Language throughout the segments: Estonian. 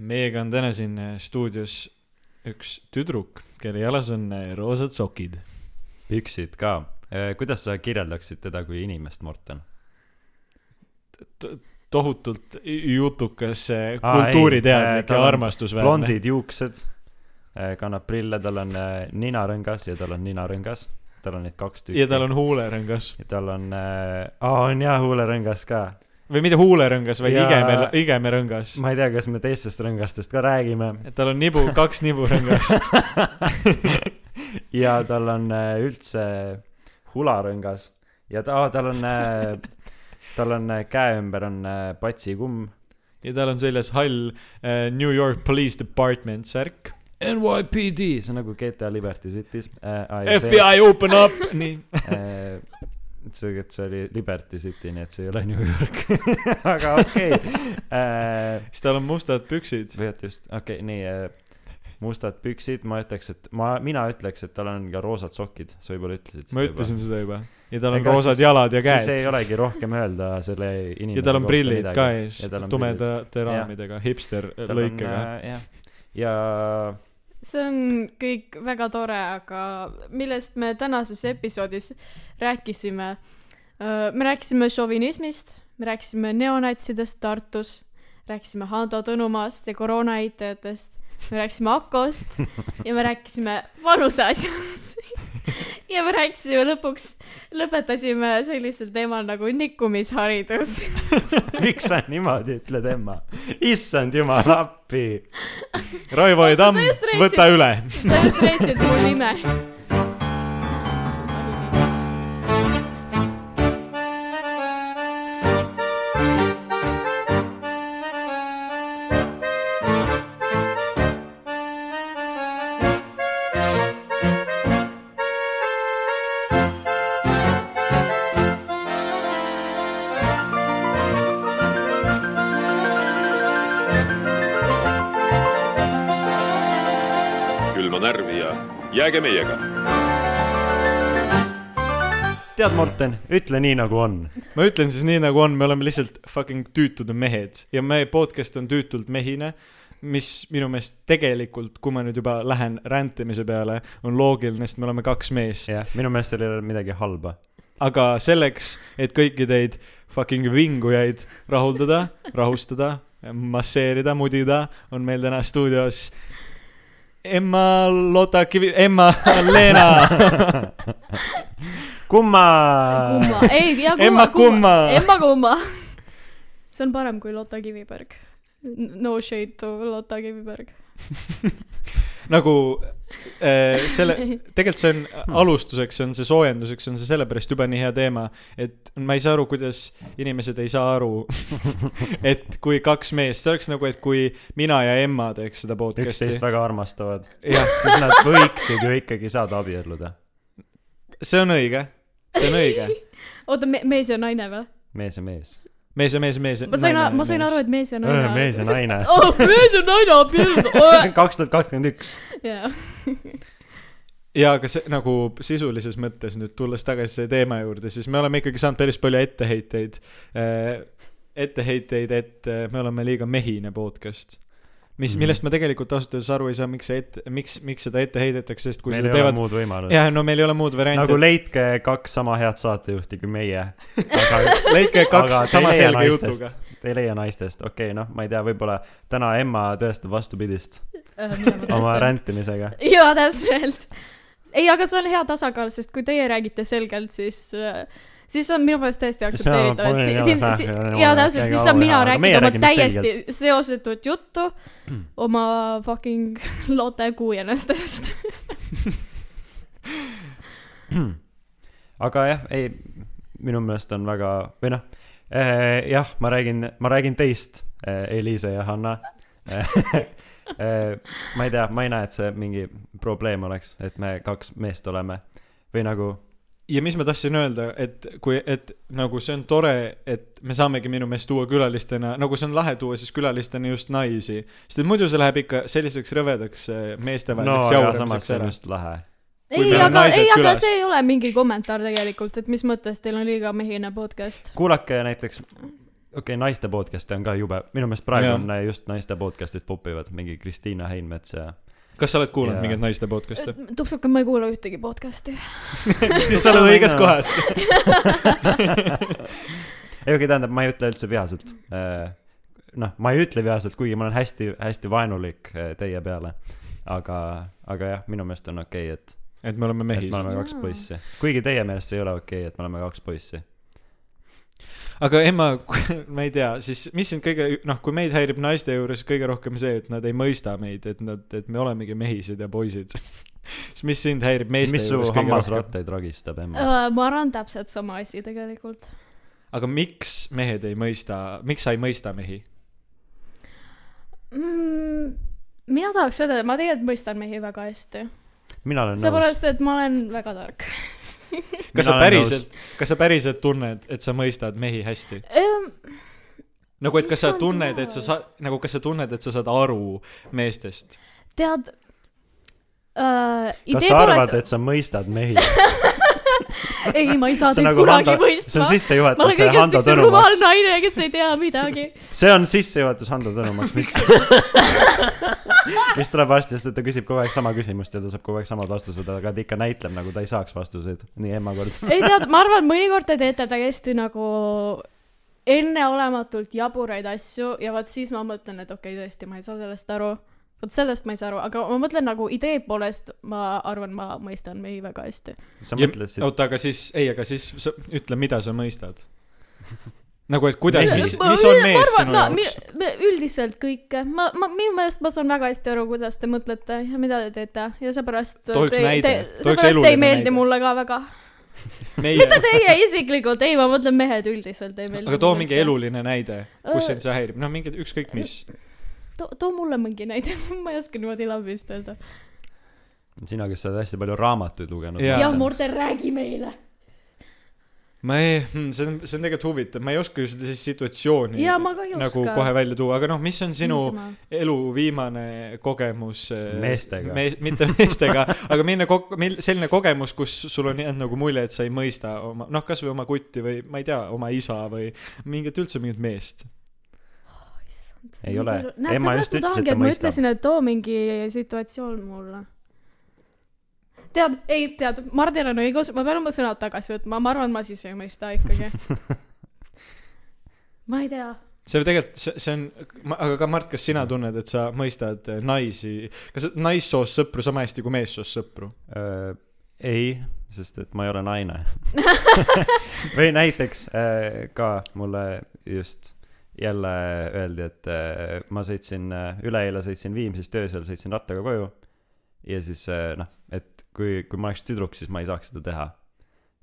meiega on täna siin äh, stuudios üks tüdruk, kelle jalas on äh, roosad sokid. püksid ka. kuidas sa kirjeldaksid teda kui inimest, Morten? tohutult jutukas, kultuuriteadlik ja armastusväärne. blondid juuksed, kannab prille, tal on ninarõngas ja tal on ninarõngas. tal on neid kaks tükki. ja tal on huulerõngas ja tal on äh,, aa on jah huulerõngas ka. Või mitte huulerõngas, vaid Ja- igeme, igemerõngas. ma ei tea, kas me teistest rõngastest ka räägime. tal on nibu, kaks niburõngast. ja tal on äh, üldse hularõngas ja ta, tal on äh,, tal on äh, käe ümber on patsikumm ja tal on seljas hall New York Police Department särk. NYPD, see on nagu GTA Liberty City's äh,. FBI open up, nii. see, et see oli Liberty City, nii et see ei ole New York. aga okei okay. äh. siis tal on mustad püksid. või oota just, okei okay,, nii äh, mustad püksid, ma ütleks, et ma, mina ütleks, et tal on ka roosad sokid, sa võib-olla ütlesid ma ütlesin seda juba. ja tal on Ega roosad siis- jalad ja siis ei käed. olegi rohkem öelda selle inimese ja tal on prillid ka ees Ja tumedate raamidega, hipster lõikega. äh, jah, ja see on kõik väga tore, aga millest me tänases episoodis rääkisime? me rääkisime šovinismist, me rääkisime neonatsidest Tartus, rääkisime Hando Tõnumaast ja koroona eitajatest, me rääkisime Akost ja me rääkisime vanuse asjast. ja me rääkisime lõpuks, lõpetasime sellisel teemal nagu nikkumisharidus. miks sa niimoodi ütled, Emma? issand jumal appi. Raivo Tamm võta üle. sa just rääkisid mu nime. Jääge meiega tead, Morten, ütle nii nagu on. ma ütlen siis nii nagu on, me oleme lihtsalt fucking tüütud mehed ja meie podcast on tüütult mehine, mis minu meelest tegelikult, kui ma nüüd juba lähen räntimise peale, on loogiline, sest me oleme kaks meest. jah, minu meelest seal ei ole midagi halba. aga selleks, et kõiki teid fucking vingujaid rahuldada, rahustada, masseerida, mudida, on meil täna stuudios Emma Lotta Kivi, Emma Leena. kumma. kumma, ei, ja kumma, Emma Kumma. Emma Kumma. see on parem kui Lotta Kiviberg. No shade to Lotta Kiviberg. nagu selle, tegelikult see on alustuseks, see on see soojenduseks, on see sellepärast jube nii hea teema, et ma ei saa aru, kuidas inimesed ei saa aru, et kui kaks meest, see oleks nagu, et kui mina ja Emma teeks seda podcast'i üksteist. väga armastavad. jah, siis nad võiksid ju ikkagi saada abielluda. see on õige, see on õige. oota, mees ja naine või? mees ja mees. Mees ja mees ja mees. ma sain, ma sain aru, et mees ja naine. mees ja naine. oh, mees ja naine abielluda. kaks tuhat kakskümmend üks. jaa. ja aga see nagu sisulises mõttes nüüd tulles tagasi selle teema juurde, siis me oleme ikkagi saanud päris palju etteheiteid äh,. etteheiteid, et äh, me oleme liiga mehine podcast. mis, Mhm. millest ma tegelikult ausalt öeldes aru ei saa, miks see ette, miks, miks seda ette heidetakse, sest kui meil seda teevad. muud võimalust. jah, no meil ei ole muud varianti nagu. leidke kaks sama head saatejuhti kui meie. aga leidke kaks aga sama selge jutuga. Te ei leia naistest, okei okay,, noh, ma ei tea, võib-olla täna Emma tõestab vastupidist Äh, oma. räntimisega. jaa, täpselt. ei, aga see on hea tasakaal, sest kui teie räägite selgelt, siis äh, siis on minu meelest täiesti aktsepteeritav, et si- siin, si- jaa, täpselt, siis saan mina rääkida oma täiesti seosetut juttu oma fucking Lotte kuuenestest. aga jah, ei, minu meelest on väga, või noh, jah, ma räägin, ma räägin teist, Eliise ja Hanna. ma ei tea, ma ei näe, et see mingi probleem oleks, et me kaks meest oleme või nagu ja mis ma tahtsin öelda, et kui, et nagu see on tore, et me saamegi minu meelest tuua külalistena, nagu see on lahe tuua siis külalistena just naisi. sest et muidu see läheb ikka selliseks rõvedaks eh, no meestevaheliseks samas jauramiseks ära. just lahe. Ei, aga, ei, aga see ei ole mingi kommentaar tegelikult, et mis mõttes teil on liiga mehine podcast. kuulake näiteks okei, naiste podcast'e on ka jube, minu meelest praegu Jaa. on äh, just naiste podcast'id popivad, mingi Kristiina Heinmets ja kas sa oled kuulnud Jaa. mingeid naiste podcast'e? tupsuka, ma ei kuula ühtegi podcast'i. siis sa oled õiges kohas. ei, okei, tähendab, ma ei ütle üldse vihaselt. noh, ma ei ütle vihaselt, kuigi ma olen hästi-hästi vaenulik äh, teie peale. aga, aga jah, minu meelest on okei okay,, et, et me oleme et me oleme kaks poissi. kuigi teie meelest see ei ole okei okay,, et me oleme kaks poissi. Aga Emma, ma ei tea, siis mis sind kõige, noh, kui meid häirib naiste juures kõige rohkem see, et nad ei mõista meid, et nad, et me olemegi mehised ja poisid. siis mis sind häirib meeste mis su juures kõige rohkem? hammasratteid ragistab, Emma? Äh, ma arvan täpselt sama asi tegelikult. aga miks mehed ei mõista, miks sa ei mõista mehi? mm,. mina tahaks öelda, et ma tegelikult mõistan mehi väga hästi. mina olen nõus. seepärast, et ma olen väga tark. kas sa päriselt, kas sa päriselt tunned, et sa mõistad mehi hästi? nagu, et kas sa tunned, et sa saad, nagu kas sa tunned, et sa saad aru meestest? tead äh,. kas sa arvad, et sa mõistad mehi? ei, ma ei saa See on teid nagu kunagi Hando- see mõistma on. ma sissejuhatus kõigest Hando üks rumal naine, kes ei tea midagi. see on sissejuhatus Hando Tõnumaks, mis, mis tuleb varsti, sest et ta küsib kogu aeg sama küsimust ja ta saab kogu aeg samad vastused, aga ta ikka näitleb, nagu ta ei saaks vastuseid. nii Emma kord. ei tead, ma arvan, et mõnikord te teete täiesti nagu enneolematult jaburaid asju ja vot siis ma mõtlen, et okei okay,, tõesti, ma ei saa sellest aru. Vot sellest ma ei saa aru, aga ma mõtlen nagu idee poolest, ma arvan, ma mõistan mehi väga hästi. sa mõtlesid, oota, aga siis, ei, aga siis sa ütle, mida sa mõistad. nagu, et kuidas, mis, mis on ma mees arvan- sinu no, jaoks? mi- üldiselt kõike, ma, ma, minu meelest ma saan väga hästi aru, kuidas te mõtlete ja mida te teete ja seepärast. Seepärast ei meeldi näide. mulle ka väga. meie mitte, teie isiklikult, ei, ma mõtlen mehed üldiselt ei meeldi. aga too mingi. eluline näide, kus sind see häirib, noh, mingi ükskõik mis. too, too mulle mingi näide, ma ei oska niimoodi lambist öelda. sina, kes sa oled hästi palju raamatuid lugenud. Jah, Morten, räägi meile. ma ei, see on, see on tegelikult huvitav, ma ei oska ju seda siis situatsiooni ei nagu kohe välja tuua, aga noh, mis on sinu Niisama. elu viimane kogemus äh, Meestega. mees,, mitte meestega, aga milline kok-, mil-, selline kogemus, kus sul on jäänud nagu mulje, et sa ei mõista oma, noh, kasvõi oma kutti või ma ei tea, oma isa või mingit üldse mingit meest. Ei ole. näed, Emma seepärast just ma ütles, et tahangi, ta et ma ütlesin, et too mingi situatsioon mulle. tead, ei tead, Mardil on õigus, ma pean oma sõnad tagasi võtma, ma arvan, ma siis ei mõista ikkagi. ma ei tea. see tegelikult, see, see on, aga ka Mart, kas sina tunned, et sa mõistad äh, naisi, kas naissoost sõpru sama hästi kui meessoost sõpru? äh,. ei, sest et ma ei ole naine. või näiteks äh, ka mulle just jälle öeldi, et äh, ma sõitsin äh,, üleeile sõitsin Viimsist öösel, sõitsin rattaga koju. ja siis äh, noh, et kui, kui ma oleks tüdruk, siis ma ei saaks seda teha.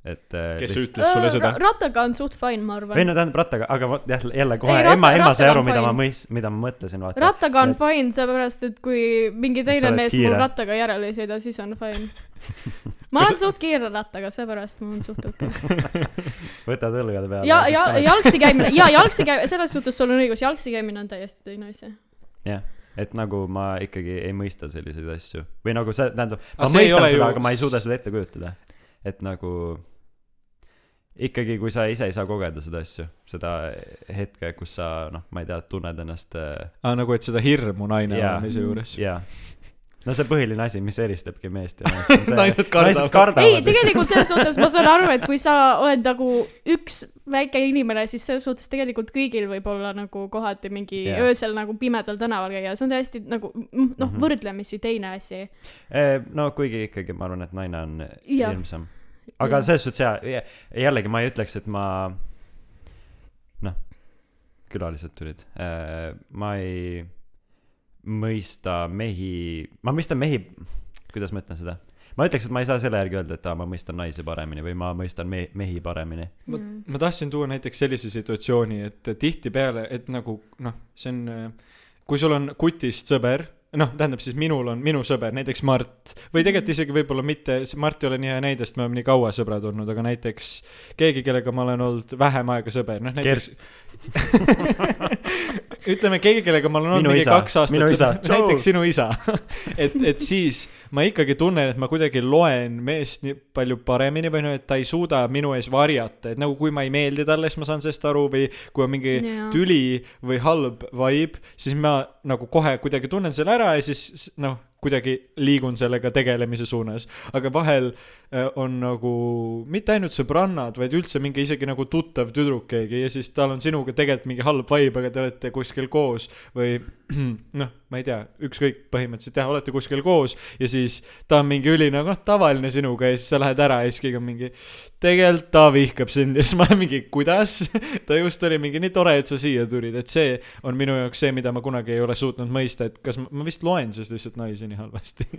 et kes lihtsalt- ütles sulle seda? rattaga on suht fine, ma arvan. no tähendab rattaga, aga vot jah, jälle kohe Ei, Emma, Emma sai aru, mida ma mõis-, mida ma mõtlesin, vaata. rattaga on et- fine, sellepärast et kui mingi teine mees mul rattaga järele ei sõida, siis on fine. ma olen suht kiire rattaga, seepärast mul on suht okei võtad õlgade peale. ja, ja jalgsi käimine, ja jalgsi käimine, selles suhtes sul on õigus, jalgsi käimine on täiesti teine asi. jah, et nagu ma ikkagi ei mõista selliseid asju või nagu see tähendab, ma mõistan seda, aga ma ei suuda seda ette kujutada. et nagu ikkagi, kui sa ise ei saa kogeda seda asju, seda hetke, kus sa noh, ma ei tea, tunned ennast äh, aa, nagu, et seda hirmu naine Jaa. olemise juures. jaa. No see põhiline asi, mis eristabki meest ja naist on see Naised kardavad. kardavad ei, tegelikult selles suhtes ma saan aru, et kui sa oled nagu üks väike inimene, siis selles suhtes tegelikult kõigil võib olla nagu kohati mingi yeah. öösel nagu pimedal tänaval käia, see on täiesti nagu mm, noh, Mhm. võrdlemisi teine asi. Eh, no kuigi ikkagi ma arvan, et naine on Jah. hirmsam. aga Jah. selles suhtes jaa, jällegi ma ei ütleks, et ma noh, külalised tulid. ma ei mõista mehi, ma mõistan mehi, kuidas ma ütlen seda? ma ütleks, et ma ei saa selle järgi öelda, et aa, ma mõistan naisi paremini või ma mõistan me-, mehi paremini. ma, ma tahtsin tuua näiteks sellise situatsiooni, et tihtipeale, et nagu noh, see on, kui sul on kutist sõber, noh, tähendab siis minul on minu sõber, näiteks Mart, või tegelikult isegi võib-olla mitte, Mart ei ole nii hea näide, sest me oleme nii kaua sõbrad olnud, aga näiteks keegi, kellega ma olen olnud vähem aega sõber, noh näiteks ütleme keegi, kellega ma olen olnud mingi isa. kaks aastat isa. näiteks sinu isa et, et siis ma ikkagi tunnen, et ma kuidagi loen meest nii palju paremini või noh, et ta ei suuda minu ees varjata, et nagu kui ma ei meeldi talle, siis ma saan sellest aru või kui on mingi Jaa. tüli või halb vibe, siis ma nagu kohe kuidagi tunnen selle ära ja siis noh, kuidagi liigun sellega tegelemise suunas. aga vahel äh, on nagu mitte ainult sõbrannad, vaid üldse mingi isegi nagu tuttav tüdruk keegi ja siis tal on sinuga tegelikult mingi halb vibe, aga te olete kuskil koos või noh, ma ei tea, ükskõik põhimõtteliselt jah, olete kuskil koos ja siis ta on mingi üli nagu noh, tavaline sinuga ja siis sa lähed ära ja siis keegi on mingi tegelikult ta vihkab sind ja siis ma olen mingi kuidas ta just oli mingi nii tore, et sa siia tulid, et see on minu jaoks see, mida ma kunagi ei ole suutnud mõista, et kas ma, ma vist loen siis lihtsalt naisi nii halvasti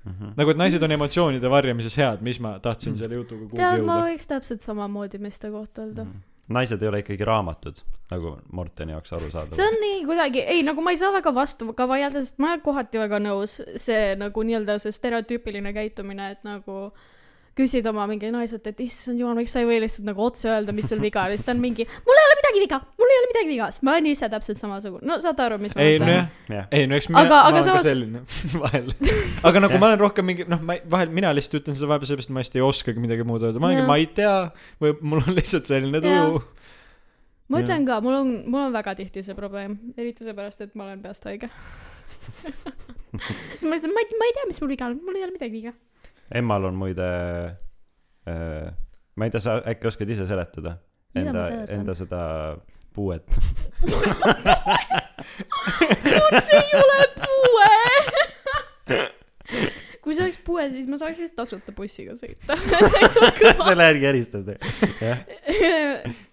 Mhm. nagu, et naised on emotsioonide varjamises head, mis ma tahtsin selle jutuga kuhugi tead, ma jõuda. võiks täpselt samamoodi meeste kohta öelda. Naised ei ole ikkagi raamatud, nagu Morteni jaoks arusaadav. see on nii kuidagi, ei nagu ma ei saa väga vastu ka vaielda, sest ma olen kohati väga nõus see nagu nii-öelda see stereotüüpiline käitumine, et nagu küsid oma mingi naiselt, et issand jumal, miks sa ei või lihtsalt nagu otse öelda, mis sul viga on, siis ta on mingi, mul ei ole midagi viga, mul ei ole midagi viga, sest ma olen ise täpselt samasugune, no saad aru, mis ma ei jah, ei no eks mina, Aga- ma aga olen samas- ka selline vahel. aga nagu ma olen rohkem mingi, noh, ma vahel mina lihtsalt ütlen seda vahepeal sellepärast, et ma hästi ei oskagi midagi muud öelda, ma olengi, ma ei tea. Või mul on lihtsalt selline tuju. ma ütlen ka, mul on, mul on väga tihti see probleem, eriti seepärast, et ma olen peast haige. ma lihtsalt, ma ei tea, mis mul viga on, mul ei ole midagi viga. Emmal on muide äh,, ma ei tea, sa äkki oskad ise seletada enda enda seda puuet. see ei ole puue. kui see oleks puue, siis ma saaks lihtsalt tasuta bussiga sõita. selle järgi eristad, jah.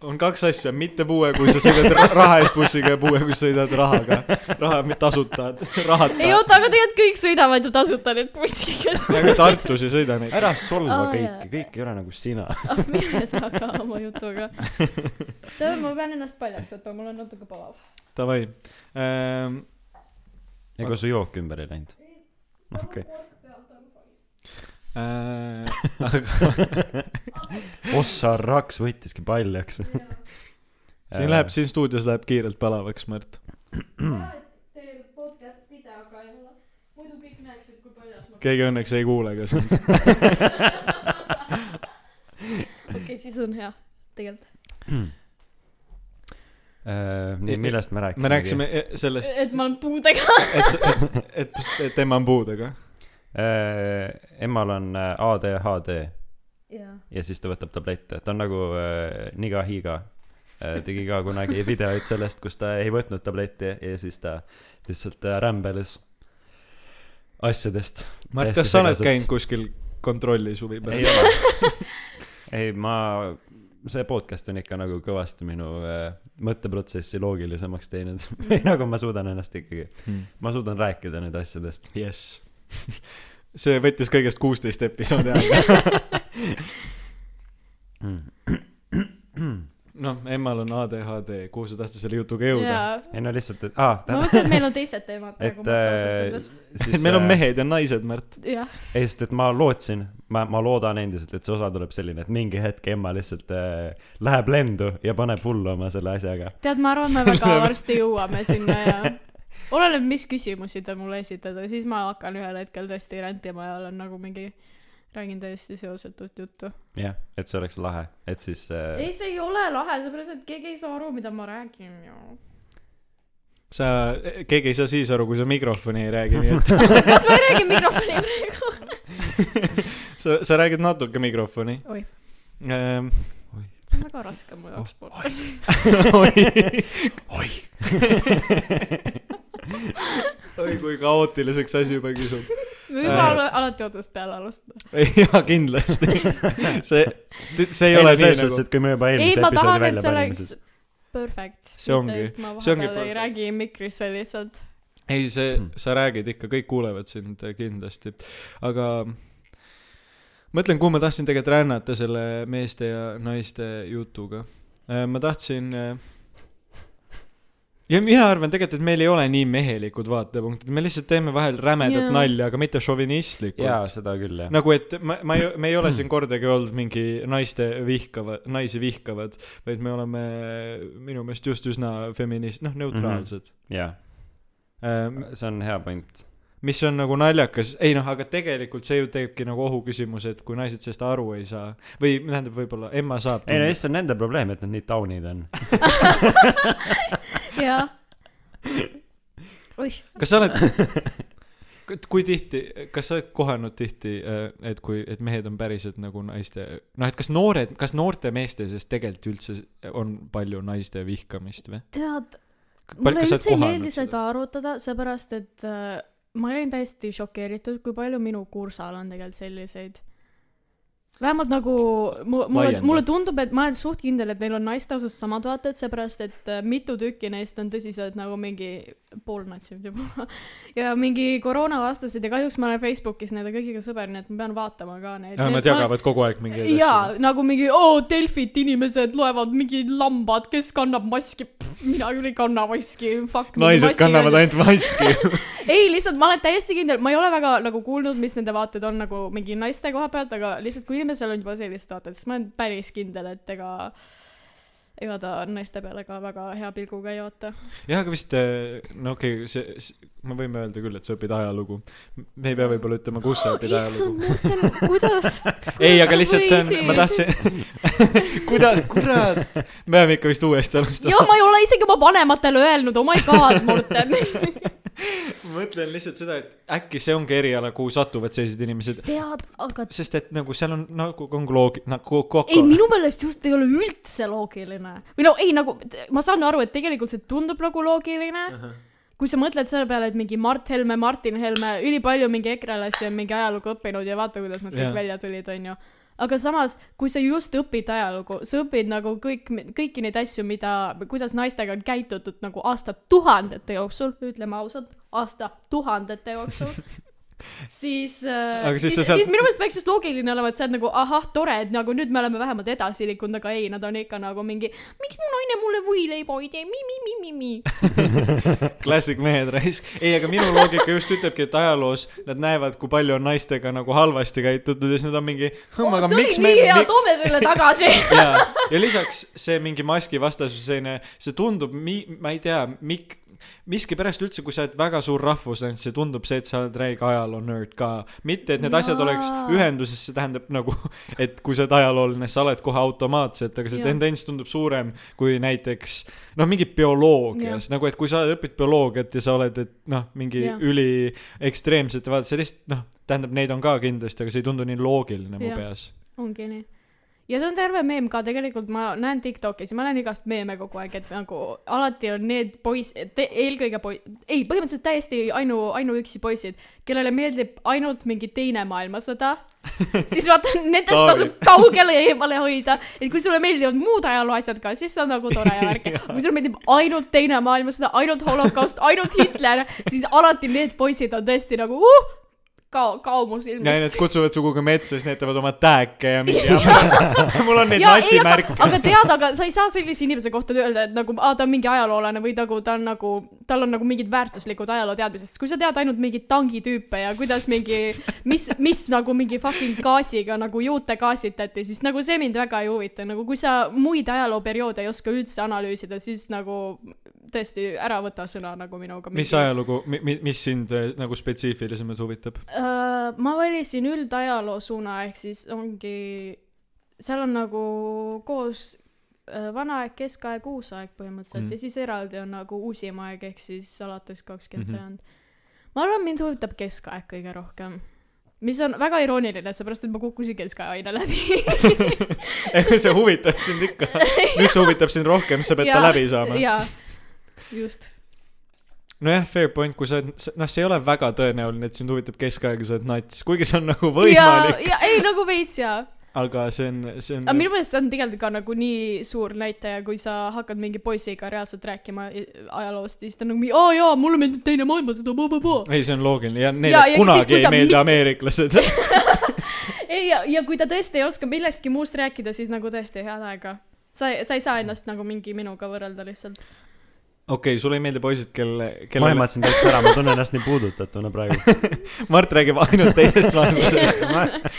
on kaks asja, mitte puue, kui sa sõidad ra- raha eest bussiga ja puue, kui sa sõidad rahaga. raha mitte tasuta, rahata ei. oota, aga tegelikult kõik sõidavad ju tasuta nüüd bussiga. aga Tartus ei sõida neid. ära solva Aa, kõiki kõik ei ole nagu sina. ah, mine sa ka oma jutuga. tead, ma pean ennast paljaks võtma, mul on natuke palav. Davai ähm,. ega su jook ümber ei läinud? okei. Äh, aga Ossar Raks võttiski paljaks. siin läheb, siin stuudios läheb kiirelt palavaks, Mart. Teil podcast videoga ei ole, muidu kõik näeksid, kui paljas ma. keegi õnneks ei kuule ka sind. okei, siis on hea, tegelikult. Äh, nii, millest me rääkisime? me rääkisime e- sellest, et ma olen puudega. et, et, et, et ema on puudega. äh,. emmal on äh, ADHD ja siis ta võtab tablette, ta on nagu äh, Niga Higa äh, tegi ka kunagi videoid sellest, kus ta ei võtnud tabletti ja siis ta lihtsalt äh, rämbeles asjadest. Mart, kas sa oled käinud kuskil kontrollis huvi ei peal? ole. ei, ma, see podcast on ikka nagu kõvasti minu äh, mõtteprotsessi loogilisemaks teinud või nagu ma suudan ennast ikkagi, ma suudan rääkida nüüd asjadest. jess. see võttis kõigest kuusteist episoodi aega. noh, emal on ADHD, kuhu sa tahtsid selle jutuga jõuda? ei no lihtsalt, et aa, ma mõtlesin, et meil on teised teemad praegu et äh, et meil on. mehed ja naised, jah, ei, sest et ma lootsin, ma, ma loodan endiselt, et see osa tuleb selline, et mingi hetk Emma lihtsalt äh, läheb lendu ja paneb hullu oma selle asjaga. tead, ma arvan, me väga varsti jõuame sinna ja oleneb, mis küsimusi te mulle esitate, siis ma hakkan ühel hetkel tõesti rändima ja olen nagu mingi, räägin täiesti seosetut juttu. jah, et see oleks lahe, et siis äh, ei, see ei ole lahe, sellepärast et keegi ei saa aru, mida ma räägin ju. sa, keegi ei saa siis aru, kui sa mikrofoni ei räägi, nii et kas ma ei räägi mikrofoni praegu? sa, sa räägid natuke mikrofoni Oi. ähm,. see on väga raske mu jaoks sport. oi, oi. oi, kui kaootiliseks asi juba kisub. me võime Äh. al- alati otsast peale alustada. jaa, kindlasti. see, see ei ei ole nii nagu, kui me juba ei, eelmise ma episoodi välja see panime, oleks siis perfect. See ongi- see ongi ei räägi mikrisse lihtsalt. ei see Hmm., sa räägid ikka, kõik kuulevad sind äh, kindlasti, aga mõtlen, kuhu ma tahtsin tegelikult rännata selle meeste ja naiste jutuga. ma tahtsin, ja mina arvan tegelikult, et meil ei ole nii mehelikud vaatepunktid, me lihtsalt teeme vahel rämedat Jaa. nalja, aga mitte jaa, šovinistlikult. seda küll, jah. nagu, et ma, ma ei, me ei ole siin kordagi olnud mingi naiste vihkava, naisi vihkavad, vaid me oleme minu meelest just üsna feminist, noh, neutraalsed jaa, mm. -hmm. see on hea point. mis on nagu naljakas, ei noh, aga tegelikult see ju teebki nagu ohuküsimuse, et kui naised sellest aru ei saa või tähendab, võib-olla Emma saab. ei no lihtsalt see on nende probleem, et nad nii taunid on. oih, kas sa oled, kui tihti, kas sa oled kohanud tihti, et kui, et mehed on päriselt nagu naiste, noh, et kas noored, kas noorte meeste seas tegelikult üldse on palju naiste vihkamist või? tead, mulle üldse ei meeldi seda? seda arutada, seepärast et äh, ma olin täiesti šokeeritud, kui palju minu kursal on tegelikult selliseid. Vähemalt nagu mu- mulle mulle tundub, et ma olen suht kindel, et neil on naiste osas samad vaated, seepärast et äh, mitu tükki neist on tõsiselt nagu mingi poolnatsid juba ja mingi koroonavastased ja kahjuks ma olen Facebookis nende kõigiga sõber, nii et ma pean vaatama ka neid. Nad jagavad kogu aeg mingeid jaa asju., nagu mingi oo Delfit inimesed loevad mingi lambad, kes kannab maski. mina küll ei kanna maski, fuck. naised kannavad ainult maski. ei, lihtsalt ma olen täiesti kindel, ma ei ole väga nagu kuulnud, mis nende vaated on nagu mingi naiste koha pealt, aga lihtsalt kui inimesel on juba sellised vaated, siis ma olen päris kindel, et ega ega ta naiste peale ka väga hea pilguga ei vaata. jah, aga vist, no okei okay,, see, me võime öelda küll, et sa õpid ajalugu. me ei pea võib-olla ütlema, kus sa õpid issand, ajalugu. Morten, kuidas? ei, aga lihtsalt see on, ma tahtsin, kuidas, kurat, me peame ikka vist uuesti alustama. jah, ma ei ole isegi oma vanematele öelnud, oh my god, Morten. ma mõtlen lihtsalt seda, et äkki see ongi eriala, kuhu satuvad sellised inimesed, tead, aga sest et nagu seal on nagu on loogi-, nagu ei, koko. minu meelest just ei ole üldse loogiline. või no ei, nagu ma saan aru, et tegelikult see tundub nagu loogiline. kui sa mõtled selle peale, et mingi Mart Helme, Martin Helme, ülipalju mingi ekrelasi on mingi ajalugu õppinud ja vaata, kuidas nad kõik Jah. välja tulid, onju. Aga samas, kui sa just õpid ajalugu, sa õpid nagu kõik, kõiki neid asju, mida, kuidas naistega on käitutud nagu aastatuhandete jooksul, ütleme ausalt, aastatuhandete jooksul siis äh,, siis siis, sa siis, minu meelest peaks just loogiline olema, et sa oled nagu ahah, tore, et nagu nüüd me oleme vähemalt edasi liikunud, aga ei, nad on ikka nagu mingi, miks mu naine mulle võileiba ei tee, mi-mi-mi-mi-mi. Classic mehed raisk. ei, aga minu loogika just ütlebki, et ajaloos nad näevad, kui palju on naistega nagu halvasti käitutud ja siis nad on mingi, aga see oli miks me nii hea, toome selle tagasi. ja, ja lisaks see mingi maskivastasus, selline, see tundub ma ei tea, mik-, miskipärast üldse, kui sa oled väga suur rahvuslane, see tundub see, et sa oled räige ajaloo nörd ka. mitte, et need Jaa. asjad oleks ühenduses, see tähendab nagu, et kui sa oled ajaloolane, sa oled kohe automaatselt, aga see Jaa. tendents tundub suurem kui näiteks noh, mingi bioloogias, nagu et kui sa õpid bioloogiat ja sa oled, et noh, mingi Jaa. üli ekstreemsete vaata, see lihtsalt noh, tähendab, neid on ka kindlasti, aga see ei tundu nii loogiline mu Jah. peas. ongi nii. Ja see on terve meem ka, tegelikult ma näen Tiktokis ma näen igast meeme kogu aeg, et nagu alati on need poiss, eelkõige poi-, ei, põhimõtteliselt täiesti ainu, ainuüksi poisid, kellele meeldib ainult mingi teine maailmasõda, siis vaata, nendest tasub kaugele eemale hoida, et kui sulle meeldivad muud ajaloo asjad ka, siis see on nagu tore ja värk. kui sulle meeldib ainult teine maailmasõda, ainult holokaust, ainult Hitler, siis alati need poisid on tõesti nagu uh,, kao, kao mu ja need kutsuvad su kuhugi metsa, siis näitavad oma tääke ja mingi mul on neid natsimärke. aga, aga tead, aga sa ei saa sellise inimese kohta öelda, et nagu aa, ta on mingi ajaloolane või nagu ta on nagu, tal on nagu mingid väärtuslikud ajalooteadmised, sest kui sa tead ainult mingeid tangitüüpe ja kuidas mingi, mis, mis nagu mingi fucking gaasiga nagu juute gaasitati, siis nagu see mind väga ei huvita, nagu kui sa muid ajalooperioode ei oska üldse analüüsida, siis nagu tõesti ära võta sõna nagu minuga. mis ajalugu, mis sind äh, nagu spetsiifilisemalt huvitab? Äh, ma valisin üldajaloo suuna, ehk siis ongi, seal on nagu koos äh, vana aeg, keskaeg, uus aeg põhimõtteliselt mm. ja siis eraldi on nagu uusim aeg ehk siis alates kakskümmend Mhm. sajand. ma arvan, mind huvitab keskaeg kõige rohkem. mis on väga irooniline, seepärast et ma kukkusin keskaja aine läbi. see huvitab sind ikka. nüüd see huvitab sind rohkem, sa pead ta läbi saama. jaa, just. nojah, fair point, kui sa oled, noh, see ei ole väga tõenäoline, et sind huvitab keskaeg ja sa oled nats, kuigi see on nagu ja, võimalik, ja ei nagu veits jaa aga see on, see on aga minu meelest on tegelikult ka nagu nii suur näitaja, kui sa hakkad mingi poisiga reaalselt rääkima ajaloost, siis ta on nagu mingi, aa jaa, mulle meeldib teine maailmasõda, blah-blah-blah. ei, see on loogiline ja neile Ja- ja siis, kunagi kui ei meeldi mit- ameeriklased. ei, ja, ja kui ta tõesti ei oska millestki muust rääkida, siis nagu tõesti head aega. sa, sa ei saa ennast nagu mingi minuga võrrelda lihtsalt. okei, sulle ei meeldi poisid, kelle, ma kellele ehmatasin täitsa ära, ma tunnen ennast nii puudutatuna praegu. Mart räägib ainult teisest maailmasõjast.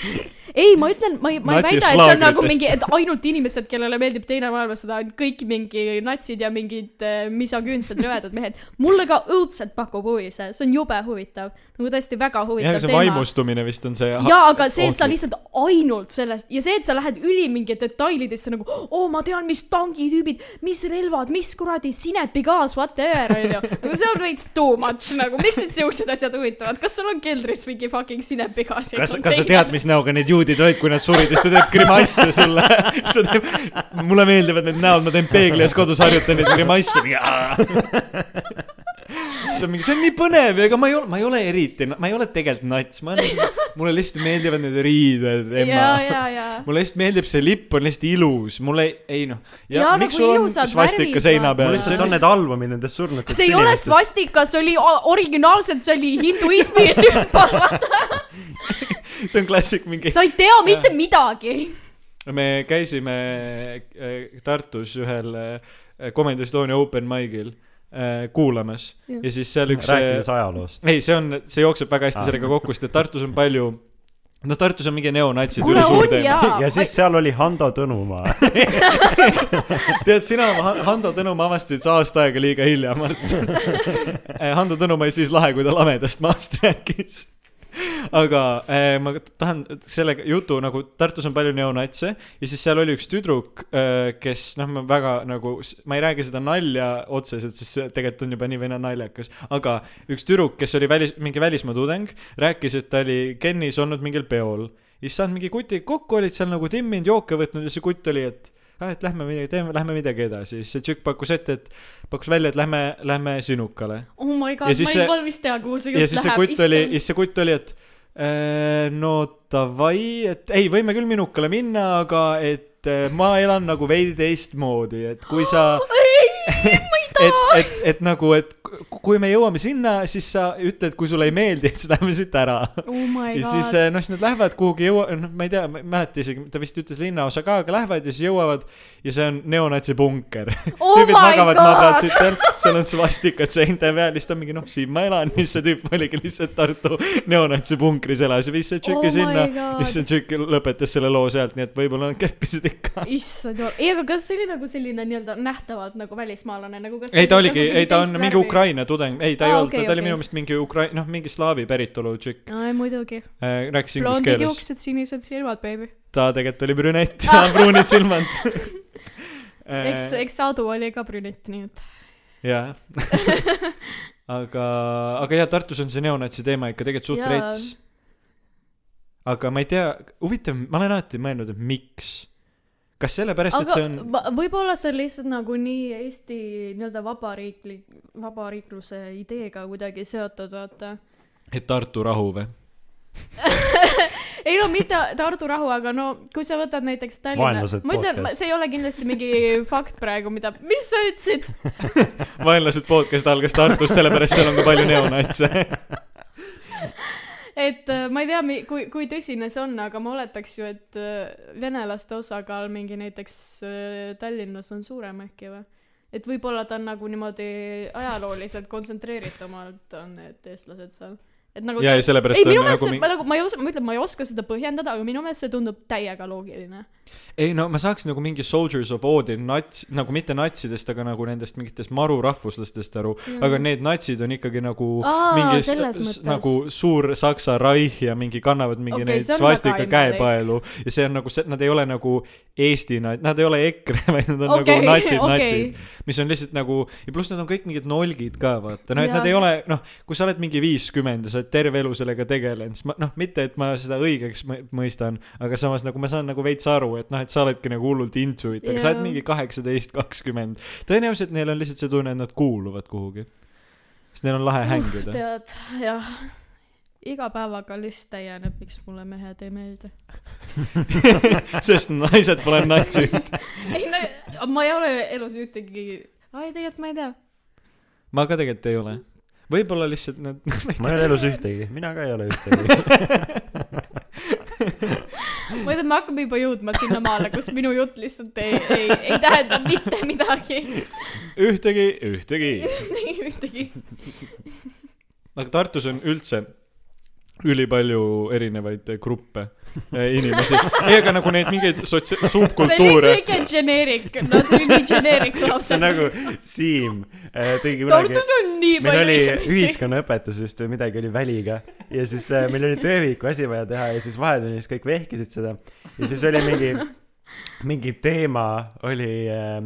ei, ma ütlen, ma ei, ma ei väida, et see on nagu mingi, et ainult inimesed, kellele meeldib teine maailmasõda, on kõik mingi natsid ja mingid äh, misogüünsed rõvedad mehed. mulle ka õudselt pakub huvi see, see on jube huvitav, nagu tõesti väga huvitav see teema. vaimustumine vist on see. jaa, aga see, et sa lihtsalt ainult sellest ja see, et sa lähed üli mingi detailidesse nagu, oo, ma tean, mis tangitüübid, mis relvad, mis kuradi sinepigaas, whatever, onju. aga see on veits too much nagu, miks sind siuksed asjad huvitavad, kas sul on keldris mingi fucking sinepigaas? kas, kas sa tead, mis näoga need juudid olid, kui nad surid ja siis ta teeb grimasse sulle. siis ta teeb, mulle meeldivad need näod, ma teen peegli ees kodus harjutan neid grimasse. siis ta on mingi, see on nii põnev ja ega ma ei ole, ma ei ole eriti, ma ei ole tegelikult nats, ma olen lihtsalt, mulle lihtsalt meeldivad need riided, ja, Emma. ja, ja. mulle lihtsalt meeldib see lipp on lihtsalt ilus, mulle ei, ei noh. ja Jaa, miks nagu sul on svastika seina peal mul? lihtsalt on need albumid nendest surnutest see ei ole. svastika, see oli originaalselt, see oli hinduismi sümbol, vaata. see on klassik mingi. sa ei tea mitte midagi. me käisime äh, Tartus ühel äh, Comedy Estonia open mic'il kuulamas Jah. ja siis seal üks. rääkides ajaloost. ei, see on, see jookseb väga hästi Aa. sellega kokku, sest et Tartus on palju, no Tartus on mingi neonatsid ülisuur on teema. ja siis seal oli Hando Tõnumaa. tead, sina Han- Hando Tõnumaa avastasid sa aasta aega liiga hilja, Mart. Hando Tõnumaa oli siis lahe, kui ta lamedast maast rääkis. Aga eh, ma tahan selle jutu nagu Tartus on palju neonatse ja siis seal oli üks tüdruk, kes noh, ma väga nagu, ma ei räägi seda nalja otseselt, sest tegelikult on juba nii või naa naljakas, aga üks tüdruk, kes oli välis, mingi välismaa tudeng, rääkis, et ta oli Kennis olnud mingil peol. ja siis saanud mingi kutiga kokku, olid seal nagu timminud, jooke võtnud ja see kutt oli, et ah, et lähme midagi teeme, lähme midagi edasi, siis see tšükk pakkus ette, et pakkus välja, et lähme, lähme sinukale. oh my god, Ja ma ei see- valmis teha, kuhu see ja jutt siis see läheb. kutt oli, ja siis see kutt oli, et äh, no davai, et ei, võime küll minukale minna, aga et äh, ma elan nagu veidi teistmoodi, et kui sa et, et, et nagu, et kui me jõuame sinna, siis sa ütled, kui sulle ei meeldi, et siis lähme siit ära. oh my ja siis, noh, siis nad lähevad kuhugi jõua-, noh, ma ei tea, ma ei mäleta isegi, ta vist ütles linnaosa ka, aga lähevad ja siis jõuavad ja see on neonatsi punker. oh tüübid my magavad god, madratsitel, seal on svastikad seinte peal, siis ta mingi noh, siin ma elan, siis see tüüp oligi lihtsalt Tartu neonatsi punkris elas ja viis see tšüki Oh sinna ja siis see tšükk lõpetas selle loo sealt, nii et võib-olla nad keppisid ikka. issand jumal, ei aga kas see oli nagu selline nii-öelda nähtavalt nagu välismaalane nagu kas ei, ta oli oligi, nagu ei ta on mingi värvi? Ukraina tudeng, ei ta ei Aa, olnud, okei, ta oli okei. minu meelest mingi Ukrai-, noh, mingi slaavi päritolu tšikk, ai muidugi, rääkis inglise blondid keeles. juuksed, sinised silmad, baby. ta tegelikult oli brünett ja pruunid silmad. eks, eks Aadu oli ka brünett, nii et jah. aga, aga jah, Tartus on see neonatsi teema ikka tegelikult suht Jaa. rets. aga ma ei tea, huvitav, ma olen alati mõelnud, et miks. Kas sellepärast, et see on, võib-olla see on lihtsalt nagu nii Eesti nii-öelda vabariiklik, vabariikluse ideega kuidagi seotud, vaata. et Tartu rahu või? ei no mitte Tartu rahu, aga no kui sa võtad näiteks Tallinna ma ütlen, see ei ole kindlasti mingi fakt praegu, mida, mis sa ütlesid? vaenlased podcast algas Tartus, sellepärast seal on ka palju neonatse. et äh, ma ei tea, kui, kui tõsine see on, aga ma oletaks ju, et äh, venelaste osakaal mingi näiteks äh, Tallinnas on suurem äkki või? et võib-olla ta on nagu niimoodi ajalooliselt kontsentreeritumalt on need eestlased seal. Et nagu ja, ja sellepärast ei, minu meelest nagu ma nagu, ma ei oska, ma ütlen, ma ei oska seda põhjendada, aga minu meelest see tundub täiega loogiline. ei no ma saaks nagu mingi Soldiers of Odin nats, nagu mitte natsidest, aga nagu nendest mingitest maru rahvuslastest aru, aga need natsid on ikkagi nagu Aa, mingi selles s- s- mõttes. nagu suur Saksa Reich ja mingi kannavad mingi okay, neid svastika käepaelu. Ja see on nagu see, nad ei ole nagu Eesti nad, nad ei ole EKRE, vaid nad on okay, nagu natsid okay., natsid, mis on lihtsalt nagu ja pluss nad on kõik mingid nolgid ka vaata, no et nad ei ole noh, kui sa oled mingi viiskümmend ja sa oled terve elu sellega tegelenud, siis ma noh, mitte et ma seda õigeks mõ- mõistan, aga samas nagu ma saan nagu veits aru, et noh, et sa oledki nagu hullult into it, aga sa oled mingi kaheksateist, kakskümmend. tõenäoliselt neil on lihtsalt see tunne, et nad kuuluvad kuhugi. sest neil on lahe hängida. tead, jah, iga päevaga list täieneb, miks mulle mehed ei meeldi. sest naised pole natsid. ei no, ma ei ole elus ühtegi, ai tegelikult ma ei tea. ma ka tegelikult ei ole. Võib-olla lihtsalt nad, ma ei ole elus ühtegi, mina ka ei ole ühtegi. ma ütlen, me hakkame juba jõudma sinnamaale, kus minu jutt lihtsalt ei, ei, ei tähenda mitte midagi. ühtegi, ühtegi. ühtegi. aga Tartus on üldse ülipalju erinevaid gruppe inimesi. ei, aga nagu neid mingeid sotsia-, see oli subkultuure. kõige generic, no see oli nii generic see lause on. nagu Siim äh, tegi kunagi Tartus on nii meil palju oli inimesi. ühiskonnaõpetus vist või midagi oli väliga ja siis äh, meil oli töövihiku asi vaja teha ja siis vahetunnis kõik vehkisid seda ja siis oli mingi mingi teema oli äh,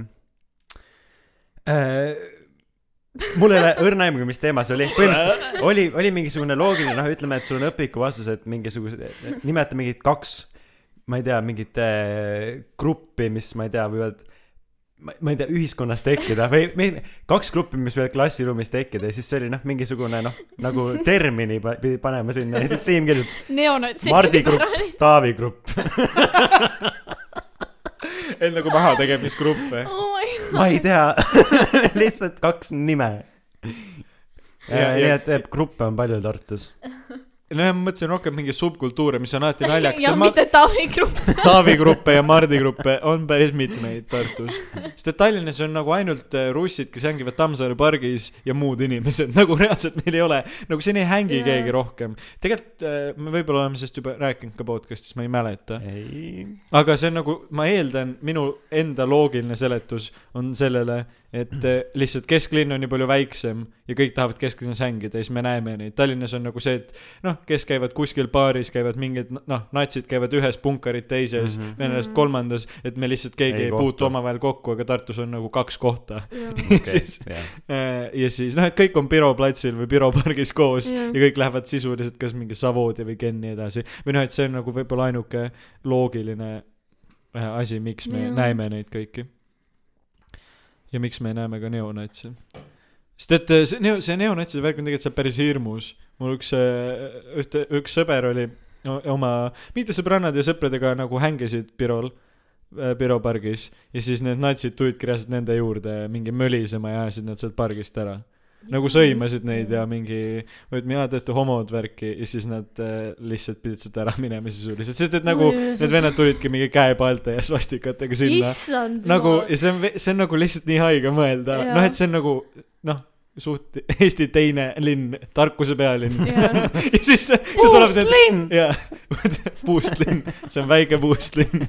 äh, mul ei ole õrna aimugi, mis teema see oli, põhimõtteliselt oli, oli mingisugune loogiline, noh, ütleme, et sul on õpiku vastused mingisugused, nimeta mingid kaks, ma ei tea, mingit äh, gruppi, mis ma ei tea, võivad ma ei tea, ühiskonnas tekkida või me, kaks gruppi, mis võivad klassiruumis tekkida ja siis see oli noh, mingisugune noh, nagu termini pidi panema sinna ja siis Siim kirjutas neonatsid. Mardi grupp, Taavi grupp. et nagu mahategemisgrupp või? oh my. Ma ei tea, lihtsalt kaks nime. Ja- nii et gruppe on palju Tartus. nojah, ma mõtlesin rohkem mingeid subkultuure, mis on alati naljakas. ja mitte Taavi grupp. Taavi gruppe ja Mardi gruppe on päris mitmeid Tartus. sest et Tallinnas on nagu ainult äh, russid, kes hängivad Tammsaare pargis ja muud inimesed, nagu reaalselt meil ei ole, nagu siin ei hängi Jaa. keegi rohkem. tegelikult äh, me võib-olla oleme sellest juba rääkinud ka podcast'is, ma ei mäleta. ei, aga see on nagu, ma eeldan, minu enda loogiline seletus on sellele, et äh, lihtsalt kesklinn on nii palju väiksem ja kõik tahavad kesklinnas hängida ja siis me näeme neid. Tallinnas on nagu see, et noh, kes käivad kuskil baaris, käivad mingid noh, natsid käivad ühes, punkarid teises mm, Mhm. -hmm. venelased kolmandas, et me lihtsalt keegi Ei ei, puutu omavahel kokku, aga Tartus on nagu kaks kohta. okei Siis-, jah. Äh, ja siis noh, et kõik on Piro platsil või Piro pargis koos Jah. ja kõik lähevad sisuliselt kas mingi Savoodi või Kenni edasi. või noh, et see on nagu võib-olla ainuke loogiline äh, asi, miks me ja. näeme neid kõiki. Ja miks me näeme ka neonatse. sest et äh, see neo, see neonatside värk on tegelikult seal päris hirmus. mul üks, ühte, üks sõber oli oma, mitte sõbrannad ja sõpradega nagu hängisid Pirol, Piro pargis ja siis need natsid tulidki reaalselt nende juurde mingi mölisema ja ajasid nad sealt pargist ära nagu sõimasid neid ja mingi, et mina teete homod värki ja siis nad äh, lihtsalt pidid sealt ära minema sisuliselt, sest et nagu Oi, Jeesus. need vennad tulidki mingi käepaalte ja svastikatega sinna. nagu ja see on, see on nagu lihtsalt nii haige mõelda, noh, et see on nagu noh, suht Eesti teine linn, tarkuse pealinn. Jaa. ja siis see, see tuleb need, linn. jaa, puustlinn, see on väike puustlinn.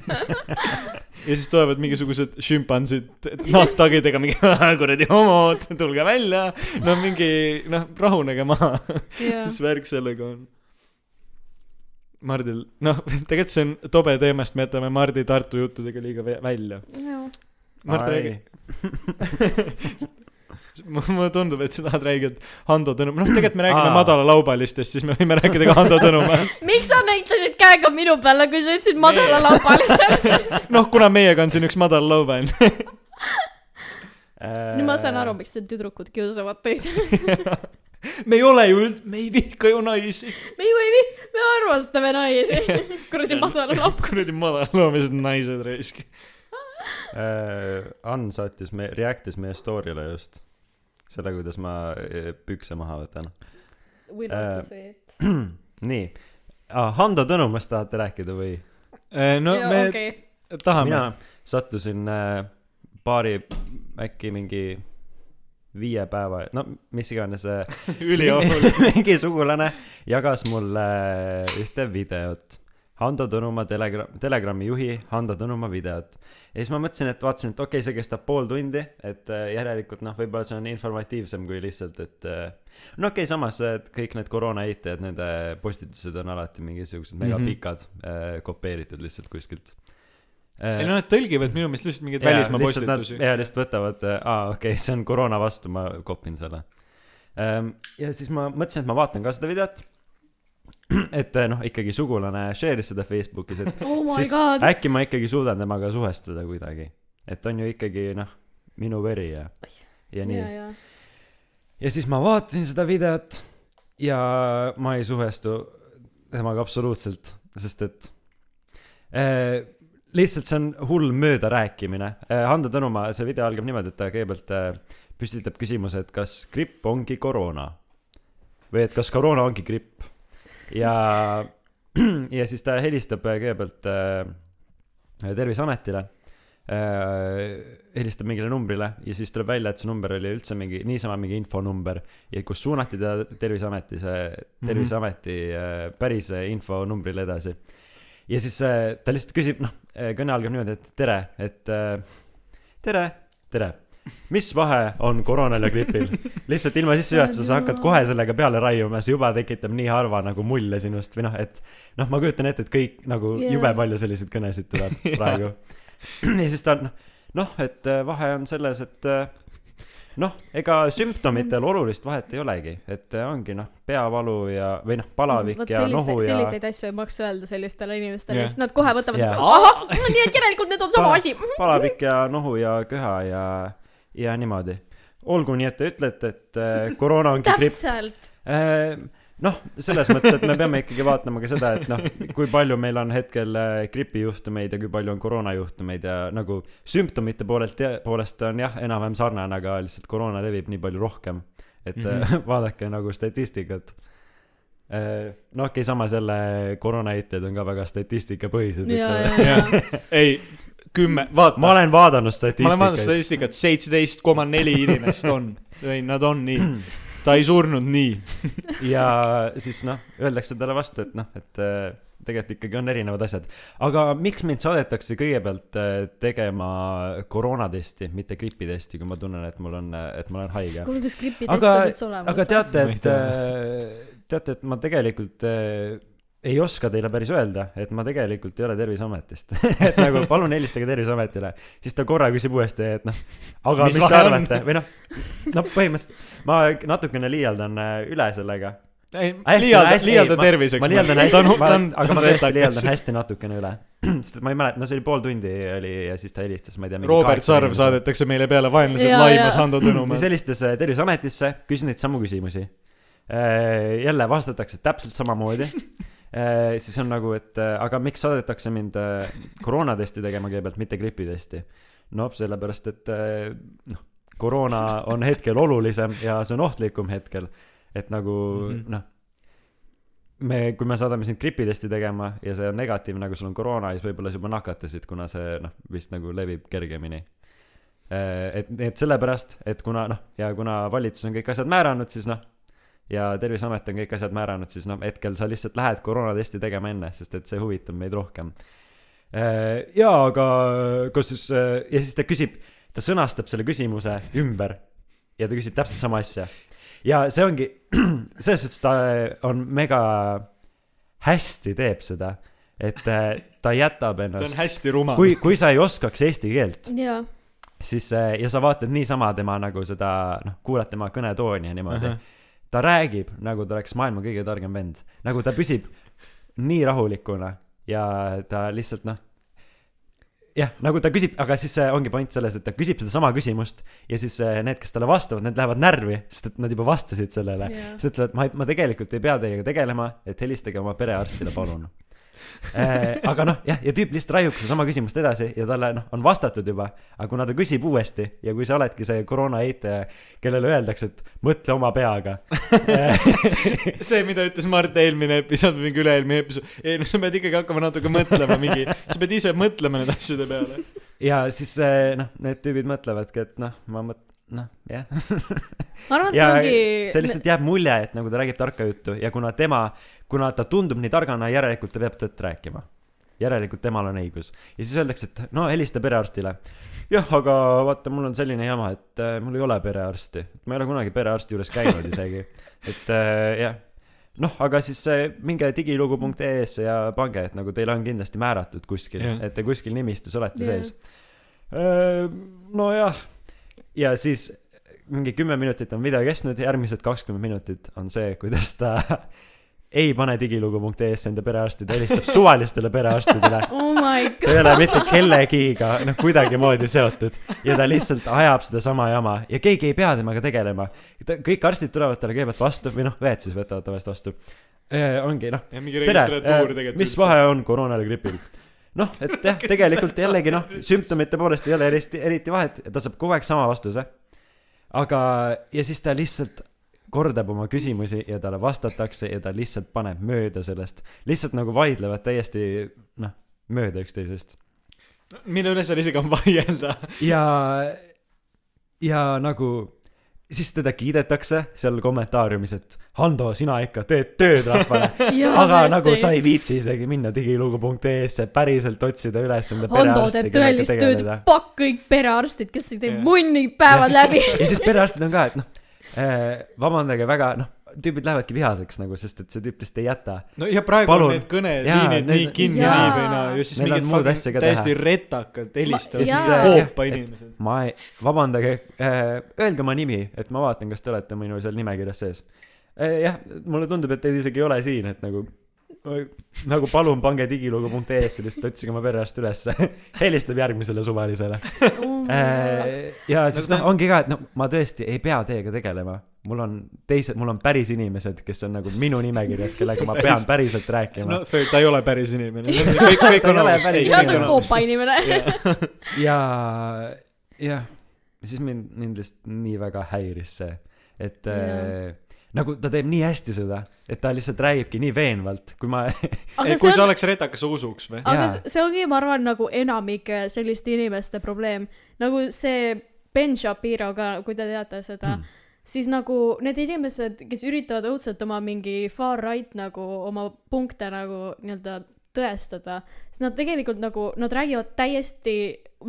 ja siis tulevad mingisugused šimpansid nahktagidega mingi kuradi homod, tulge välja. no mingi noh, rahunege maha, jaa. mis värk sellega on. Mardil, noh, tegelikult see on tobe teema, sest me jätame Mardi Tartu juttudega liiga vä- välja. Mart räägi. mulle tundub, et sa tahad rääkida Hando Tõnu, noh, tegelikult me räägime madalalaubalistest, siis me võime rääkida ka Hando Tõnumäest. miks sa näitasid käega minu peale, kui sa ütlesid madalalaubaliselt? noh, kuna meiega on siin üks madal laubaline. nüüd ma saan aru, miks need tüdrukud kiusavad teid. me ei ole ju üld-, me ei vihka ju naisi. me ju ei vi-, me armastame naisi. kuradi madalalaub. kuradi madalaloomalised naised raisk. äh, Ann saatis me, react'is meie story'le just selle, kuidas ma äh, pükse maha võtan. või Äh, nii ah,, Hando Tõnumast tahate rääkida või? no Jaa, me okei. tahame. mina sattusin äh, paari äkki mingi viie päeva, no mis iganes äh, ülioluline. mingi sugulane jagas mulle ühte videot. Hando Tõnumaa telegra-, Telegrami juhi Hando Tõnumaa videot. ja siis ma mõtlesin, et vaatasin, et okei okay,, see kestab pool tundi, et äh, järelikult noh, võib-olla see on informatiivsem kui lihtsalt, et äh, no okei okay,, samas et kõik need koroona eitajad, nende postitused on alati mingisugused Mhm. megapikad mm, -hmm. äh, kopeeritud lihtsalt kuskilt ei no nad tõlgivad minu meelest lihtsalt mingeid välismaa postitusi. ja lihtsalt võtavad, aa okei okay,, see on koroona vastu, ma kopin selle. ja siis ma mõtlesin, et ma vaatan ka seda videot. et eh, noh, ikkagi sugulane share'is seda Facebookis, et oh siis god. äkki ma ikkagi suudan temaga suhestuda kuidagi. et on ju ikkagi noh, minu veri ja, ja nii. ja, ja siis ma vaatasin seda videot ja ma ei suhestu temaga absoluutselt, sest et äh, lihtsalt see on hull möödarääkimine äh,. Hando Tõnumaa, see video algab niimoodi, et ta kõigepealt äh, püstitab küsimuse, et kas gripp ongi koroona või et kas koroona ongi gripp ja ja siis ta helistab äh, kõigepealt äh, Terviseametile äh,. helistab mingile numbrile ja siis tuleb välja, et see number oli üldse mingi, niisama mingi infonumber ja kus suunati ta Terviseameti, see Terviseameti äh, päris infonumbrile edasi. ja siis ta lihtsalt küsib, noh, kõne algab niimoodi, et tere, et äh, tere, tere mis vahe on koroonal ja gripil? lihtsalt ilma sissejuhatuseta sa hakkad kohe sellega peale raiuma, see juba tekitab nii harva nagu mulje sinust või noh, et noh, ma kujutan ette, et kõik nagu Jaa. jube palju selliseid kõnesid tuleb praegu. ja siis ta on noh, et äh, vahe on selles, et äh, noh, ega sümptomitel olulist vahet ei olegi, et äh, ongi noh, peavalu ja, või noh, palavik ja sellise, nohu ja selliseid asju ei maksa öelda sellistele inimestele yeah., siis nad kohe võtavad yeah., ahah, nii et järelikult need on sama asi. palavik ja nohu ja köha ja, ja niimoodi. olgu, nii et te ütlete, et äh, koroona ongi gripp täpselt. Äh, noh, selles mõttes, et me peame ikkagi vaatama ka seda, et noh, kui palju meil on hetkel äh, gripijuhtumeid ja kui palju on koroonajuhtumeid ja nagu sümptomite poolelt, poolest on jah, enam-vähem sarnane, aga lihtsalt koroona levib nii palju rohkem. et mm. -hmm. vaadake nagu statistikat. no okei okay,, samas jälle koroonanäitajad on ka väga statistikapõhised. ei, kümme, vaata. ma olen vaadanud ma olen vaadanud statistikat. statistikat, seitseteist koma neli inimest on. ei, nad on nii. ta ei surnud nii. ja siis noh, öeldakse talle vastu, et noh, et äh, tegelikult ikkagi on erinevad asjad. aga miks mind saadetakse kõigepealt äh, tegema koroonatesti, mitte gripitesti, kui ma tunnen, et mul on, et ma olen haige? kuule, kas gripitest Aga- on üldse olemas? aga teate, et tea., teate, et ma tegelikult äh, ei oska teile päris öelda, et ma tegelikult ei ole Terviseametist. et nagu palun helistage Terviseametile, siis ta korra küsib uuesti, et noh, aga Mis mis, te arvate või noh, no põhimõtteliselt ma natukene liialdan äh, üle sellega ei, liialda, liialda terviseks. ma liialdan hästi, ma aga ma tõesti liialdan hästi natukene üle. sest et ma ei mäleta, no see oli pool tundi oli ja siis ta helistas, ma ei tea. Robert Sarv. saadetakse meile peale, vaenlased laimas. Hando Tõnumäe. siis helistas äh, Terviseametisse, küsis neid samu küsimusi. jälle vastatakse täpselt samamoodi. Siis on nagu, et äh, aga miks saadetakse mind äh, koroonatesti tegema kõigepealt, mitte gripitesti. noh, sellepärast, et äh, noh, koroona on hetkel olulisem ja see on ohtlikum hetkel. et nagu mm. -hmm. noh, me, kui me saadame sind gripitesti tegema ja see on negatiivne, aga sul on koroona, siis võib-olla sa juba nakatasid, kuna see noh, vist nagu levib kergemini. et, et sellepärast, et kuna noh, ja kuna valitsus on kõik asjad määranud, siis noh, ja Terviseamet on kõik asjad määranud, siis noh, hetkel sa lihtsalt lähed koroonatesti tegema enne, sest et see huvitab meid rohkem. jaa, aga kas siis, ja siis ta küsib, ta sõnastab selle küsimuse ümber ja ta küsib täpselt sama asja. ja see ongi, selles suhtes ta on mega hästi teeb seda, et äh, ta jätab ta on ennast, hästi rumal. kui, kui sa ei oskaks eesti keelt, jaa, siis äh, ja sa vaatad niisama tema nagu seda, noh, kuulad tema kõnetooni ja niimoodi uh. -huh. Ta räägib nagu ta oleks maailma kõige targem vend, nagu ta püsib nii rahulikuna ja ta lihtsalt noh, jah, nagu ta küsib, aga siis ongi point selles, et ta küsib sedasama küsimust ja siis äh, need, kes talle vastavad, need lähevad närvi, sest et nad juba vastasid sellele. jaa. siis ütlevad, ma, ma tegelikult ei pea teiega tegelema, et helistage oma perearstile, palun. aga noh, jah, ja tüüp lihtsalt raiub sedasama küsimust edasi ja talle noh, on vastatud juba, aga kuna ta küsib uuesti ja kui sa oledki see koroona eitaja, kellele öeldakse, et mõtle oma peaga see, mida ütles Mart eelmine episood või mingi üle-eelmine episood, ei no sa pead ikkagi hakkama natuke mõtlema mingi, sa pead ise mõtlema nende asjade peale. ja siis äh, noh, need tüübid mõtlevadki, et noh, ma mõt-, noh, jah. ma arvan, et see ja ongi see lihtsalt jääb mulje, et nagu ta räägib tarka juttu ja kuna tema, kuna ta tundub nii targana, järelikult ta peab tõtt rääkima. järelikult temal on õigus. ja siis öeldakse, et no helista perearstile. jah, aga vaata, mul on selline jama, et äh, mul ei ole perearsti. ma ei ole kunagi perearsti juures käinud isegi. et äh, jah, noh, aga siis äh, minge digilugu.ee-sse ja pange, et nagu teil on kindlasti määratud kuskil Jah. et te kuskil nimistus olete Jah. sees. nojah, ja siis mingi kümme minutit on video kestnud, järgmised kakskümmend minutit on see, kuidas ta ei pane digilugu.ee-sse enda perearsti, ta helistab suvalistele perearstidele. oh my ta ei ole mitte kellegiga noh, kuidagimoodi seotud ja ta lihtsalt ajab sedasama jama ja keegi ei pea temaga tegelema. kõik arstid tulevad talle kõigepealt vastu või noh, õed siis võtavad tavaliselt vastu. ongi noh, ja mingi tere tegelikult mis vahe on koroonal ja gripil? noh, et jah, tegelikult jällegi noh, sümptomite poolest ei ole eriti, eriti vahet ta saab kogu aeg sama vastuse. aga, ja siis ta lihtsalt kordab oma küsimusi ja talle vastatakse ja ta lihtsalt paneb mööda sellest. lihtsalt nagu vaidlevad täiesti noh mööda üksteisest. Mille üle seal isegi on vaielda. ja ja nagu siis teda kiidetakse seal kommentaariumis et Hando sina ikka teed tööd rahvale. Aga nagu sa ei viitsi isegi minna digilugu.ee-sse päriselt otsida üles enda Hando teeb tõelist tööd tegeleda, pakk kõik perearstid, kes ei tee munni päevad läbi. ja siis perearstid on ka et noh vabandage väga noh tüübid lähevadki vihaseks nagu sest et see tüüp lihtsalt ei jäta. No ja praegu Palun. on need kõneliinid nii kinni nii või naa ja siis Neil mingid muud fucking asja ka täiesti retakad helistavad äh, koopa inimesed. ma ei vabandage äh, öelge oma nimi et ma vaatan kas te olete minu seal nimekirjas sees. Äh, jah mulle tundub et teid isegi ei ole siin et nagu nagu palun pange digilugu.ee-sse lihtsalt otsige oma perearst ülesse helistab järgmisele suvalisele Äh, ja siis ta- noh ongi ka et noh ma tõesti ei pea teiega tegelema mul on teised mul on päris inimesed kes on nagu minu nimekirjas kellega ma pean päriselt rääkima no fair, ta ei ole päris inimene. kõik, kõik Ta on ei ole aus. päris ja ta inimene. on koopa inimene. ja jah siis mind mind lihtsalt nii väga häiris see et Jaa. Nagu ta teeb nii hästi seda et ta lihtsalt räägibki nii veenvalt kui ma kui see sa on, oleks retakas, sa usuks või? aga Jaa. see- ongi, ma arvan, nagu enamike selliste inimeste probleem. nagu see Ben Shapiro ka, kui te teate seda Hmm. mm., siis nagu need inimesed, kes üritavad õudselt oma mingi far right nagu oma punkte nagu nii-öelda tõestada, siis nad tegelikult nagu, nad räägivad täiesti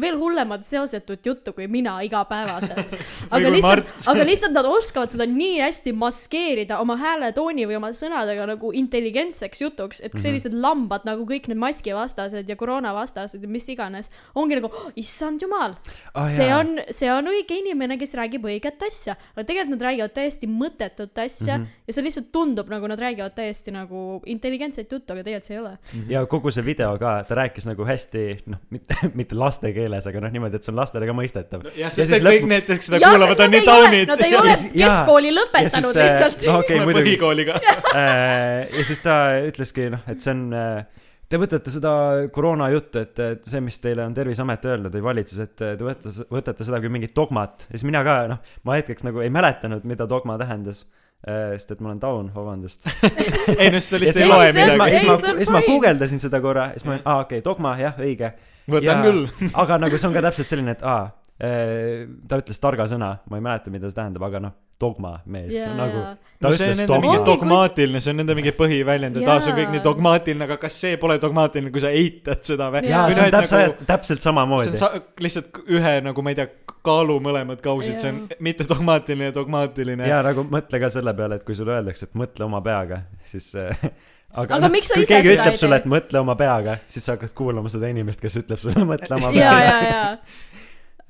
veel hullemat seosetut juttu kui mina igapäevaselt. aga lihtsalt aga lihtsalt nad oskavad seda nii hästi maskeerida oma hääletooni või oma sõnadega nagu intelligentseks jutuks, Mhm. et sellised lambad nagu kõik need maskivastased ja koroonavastased ja mis iganes, ongi nagu oh,, issand jumal Ah, see jaa. on, see on õige inimene, kes räägib õiget asja, aga tegelikult nad räägivad täiesti mõttetut asja mm Mhm. -hmm. ja see lihtsalt tundub nagu nad räägivad täiesti nagu intelligentset juttu, aga tegelikult see ei ole. ja kogu see video ka ta rääkis nagu hästi noh mitte mitte laste keeles aga noh niimoodi et see on lastele ka mõistetav. Jah, sest et kõik need, kes seda kuulavad, on nii taunid. nad ei ole Ja keskkooli Ja lõpetanud äh, lihtsalt. no okei muidugi. põhikooliga. Äh, ja siis ta ütleski noh et see on äh, te võtate seda koroona juttu et see mis teile on terviseamet öelnud või valitsus et te võtate võtate seda kui mingit dogmat. Ja siis mina ka noh ma hetkeks nagu ei mäletanud mida dogma tähendas. Äh, sest et ma olen taun vabandust ei no siis sa lihtsalt ei loe ma- siis ma- midagi. Siis ma siis ma guugeldasin seda korra ja siis ma olin aa okei dogma jah õige võtan Ja- küll. aga nagu see on ka täpselt selline et aa ta ütles targa sõna ma ei mäleta mida see tähendab aga noh dogma mees Jaa, nagu jaa. ta no ütles dogma dogmaatiline, see on nende mingi põhiväljend, et aa, see on kõik Jaa. nii dogmaatiline, aga kas see pole dogmaatiline, kui sa eitad seda või? Jaa. jaa või see noh, on täpselt nagu täpselt see on samamoodi sa- lihtsalt ühe nagu ma ei tea, kaalu mõlemad kausid, see on mitte dogmaatiline ja dogmaatiline. ja nagu mõtle ka selle peale et kui sulle öeldakse et mõtle oma peaga siis äh, aga, Aga miks sa kui ise keegi seda ütleb ei sulle tee? et mõtle oma peaga siis sa hakkad kuulama seda inimest kes ütleb sulle mõtle oma ja, peaga ja, ja.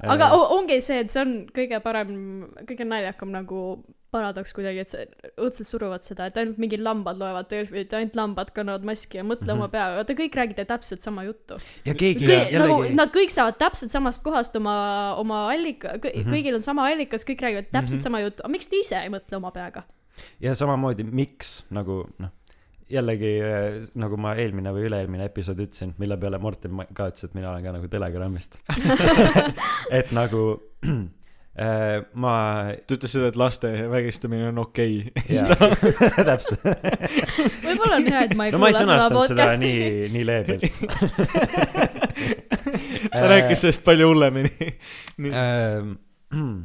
Aga ongi see, et see on kõige parem, kõige naljakam nagu paradoks kuidagi, et see õudselt suruvad seda, et ainult mingid lambad loevad Delfit, ainult lambad kannavad maski ja mõtle mm -hmm. oma peaga, te kõik räägite täpselt sama juttu. ja keegi nagu jällegi nad kõik saavad täpselt samast kohast oma, oma allika, Mhm. kõigil on sama allikas, kõik räägivad täpselt sama juttu, aga miks te ise ei mõtle oma peaga? ja samamoodi miks nagu noh jällegi äh, nagu ma eelmine või üle-eelmine episood ütlesin mille peale Morten ma- ka ütles et mina olen ka nagu telegrammist et nagu äh, ma ta ütles seda, et laste vägistamine on okei okay. täpselt võib-olla on hea, et ma ei no kuula seda podcast'i. nii nii leebelt ta rääkis sellest palju hullemini. nii, mm.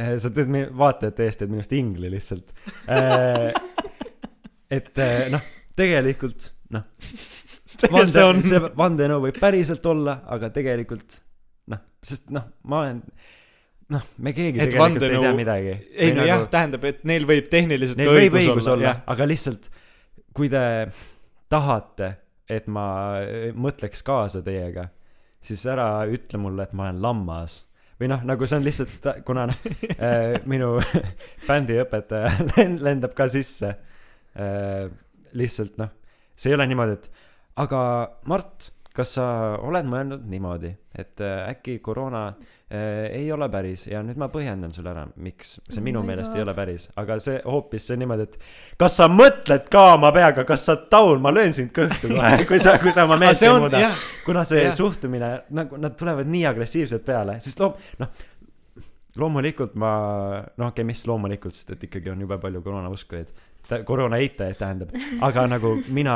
Äh, sa teed meie vaatajate eest teed minust ingli lihtsalt et äh, noh tegelikult noh. Tegelikult see vandenõu võib päriselt olla aga tegelikult noh sest noh ma olen noh me keegi Et tegelikult ei vandenõu- tea midagi. Ei no jah, tähendab, et neil võib tehniliselt neil ka õigus, õigus olla jah. aga lihtsalt kui te tahate et ma äh, mõtleks kaasa teiega siis ära ütle mulle et ma olen lammas. Või noh nagu see on lihtsalt kuna äh, minu bändiõpetaja len- lendab ka sisse lihtsalt noh see ei ole niimoodi et aga Mart kas sa oled mõelnud niimoodi et äh, äkki koroona äh, ei ole päris ja nüüd ma põhjendan sulle ära miks see Oh minu my meelest God. ei ole päris aga see hoopis see niimoodi et kas sa mõtled ka oma peaga kas sa taun ma löön sind kõhtu kohe kui sa kui sa oma aga meelt ei muuda kuna see jah. suhtumine nagu nad tulevad nii agressiivselt peale siis loob noh loomulikult ma, noh okei okay,, mis loomulikult, sest et ikkagi on jube palju koroonauskujaid, koroona eitajaid tähendab, aga nagu mina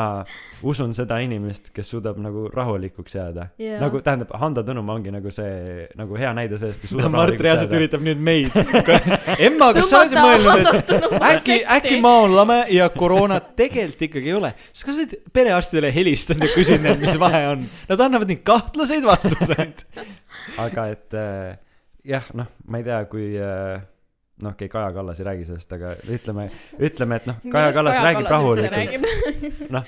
usun seda inimest, kes suudab nagu rahulikuks jääda Jaa. nagu tähendab, Hando Tõnumaa ongi nagu see nagu hea näide sellest, kes suudab Mart rahulikuks reaalselt üritab nüüd meid. Emma, kas sa oled mõelnud, et äkki, äkki maulame ja koroonat tegelikult ikkagi ei ole. siis kas sa oled perearstidele helistanud ja küsinud neilt, mis vahe on? Nad annavad nii kahtlaseid vastuseid. aga et äh, jah, noh, ma ei tea, kui äh, noh, okei okay,, Kaja Kallas ei räägi sellest, aga ütleme, ütleme, et noh, Kaja Kallas räägib rahulikult, noh,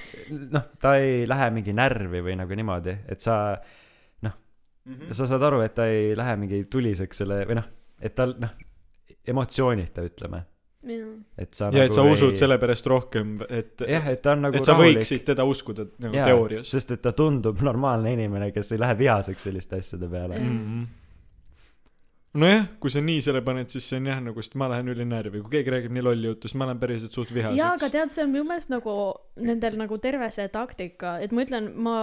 noh, ta ei lähe mingi närvi või nagu niimoodi, et sa, Mhm. sa saad aru, et ta ei lähe mingi tuliseks selle või noh, et tal noh, emotsioonita ütleme, et sa ja et sa nagu usud ei... sellepärast rohkem, et, jah, et ta on nagu et sa rahulik võiksid teda uskuda nagu Jaa, teoorias. sest et ta tundub normaalne inimene, kes ei lähe vihaseks selliste asjade peale Mm. Mhm. nojah, kui sa nii selle paned, siis see on jah nagu, sest ma lähen ülinärvi, kui keegi räägib nii lolli juttu, siis ma lähen päriselt suht jaa, aga vihaseks. tead, see on minu meelest nagu nendel nagu terve see taktika, et ma ütlen, ma,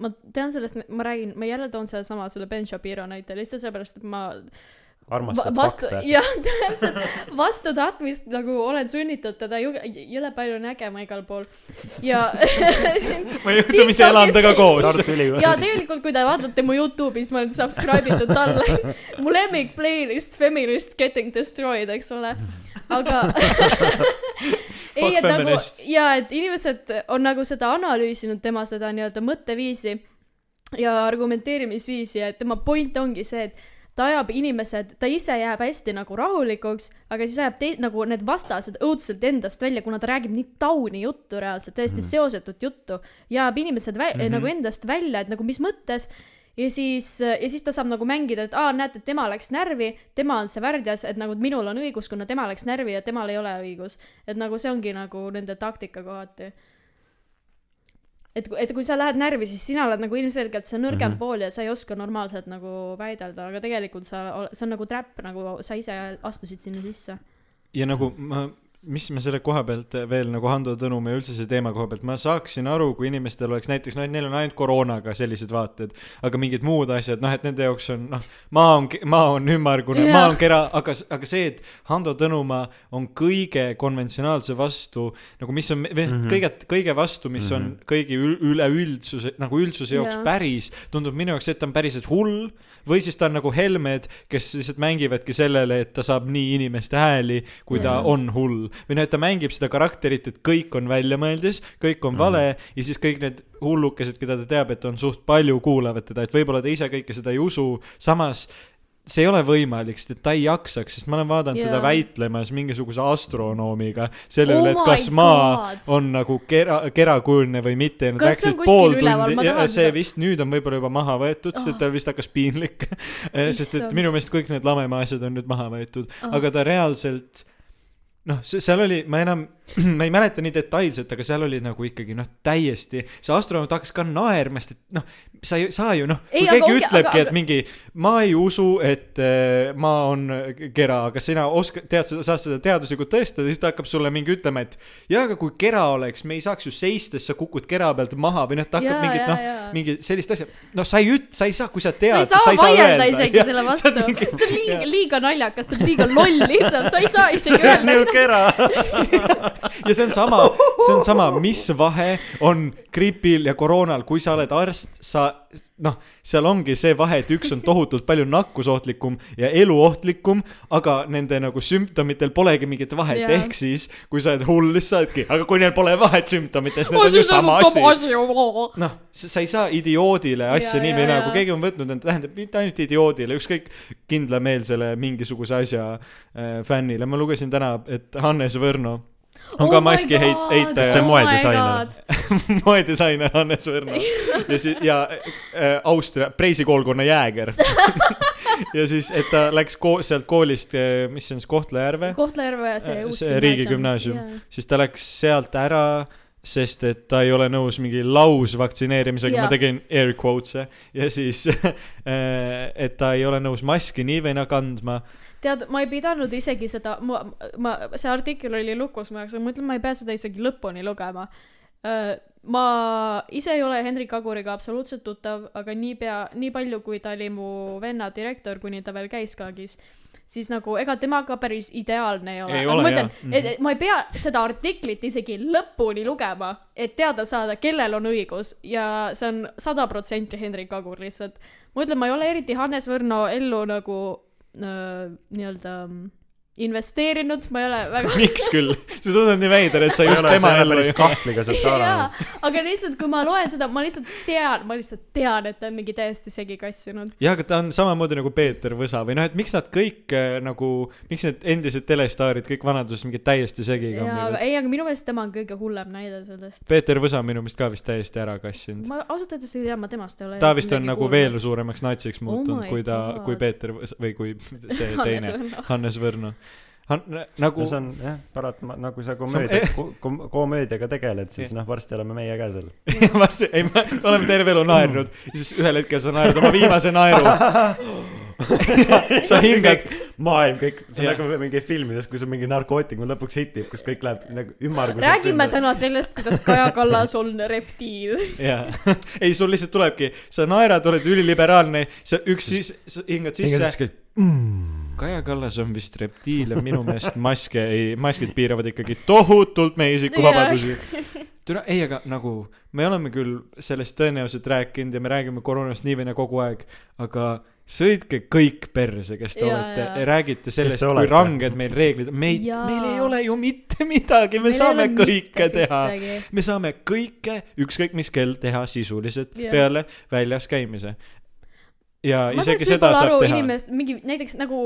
ma tean sellest, ma räägin, ma jälle toon sedasama, selle Ben Shapiro näite lihtsalt sellepärast, et ma armastad vastu, fakte jah, täpselt, vastu tahtmist nagu olen sunnitud teda ju jõle palju nägema igal pool ja ma juhtumisi elan temaga koos. Ja tegelikult, kui te vaatate mu Youtube'i, siis ma olen subscribe itud talle. mu lemmik playlist Feminist Getting Destroyed, eks ole. aga ei, et nagu ja et inimesed on nagu seda analüüsinud, tema seda nii-öelda mõtteviisi ja argumenteerimisviisi ja et tema point ongi see, et ta ajab inimesed, ta ise jääb hästi nagu rahulikuks, aga siis ajab te-, nagu need vastased õudselt endast välja, kuna ta räägib nii tauni juttu reaalselt, täiesti mm. seosetut juttu, jääb inimesed vä- mm, -hmm. nagu endast välja, et nagu mis mõttes. ja siis, ja siis ta saab nagu mängida, et aa, näete, tema läks närvi, tema on see värdjas, et nagu minul on õigus, kuna tema läks närvi ja temal ei ole õigus. et nagu see ongi nagu nende taktika kohati. et, et kui sa lähed närvi, siis sina oled nagu ilmselgelt see nõrgem mm. -hmm. pool ja sa ei oska normaalselt nagu väidelda, aga tegelikult sa, see on nagu trap, nagu sa ise astusid sinna sisse. ja nagu ma, mis me selle koha pealt veel nagu Hando Tõnumaa ja üldse selle teema koha pealt, ma saaksin aru, kui inimestel oleks näiteks noh, et neil on ainult koroonaga sellised vaated, aga mingid muud asjad, noh, et nende jaoks on noh, maa on, maa on ümmargune yeah., maa on kera, aga, aga see, et Hando Tõnumaa on kõige konventsionaalse vastu nagu, mis on mm Mhm. -hmm. kõige, kõige vastu, mis mm -hmm. on kõigi ül- üleüldsuse nagu üldsuse jaoks yeah. päris, tundub minu jaoks, et ta on päriselt hull või siis ta on nagu Helmed, kes lihtsalt mängivadki sellele, et ta saab nii inimeste hääli, kui ta Jaa. on hull. Või noh, et ta mängib seda karakterit, et kõik on väljamõeldis, kõik on vale ja siis kõik need hullukesed, keda ta teab, et on suht palju, kuulavad teda, et võib-olla ta ise kõike seda ei usu, samas see ei ole võimalik, sest et ta ei jaksaks, sest ma olen vaadanud yeah. teda väitlemas mingisuguse astronoomiga selle Oh üle, et my kas maa God. on nagu kera, kerakujuline või mitte. Nad Kas see on kuskil pool üleval? Ma tahan see seda- vist nüüd on võib-olla juba maha võetud, sest et tal vist hakkas piinlik. sest et minu meelest kõik need lamemaa asjad on nüüd maha võetud, Ah. aga ta reaalselt noh, see seal oli, ma enam, ma ei mäleta nii detailselt, aga seal oli nagu ikkagi noh, täiesti, see astronaut hakkas ka naerma, sest et noh, sa ei saa ju noh, kui Ei, keegi aga ongi- ütlebki, aga- et mingi ma ei usu, et äh, maa on kera, aga sina oskad, tead seda, saad seda teaduslikult tõestada, siis ta hakkab sulle mingi ütlema, et jaa, aga kui kera oleks, me ei saaks ju seistes, sa kukud kera pealt maha või noh, ta hakkab Jaa, mingit noh mingi sellist asja, noh, sa ei üt-, sa ei saa, kui sa sa tead, ei saa vaielda isegi Jah, selle sa vastu. mingi-, see on liiga liiga naljakas, see on liiga loll lihtsalt, sa ei saa isegi see on ju öelda. kera ja see on sama, see on sama, mis vahe on gripil ja koroonal, kui sa oled arst, sa noh, seal ongi see vahe, et üks on tohutult palju nakkusohtlikum ja eluohtlikum, aga nende nagu sümptomitel polegi mingit vahet yeah., ehk siis kui sa oled hull, siis sa oledki, aga kui neil pole vahet sümptomites, need on ju sama asi. noh, sa ei saa idioodile asja Jaa, nii või naa, jaa. kui keegi on võtnud, tähendab mitte ainult idioodile, ükskõik kindlameelsele mingisuguse asja äh, fännile, ma lugesin täna, et Hannes Võrno on ka maski heit-, Oh eitaja See moedisainer. moedisainer Hannes Võrno. Ja siis ja äh, Austria Preisi koolkonna jääger. Ja siis, et ta läks ko- sealt koolist, mis see on siis Kohtla-Järve, Kohtla-Järve see uus see riigigümnaasium, siis ta läks sealt ära, sest et ta ei ole nõus mingi lausvaktsineerimisega, ma tegin air quotes'e. Ja siis äh, et ta ei ole nõus maski nii või naa kandma tead, ma ei pidanud isegi seda, ma, ma, see artikkel oli lukus mu jaoks, ma mõtlen, ma ei pea seda isegi lõpuni lugema. ma ise ei ole Hendrik Aguriga absoluutselt tuttav, aga niipea, nii palju, kui ta oli mu venna direktor, kuni ta veel käis KAG-is, siis nagu ega tema ka päris ideaalne ei ole. Aga ma ütlen jah., Mhm. et et ma ei pea seda artiklit isegi lõpuni lugema, et teada saada, kellel on õigus ja see on sada protsenti Hendrik Agur lihtsalt. ma ütlen, ma ei ole eriti Hannes Võrno ellu nagu nii-öelda mm, investeerinud, ma ei ole väga miks küll? see tundub nii veider, et sa just tema ellu ei kahvliga sealt olema., aga lihtsalt, kui ma loen seda, ma lihtsalt tean, ma lihtsalt tean, et ta on mingi täiesti segi kassinud. jah, aga ta on samamoodi nagu Peeter Võsa või noh, et miks nad kõik äh, nagu, miks need endised telestaarid kõik vanaduses mingi täiesti segi kammivad? ei, aga minu meelest tema on kõige hullem näide sellest. Peeter Võsa on minu meelest ka vist täiesti ära kassinud. ma ausalt öeldes ei tea, ma temast ei ole ta vist on nagu veel suuremaks natsiks Oh muutunud my kui ta, kui. Peeter Võsa või kui see teine. Hannes Võrno. Nagu no see on jah, paratama-, nagu sa komöödia on-, komöödiaga tegeled, siis noh, varsti oleme meie ka seal. varsti, ei, me oleme terve elu naernud ja siis ühel hetkel sa naerad oma viimase naeru. sa hingad, maailm kõik, see on nagu mingi filmides, kui sul mingi narkootikum lõpuks hitib, kus kõik läheb nagu ümmarguselt. räägime täna sellest, kuidas Kaja Kallas on reptiil. jaa. ei, sul lihtsalt tulebki, sa naerad, oled üliliberaalne, sa üks siis, sa hingad sisse. Kaja Kallas on vist reptiil ja minu meelest maske ei, maskid piiravad ikkagi tohutult meie isikuvabadusi. türa, ei, aga nagu me oleme küll sellest tõenäoliselt rääkinud ja me räägime koroonast nii või naa kogu aeg, aga sõitke kõik perse, kes te Jaa, olete räägite sellest, kui ranged meil reeglid on, meid, meil ei ole ju mitte midagi, me saame kõike teha. me saame kõike, ükskõik mis kell teha sisuliselt yeah. peale väljas käimise. Ja ma isegi seda saab teha. inimest, mingi näiteks nagu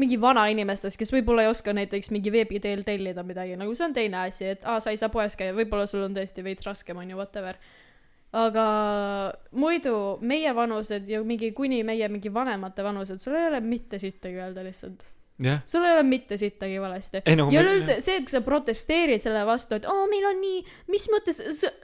mingi vanainimestest, kes võib-olla ei oska näiteks mingi veebi teel tellida midagi, nagu see on teine asi, et aa, sa ei saa poes käia, võib-olla sul on tõesti veits raskem, on ju, whatever. aga muidu meie vanused ja mingi kuni meie mingi vanemate vanused, sul ei ole mitte sittagi öelda lihtsalt. jah, sul ei ole mitte sittagi valesti. nagu ja üleüldse see, et kui sa protesteerid selle vastu, et oo, meil on nii, mis mõttes,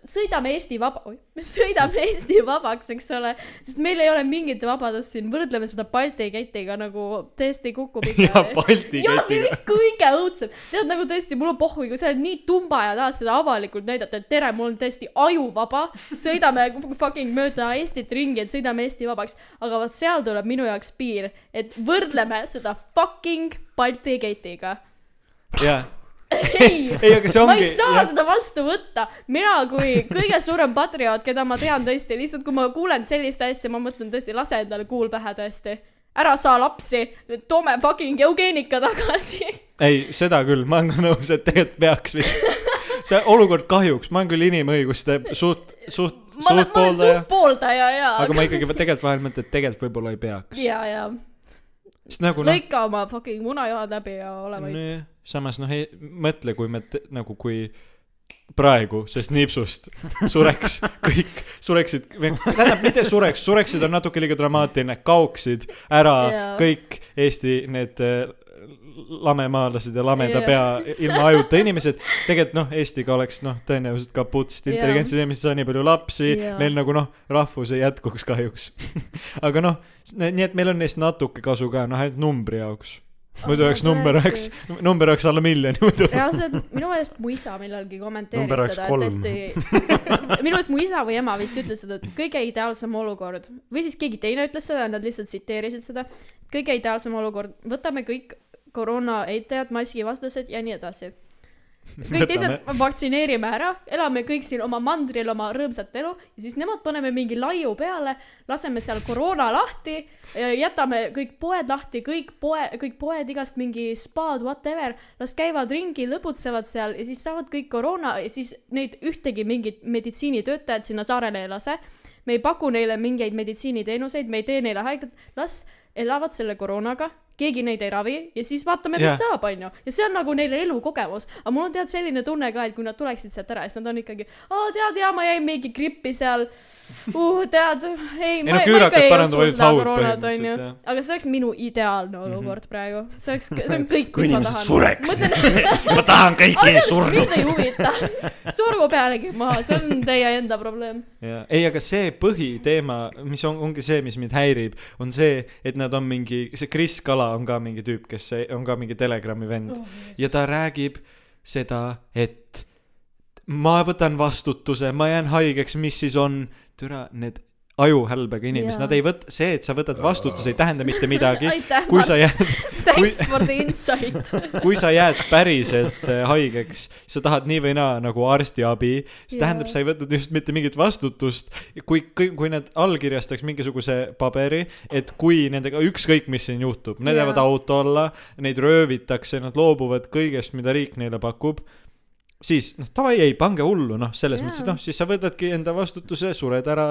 sõidame Eesti vaba, sõidame Eesti vabaks, eks ole, sest meil ei ole mingit vabadust siin, võrdleme seda Balti ketiga nagu tõesti kukub ikka. Balti jaa, see ketiga oli. kõige õudsem. tead nagu tõesti, mul on pohhui, kui sa oled nii tumba ja tahad seda avalikult näidata, et tere, mul on tõesti ajuvaba, sõidame fucking mööda Eestit ringi, et sõidame Eesti vabaks. aga vot seal tuleb minu jaoks piir, et võrdleme seda fucking Balti ketiga. jah, ei, ei, aga see ma ongi ei. saa seda vastu võtta. mina kui kõige suurem patrioot, keda ma tean tõesti, lihtsalt kui ma kuulen sellist asja, ma mõtlen tõesti, lase endale kuul pähe tõesti. ära saa lapsi, toome fucking eugeenika tagasi. ei, seda küll, ma olen ka nõus, et tegelikult peaks vist. see olukord kahjuks, ma olen küll inimõiguste suht, suht, ma suht ma olen pooldaja suht, pooldaja ja. aga ma ikkagi tegelikult vahel mõtlen, et tegelikult võib-olla ei peaks. ja, ja sest nagu noh, lõika oma fucking munajoad läbi ja ole vait. nojah, samas noh, mõtle, kui me te, nagu, kui praegu, sest nipsust sureks kõik, sureksid, tähendab, mitte sureks, sureksid on natuke liiga dramaatiline, kaoksid ära Jaa. kõik Eesti need äh, lamemaalased ja lameda pea ilma ajuta inimesed. tegelikult noh, Eestiga oleks noh, tõenäoliselt kaputt, sest Jaa. intelligentsed inimesed saa nii palju lapsi meil nagu noh, rahvus ei jätkuks kahjuks. aga noh, nii et meil on neist natuke kasu ka, noh ainult numbri jaoks. muidu oleks number oleks, number oleks alla miljoni muidu. reaalselt minu meelest mu isa millalgi kommenteeris seda, et tõesti, minu meelest mu isa või ema vist ütles seda, et kõige ideaalsem olukord või siis keegi teine ütles seda, nad lihtsalt tsiteerisid seda. kõige ideaalsem olukord, võtame kõik koroona eitajad, maskivastased ja nii edasi. kõik teised vaktsineerime ära, elame kõik siin oma mandril oma rõõmsat elu ja siis nemad paneme mingi laiu peale, laseme seal koroona lahti, jätame kõik poed lahti, kõik poe, kõik poed igast mingi spaad, whatever, las käivad ringi, lõbutsevad seal ja siis saavad kõik koroona ja siis neid ühtegi mingit meditsiinitöötajat sinna saarele ei lase. me ei paku neile mingeid meditsiiniteenuseid, me ei tee neile haiget, las elavad selle koroonaga, keegi neid ei ravi ja siis vaatame, mis Jah. saab, onju. ja see on nagu neile elukogemus. aga mul on tead selline tunne ka, et kui nad tuleksid sealt ära, siis nad on ikkagi, aa tead, jaa, ma jäin mingi grippi seal uh,. tead, ei, Ei ma, no ma ikka ei usu seda koroonat, onju aga see oleks minu ideaalne olukord mm -hmm. praegu. see oleks, see on kõik, mis ma tahan. sureks ma tahan kõiki aga mind surnuks ei. huvita. surgu pealegi maha, see on teie enda probleem. ei, aga see põhiteema, mis on, ongi see, mis mind häirib, on see, et nad on mingi, see Kris Kala on ka mingi tüüp, kes on ka mingi Telegrami vend. Oh, ja ta räägib seda, et ma võtan vastutuse, ma jään haigeks, mis siis on, türa, need ajuhälbega inimesi, nad ei võta, see, et sa võtad vastutuse, ei tähenda mitte midagi. kui sa jääd, thanks for the insight. kui sa jääd päriselt äh, haigeks, sa tahad nii või naa nagu arstiabi, see Jaa. tähendab, sa ei võtnud just mitte mingit vastutust. kui, kui, kui nad allkirjastaks mingisuguse paberi, et kui nendega ükskõik, mis siin juhtub, need Jaa. jäävad auto alla, neid röövitakse, nad loobuvad kõigest, mida riik neile pakub siis noh, davai, ei pange hullu, noh, selles Jaa. mõttes, et noh, siis sa võtadki enda vastutuse, sured ära,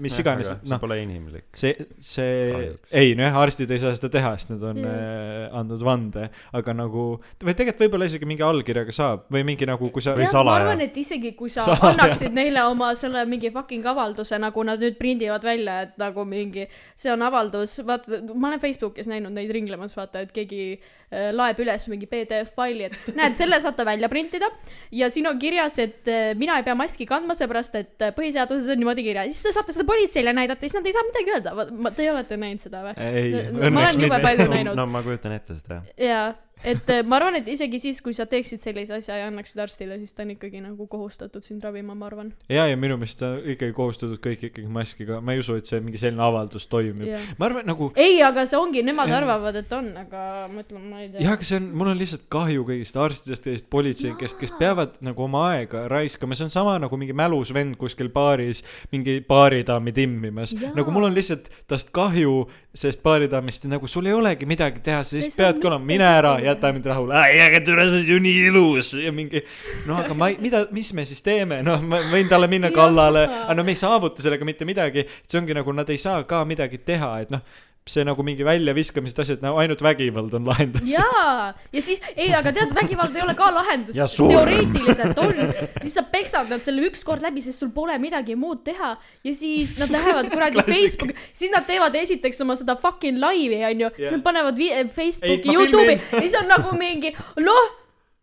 mis iganes, see noh. pole inimlik. see, see ei nojah, arstid ei saa seda teha, sest nad on Jah. äh, andnud vande, aga nagu, või tegelikult võib-olla isegi mingi allkirjaga saab või mingi nagu, kui sa ma arvan, et isegi kui sa Salaja. annaksid neile oma selle mingi fucking avalduse, nagu nad nüüd prindivad välja, et nagu mingi, see on avaldus, vaata, ma olen Facebookis näinud neid ringlemas, vaata, et keegi äh, laeb üles mingi PDF faili, et näed, selle saate välja printida ja siin on kirjas, et äh, mina ei pea maski kandma, seepärast et äh, põhiseaduses on niimoodi kirjas, siis te saate seda politseile näidata, siis nad ei saa midagi öelda, te olete näinud seda või? ei, Ma õnneks mitte. palju näinud. no ma kujutan ette seda jaa, et äh, ma arvan, et isegi siis, kui sa teeksid sellise asja ja annaksid arstile, siis ta on ikkagi nagu kohustatud sind ravima, ma arvan. ja, ja minu meelest on ikkagi kohustatud kõik ikkagi maskiga, ma ei usu, et see mingi selline avaldus toimib. Jah. ma arvan nagu, ei, aga see ongi, nemad Jah. arvavad, et on, aga ma ütlen, ma ei tea. jah, aga see on, mul on lihtsalt kahju kõigist arstidest, kõigist politseinikest, kes peavad nagu oma aega raiskama, see on sama nagu mingi mälus vend kuskil baaris mingi baaridaami timmimas. Nagu mul on lihtsalt tast kahju sellest baaridaamist ja nagu sul ei olegi midagi teha, sa lihtsalt peadki olema, mine ära, midagi jäta mind rahule. aga tule, sa oled ju nii ilus ja mingi, no aga ma ei, mida, mis me siis teeme, noh, ma võin talle minna kallale, aga no me ei saavuta sellega mitte midagi. see ongi nagu nad ei saa ka midagi teha, et noh, see nagu mingi väljaviskamised asjad, no ainult vägivald on lahendus. jaa, ja siis, ei, aga tead, vägivald ei ole ka lahendus teoreetiliselt on. siis sa peksad nad selle ükskord läbi, sest sul pole midagi muud teha ja siis nad lähevad kuradi. Facebooki, siis nad teevad esiteks oma seda fucking laivi, onju, siis Jah. nad panevad vi- Facebooki, Youtube'i ja siis on nagu mingi, noh,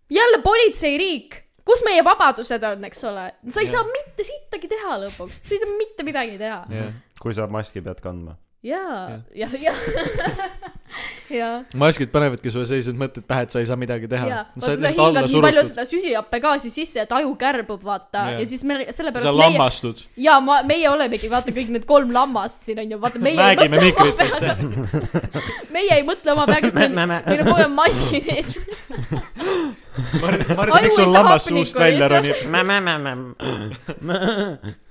jälle politseiriik kus meie vabadused on, eks ole, sa ei Jah. saa mitte sittagi teha lõpuks, sa ei saa mitte midagi teha. jah, kui sa maski pead kandma. jaa, jah, jah, jaa. maskid panevadki sulle sellised mõtted pähe, et sa ei saa midagi teha jaa, no,. sa sa lihtsalt alla hingad nii palju seda süsihappegaasi sisse, et aju kärbub, vaata ja siis me sa sellepärast meie, lammastud. ja ma, meie olemegi, vaata kõik need kolm lammast siin onju, vaata meie ei räägime mõtle oma mikritesse. peaga, meie ei mõtle oma peaga, sest meil, meil on kogu aeg maskid ees. Mart, Aju miks ei sul lammas suust välja ronib?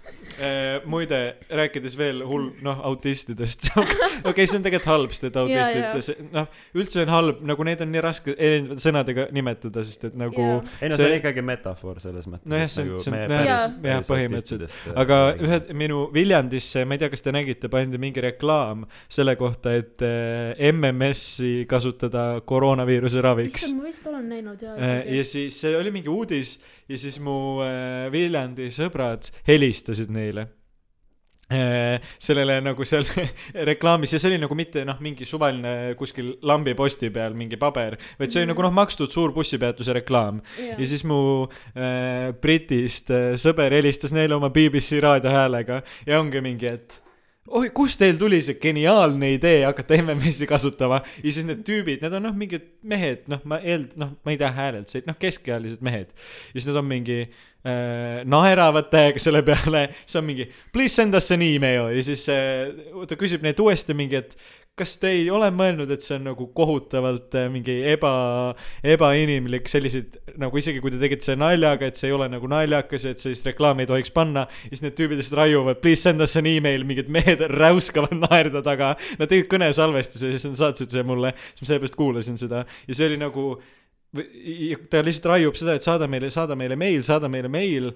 muide, rääkides veel hull, noh, autistidest. okei, see on tegelikult halb, sest et autistid, noh, üldse on halb, nagu neid on nii raske erinevate sõnadega nimetada, sest et nagu ei no see on ikkagi metafoor selles mõttes. Nojah, see on- see on- jah, põhimõtteliselt. autistidest, aga äh, ühed minu Viljandisse, ma ei tea, kas te nägite, pandi mingi reklaam selle kohta, et äh, MMS-i kasutada koroonaviiruse raviks. issand, ma vist olen näinud jaa. Äh, ja siis see oli mingi uudis ja siis mu äh, Viljandi sõbrad helistasid neile. Äh, sellele nagu seal reklaamis ja see oli nagu mitte noh, mingi suvaline kuskil lambiposti peal mingi paber, vaid see oli nagu noh, makstud suur bussipeatuse reklaam. ja siis mu äh, Britist äh, sõber helistas neile oma BBC raadiohäälega ja ongi mingi, et oi, kust teil tuli see geniaalne idee hakata MMS-i kasutama? Ja siis need tüübid, need on noh, mingid mehed, noh, ma eld-, noh, ma ei tea häälelt, noh, keskealised mehed. ja siis nad on mingi äh, naeravad täiega selle peale, siis on mingi please send us an email. Ja siis äh, ta küsib neilt uuesti mingi, et kas te ei ole mõelnud, et see on nagu kohutavalt äh, mingi eba, ebainimlik selliseid nagu isegi kui te tegite selle naljaga, et see ei ole nagu naljakas ja et sellist reklaami ei tohiks panna. siis need tüübid lihtsalt raiuvad, please send us an email, mingid mehed räuskavad naerda taga. Nad tegid kõnesalvestuse ja siis nad saatsid selle mulle, siis ma sellepärast kuulasin seda ja see oli nagu. ta lihtsalt raiub seda, et saada meile, saada meile meil, saada meile meil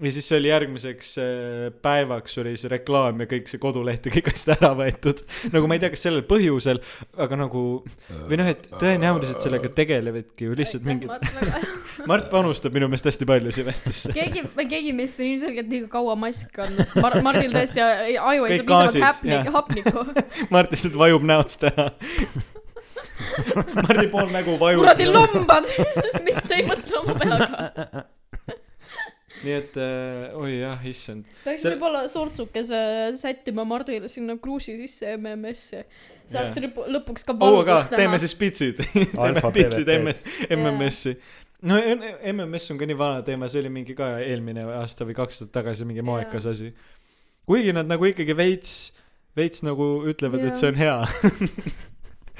ja siis see oli järgmiseks äh, päevaks oli see reklaam ja kõik see koduleht ja kõik asjad ära võetud. nagu ma ei tea, kas sellel põhjusel, aga nagu või noh, et tõenäoliselt sellega tegelevadki ju lihtsalt mingid, Mart panustab minu meelest hästi palju sivestisse. keegi, keegi meist on ilmselgelt liiga kaua maski kandnud, sest Mar-, Mardil tõesti aju ei saa piisavalt jah. hapnikku. Mart lihtsalt vajub näost ära. Mardi pool nägu vajub. kuradi lombad, miks te ei mõtle oma peaga? Nii et äh, oi jah, issand. peaks See- võib-olla sortsukese sättima Mardile sinna kruusi sisse MMS-i. saaks lõpu- lõpuks ka oo, aga valgust teeme näha. siis pitsid. teeme Alfa pitsid. MMS-i. no MMS on ka nii vana teema, see oli mingi ka eelmine aasta või kaks aastat tagasi mingi moekas asi. kuigi nad nagu ikkagi veits, veits nagu ütlevad, et see on hea.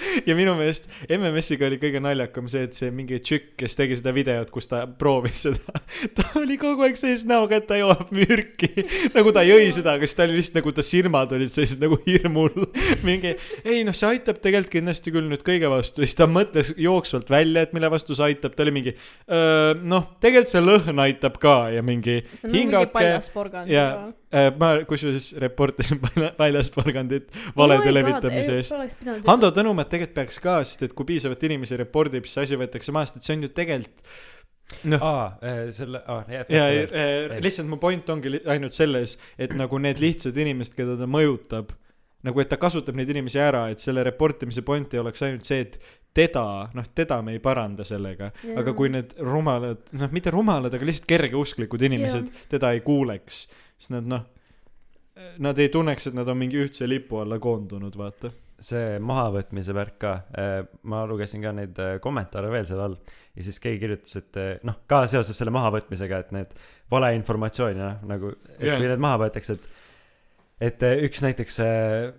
ja minu meelest MMS-iga oli kõige naljakam see, et see mingi tšükk, kes tegi seda videot, kus ta proovis seda, ta oli kogu aeg sellise näoga, et ta joob mürki. nagu ta jõi seda, aga siis ta oli lihtsalt nagu ta silmad olid sellised nagu hirmul. mingi, ei noh, see aitab tegelikult kindlasti küll nüüd kõige vastu siis ta mõtles jooksvalt välja, et mille vastu see aitab, ta oli mingi. noh, tegelikult see lõhn aitab ka ja mingi see on nagu mingi hingake paljas porgand ja juba. äh, ma kusjuures reportisin palja- väljasporgandit valede oh levitamise eest. Hando Tõnumäe tegelikult peaks ka, sest et kui piisavalt inimesi repordib, siis see asi võetakse maha, sest et see on ju tegelikult noh, aa, selle, aa, jätka. ja äh, lihtsalt mu point ongi ainult selles, et nagu need lihtsad inimesed, keda ta mõjutab, nagu et ta kasutab neid inimesi ära, et selle reportimise point ei oleks ainult see, et teda, noh, teda me ei paranda sellega, Jaa. aga kui need rumalad, noh, mitte rumalad, aga lihtsalt kergeusklikud inimesed teda ei kuuleks, siis nad noh, nad ei tunneks, et nad on mingi ühtse lipu alla koondunud, vaata. See mahavõtmise värk ka, ma lugesin ka neid äh, kommentaare veel seal all ja siis keegi kirjutas, et äh, noh, ka seoses selle mahavõtmisega, et need valeinformatsiooni noh, nagu, et Jah. kui need maha võetakse, et et äh, üks näiteks äh,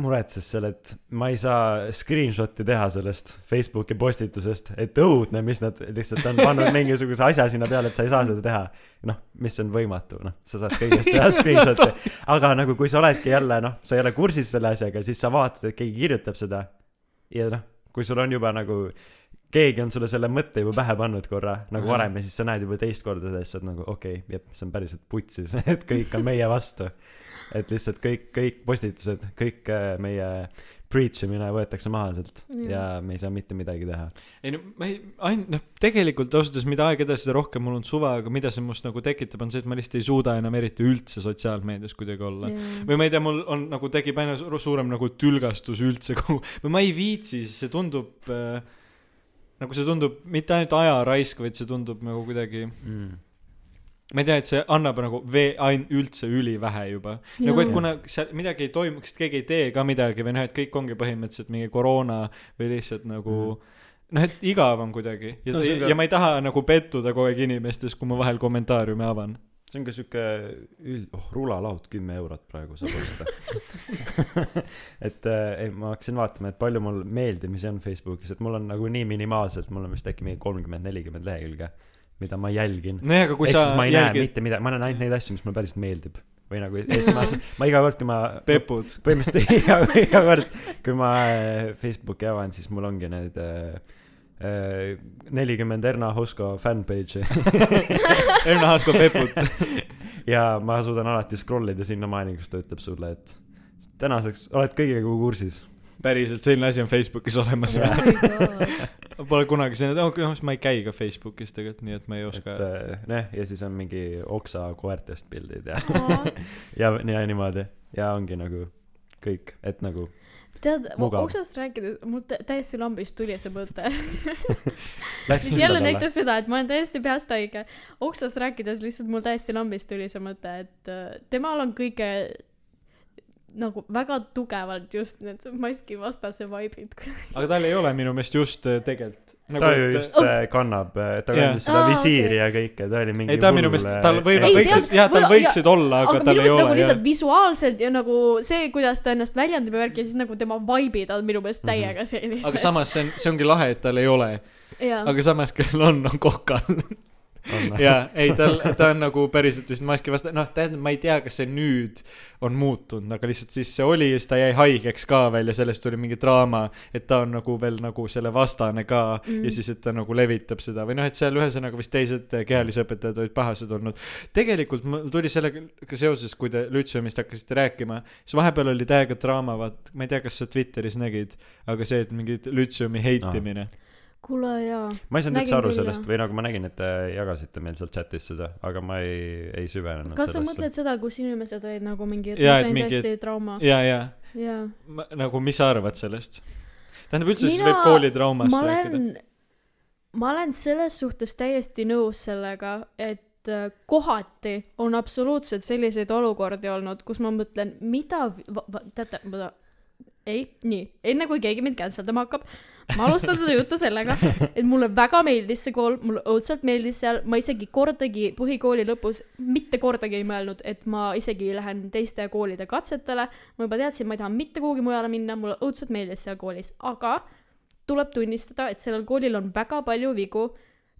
muretses seal, et ma ei saa screenshot'i teha sellest Facebooki postitusest, et õudne, mis nad lihtsalt on pannud mingisuguse asja sinna peale, et sa ei saa seda teha. noh, mis on võimatu, noh, sa saad kõigest teha screenshot'i, aga nagu kui sa oledki jälle noh, sa ei ole kursis selle asjaga, siis sa vaatad, et keegi kirjutab seda ja noh, kui sul on juba nagu keegi on sulle selle mõtte juba pähe pannud korra nagu varem ja siis sa näed juba teist korda seda ja siis sa oled nagu okei okay,, jep, see on päriselt putsis, et kõik on meie vastu. Et lihtsalt kõik, kõik postitused, kõik äh, meie preach imine võetakse maha sealt Jah. ja me ei saa mitte midagi teha. ei no ma ei, ainult noh, tegelikult ausalt öeldes, mida aeg edasi, seda rohkem mul on suva, aga mida see must nagu tekitab, on see, et ma lihtsalt ei suuda enam eriti üldse sotsiaalmeedias kuidagi olla. või ma ei tea, mul on nagu tekib aina su- suurem nagu tülgastus üldse kogu, või ma ei viitsi, siis see tundub äh, nagu see tundub mitte ainult aja raisk, vaid see tundub nagu kuidagi, Mm. Ma ei tea, et see annab nagu vee, ain-, üldse ülivähe juba. nagu et kuna seal midagi ei toimu, kas keegi ei tee ka midagi või noh, et kõik ongi põhimõtteliselt mingi koroona või lihtsalt nagu noh, et igav on kuidagi ja No ka- ja ma ei taha nagu pettuda kogu aeg inimestes, kui ma vahel kommentaariume avan. see on ka sihuke üld-, oh, rulalaud kümme eurot praegu saab osta. et äh, ei, ma hakkasin vaatama, et palju mul meeldimisi on Facebookis, et mul on nagu nii minimaalselt, mul on vist äkki mingi kolmkümmend, nelikümmend lehekülge, mida ma jälgin. nojah, aga kui ehk sa ma ei näe jälgid mitte midagi, ma näen ainult neid asju, mis mulle päriselt meeldib. või nagu, ja siis ma, ma iga kord, kui ma pepud, põhimõtteliselt iga, iga kord, kui ma äh, Facebooki avan, siis mul ongi need äh, nelikümmend Erna Hosko fanpage'i Erna Haasko pepud. ja ma suudan alati scroll ida sinnamaani, kus ta ütleb sulle, et tänaseks oled kõigega kursis. päriselt, selline asi on Facebookis olemas Jah. Oh Pole kunagi oh noh, ma ei käi ka Facebookis tegelikult, nii et ma ei et oska. äh, noh, ja siis on mingi oksa koertest pildid ja, ja, ja niimoodi ja ongi nagu kõik, et nagu tead, oksast rääkides, mul tä- täiesti lambist tuli see mõte, mis jälle näitas seda, et ma olen täiesti peast haige. oksast rääkides lihtsalt mul täiesti lambist tuli see mõte, et äh, temal on kõige nagu väga tugevalt just need maskivastase vibe'id. aga tal ei ole minu meelest just äh, tegelikult. ta ju just äh, kannab, ta Jaa. kandis seda Aa, visiiri okei. ja kõike, ta oli mingi ei, ta minu meelest, tal võivad, Ei, võiksid, jah, tal või- võiksid olla, aga aga tal minu ei nagu ole, lihtsalt jah. visuaalselt ja nagu see, kuidas ta ennast väljendab ja värki ja siis nagu tema vibe'id on minu meelest täiega sellised. aga samas see on, see ongi lahe, et tal ei ole, aga samas, kellel on, on kokal. jaa, ei tal, ta on nagu päriselt vist maski vastu, noh, tähendab, ma ei tea, kas see nüüd on muutunud, aga lihtsalt siis see oli ja siis ta jäi haigeks ka veel ja sellest tuli mingi draama, et ta on nagu veel nagu selle vastane ka mm. ja siis, et ta nagu levitab seda või noh, et seal ühesõnaga vist teised kehalise õpetajad olid pahased olnud. tegelikult mul tuli sellega seoses, kui te Lütseumist hakkasite rääkima, siis vahepeal oli täiega draama, vaat ma ei tea, kas sa Twitteris nägid, aga see, et mingi Lütseumi heitimine ah.. Kuule jaa. ma ei saanud üldse aru küll, sellest või nagu ma nägin, et te jagasite meil seal chatis seda, aga ma ei, ei süvenenud kas sa sellesse. mõtled seda, kus inimesed olid nagu mingi, et ma sain mingi- tõesti trauma? ja, ja. Ma, nagu, mis sa arvad sellest? tähendab üldse, siis Mina- võib koolitraumast ma rääkida. olen, ma olen selles suhtes täiesti nõus sellega, et äh, kohati on absoluutselt selliseid olukordi olnud, kus ma mõtlen, mida, teate, ma ei, nii, enne kui keegi mind cancel dama hakkab, ma alustan seda juttu sellega, et mulle väga meeldis see kool, mulle õudselt meeldis seal, ma isegi kordagi põhikooli lõpus mitte kordagi ei mõelnud, et ma isegi lähen teiste koolide katsetele. ma juba teadsin, ma ei taha mitte kuhugi mujale minna, mulle õudselt meeldis seal koolis, aga tuleb tunnistada, et sellel koolil on väga palju vigu.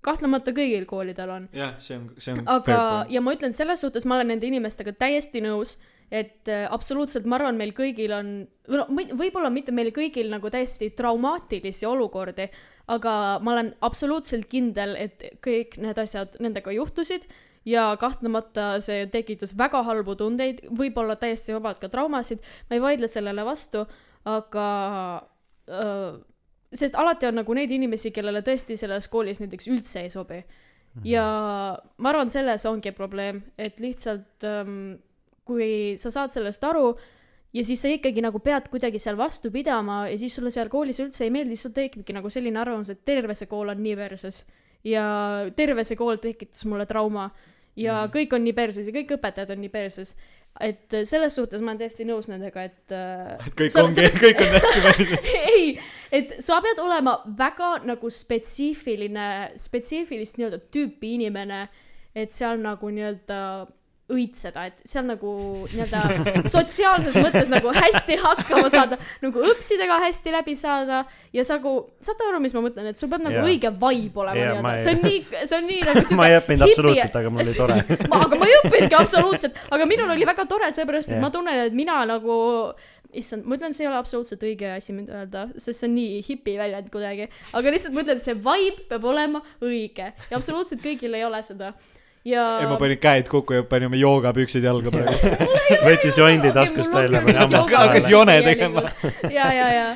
kahtlemata kõigil koolidel on, jah, see on, see on. aga, ja ma ütlen, selles suhtes ma olen nende inimestega täiesti nõus, et äh, absoluutselt, ma arvan, meil kõigil on, või no või- võib-olla mitte meil kõigil nagu täiesti traumaatilisi olukordi, aga ma olen absoluutselt kindel, et kõik need asjad nendega juhtusid ja kahtlemata see tekitas väga halbu tundeid, võib-olla täiesti vabalt ka traumasid, ma ei vaidle sellele vastu, aga äh, sest alati on nagu neid inimesi, kellele tõesti selles koolis näiteks üldse ei sobi. ja ma arvan, selles ongi probleem, et lihtsalt ähm, kui sa saad sellest aru ja siis sa ikkagi nagu pead kuidagi seal vastu pidama ja siis sulle seal koolis üldse ei meeldi, siis sul tekibki nagu selline arvamus, et terve see kool on nii perses. ja terve see kool tekitas mulle trauma ja mm. kõik on nii perses ja kõik õpetajad on nii perses. et selles suhtes ma olen täiesti nõus nendega, et äh, et kõik sa- ongi, kõik on hästi meeldiv. ei, et sa pead olema väga nagu spetsiifiline, spetsiifilist nii-öelda tüüpi inimene, et seal nagu nii-öelda õitseda, et seal nagu nii-öelda sotsiaalses mõttes nagu hästi hakkama saada, nagu õpsidega hästi läbi saada ja sa nagu, saate aru, mis ma mõtlen, et sul peab nagu Jaa. õige vibe olema Jaa, nii-öelda see on nii, see on nii nagu ma ei õppinud absoluutselt, aga mul oli tore. aga ma ei õppinudki absoluutselt, aga minul oli väga tore, sellepärast et Jah. ma tunnen, et mina nagu issand, ma ütlen, see ei ole absoluutselt õige asi mind öelda, sest see on nii hipi väljend kuidagi, aga lihtsalt ma ütlen, et see vibe peab olema õige ja absoluutselt kõigil ei ole seda. Ja ja ma panin käed kokku ja panime joogapüksid jalga praegu. võttis jondi taskust välja, hakkas jone tegema.. ja, ja, ja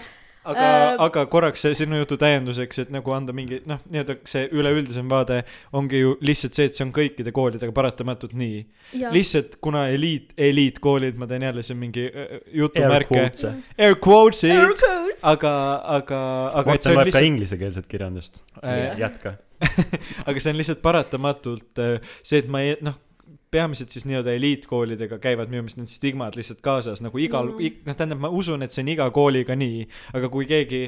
aga Äh, aga korraks see sinu jutu täienduseks, et nagu anda mingi noh, nii-öelda see üleüldisem vaade ongi ju lihtsalt see, et see on kõikide koolidega paratamatult nii. lihtsalt kuna eliit, eliitkoolid, ma teen jälle siin mingi äh, Air jutumärke, quotes'e. air quotes'id, Air quotes. aga, aga, aga Morten loeb ka lihtsalt, inglisekeelset kirjandust. Äh, jätka. aga see on lihtsalt paratamatult äh, see, et ma ei, noh, peamiselt siis nii-öelda eliitkoolidega käivad minu meelest need stigmad lihtsalt kaasas nagu igal mm., noh, tähendab, ma usun, et see on iga kooliga nii, aga kui keegi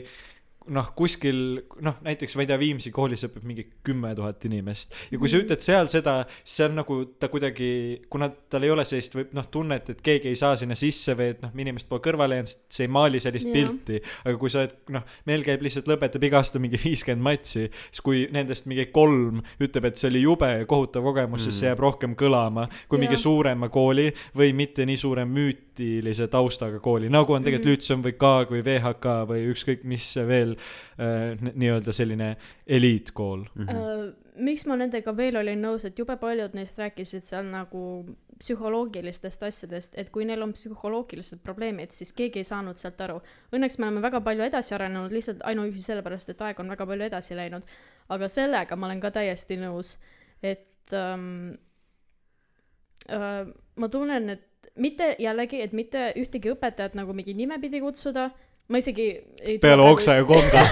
noh, kuskil noh, näiteks ma ei tea, Viimsi koolis õpib mingi kümme tuhat inimest ja kui sa Mhm. ütled seal seda, siis see on nagu ta kuidagi, kuna tal ei ole sellist või noh, tunnet, et keegi ei saa sinna sisse või et noh, inimesed pole kõrvale jäänud, see ei maali sellist Jah. pilti. aga kui sa oled noh, meil käib lihtsalt, lõpetab iga aasta mingi viiskümmend matši, siis kui nendest mingi kolm ütleb, et see oli jube ja kohutav kogemus mm., siis see jääb rohkem kõlama kui mingi Jah. suurema kooli või mitte nii suure müütilise taustaga kooli, nagu on tegelikult mm. Lütseum või Kaag või VHK või ükskõik mis veel äh, nii-öelda selline eliitkool. Mhm. Äh, miks ma nendega veel olin nõus, et jube paljud neist rääkisid seal nagu psühholoogilistest asjadest, et kui neil on psühholoogilised probleemid, siis keegi ei saanud sealt aru. Õnneks me oleme väga palju edasi arenenud lihtsalt ainuüksi sellepärast, et aeg on väga palju edasi läinud. aga sellega ma olen ka täiesti nõus, et ähm, äh, ma tunnen, et mitte jällegi, et mitte ühtegi õpetajat nagu mingi nimepidi kutsuda, ma isegi ei peale Oksa ja Konda.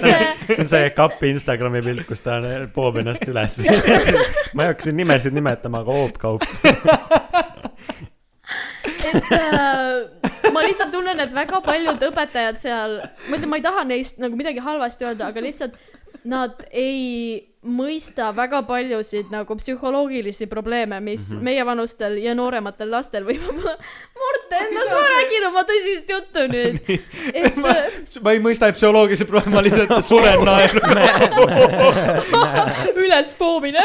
see on see kapi Instagrami pilt, kus ta poob ennast üles. ma ei hakka siin nimesid nimetama, aga hoopkaup. et äh, ma lihtsalt tunnen, et väga paljud õpetajad seal, ma ütlen, ma ei taha neist nagu midagi halvasti öelda, aga lihtsalt nad ei mõista väga paljusid nagu psühholoogilisi probleeme, mis mm -hmm. meievanustel ja noorematel lastel võib-olla. Morten, las ma räägin oma tõsist juttu nüüd. et äh, ma ei mõista psühholoogilisi probleeme, ma lihtsalt suren naeru. üles poomine.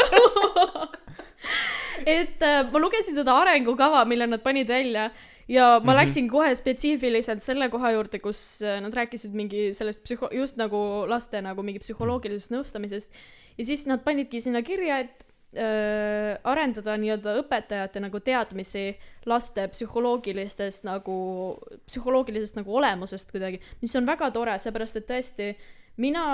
et äh, ma lugesin seda arengukava, mille nad panid välja ja ma mm -hmm. läksin kohe spetsiifiliselt selle koha juurde, kus äh, nad rääkisid mingi sellest psühho-, just nagu laste nagu mingi psühholoogilisest nõustamisest. ja siis nad panidki sinna kirja, et äh, arendada nii-öelda õpetajate nagu teadmisi laste psühholoogilistest nagu, psühholoogilisest nagu olemusest kuidagi, mis on väga tore, seepärast et tõesti mina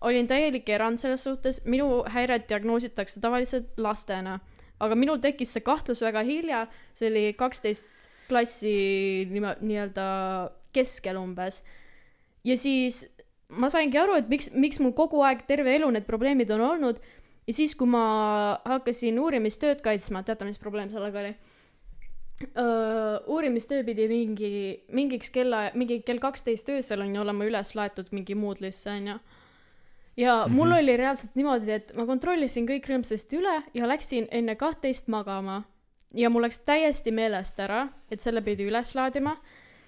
olin täielik erand selles suhtes, minu häired diagnoositakse tavaliselt lastena, aga minul tekkis see kahtlus väga hilja, see oli kaksteist klassi nime-, nii-öelda keskel umbes. ja siis ma saingi aru, et miks, miks mul kogu aeg terve elu need probleemid on olnud ja siis, kui ma hakkasin uurimistööd kaitsma, teate, mis probleem sellega oli? uurimistöö pidi mingi, mingiks kella, mingi kell kaksteist öösel on ju olema üles laetud mingi Moodle'isse onju. ja mm -hmm. mul oli reaalselt niimoodi, et ma kontrollisin kõik rõõmsasti üle ja läksin enne kahtteist magama. Ja mul läks täiesti meelest ära, et selle pidi üles laadima.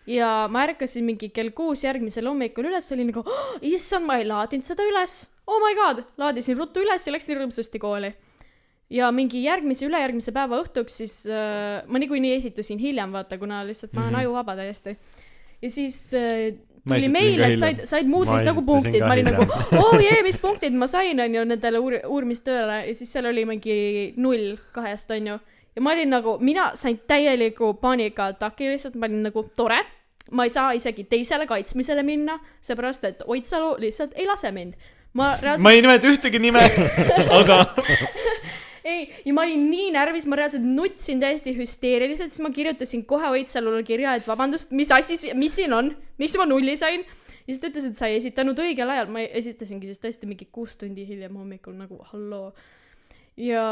ja ma ärkasin mingi kell kuus järgmisel hommikul üles, oli nagu oh,, issand, ma ei laadinud seda üles. Oh my god, laadisin ruttu üles ja läksin rõõmsasti kooli ja mingi järgmise, ülejärgmise päeva õhtuks siis äh, ma niikuinii esitasin hiljem, vaata, kuna lihtsalt ma olen Mhm. ajuvaba täiesti. ja siis äh, tuli meil, et said, said Moodle'is nagu punktid, ma olin nagu oo oh, jee, mis punktid ma sain, onju, nendele uur-, uurimistööle ja siis seal oli mingi null kahest, onju. Ja ma olin nagu, mina sain täieliku paanikaataki lihtsalt, ma olin nagu tore, ma ei saa isegi teisele kaitsmisele minna, seepärast et Oidsalu lihtsalt ei lase mind. ma reaalselt ma ei nimeta ühtegi nime, aga ei, ja ma olin nii närvis, ma reaalselt nutsin täiesti hüsteeriliselt, siis ma kirjutasin kohe Oidsalule kirja, et vabandust, mis asi, mis siin on, miks ma nulli sain. ja siis ta ütles, et sa ei esitanud õigel ajal, ma esitasingi siis tõesti mingi kuus tundi hiljem hommikul nagu halloo. Ja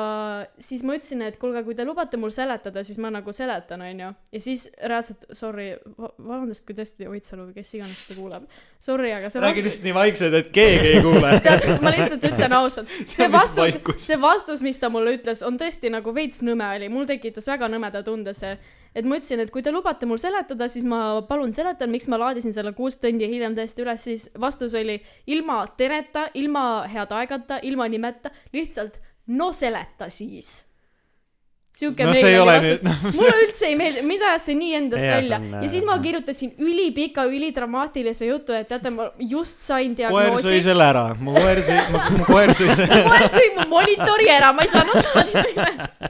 siis ma ütlesin, et kuulge, kui te lubate mul seletada, siis ma nagu seletan, onju. ja siis reaalselt, sorry, vabandust, kui tõesti Oidsalu või kes iganes seda kuulab. Sorry, aga see räägi lihtsalt nii vaikselt, et keegi ei kuule. tead, ma lihtsalt ütlen ausalt, See vastus see vastus, mis ta mulle ütles, on tõesti nagu veits nõme oli, mul tekitas väga nõmeda tunde see, et ma ütlesin, et kui te lubate mul seletada, siis ma palun seletan, miks ma laadisin selle kuus tundi hiljem tõesti üles, siis vastus oli ilma tereta, ilma head aegata, ilma nimeta, lihtsalt no seleta siis. sihuke No no, see ei ole oli vastus nüüd-, mulle üldse ei meeldi, mida see nii endast see välja on, ja siis ma kirjutasin ülipika, ülidramaatilise jutu, et teate, ma just sain koer diagnoosi sõi. selle ära, mu koer sõi, mu koer sõi selle. koer sõi mu monitori ära, ma ei saanud laadida üles.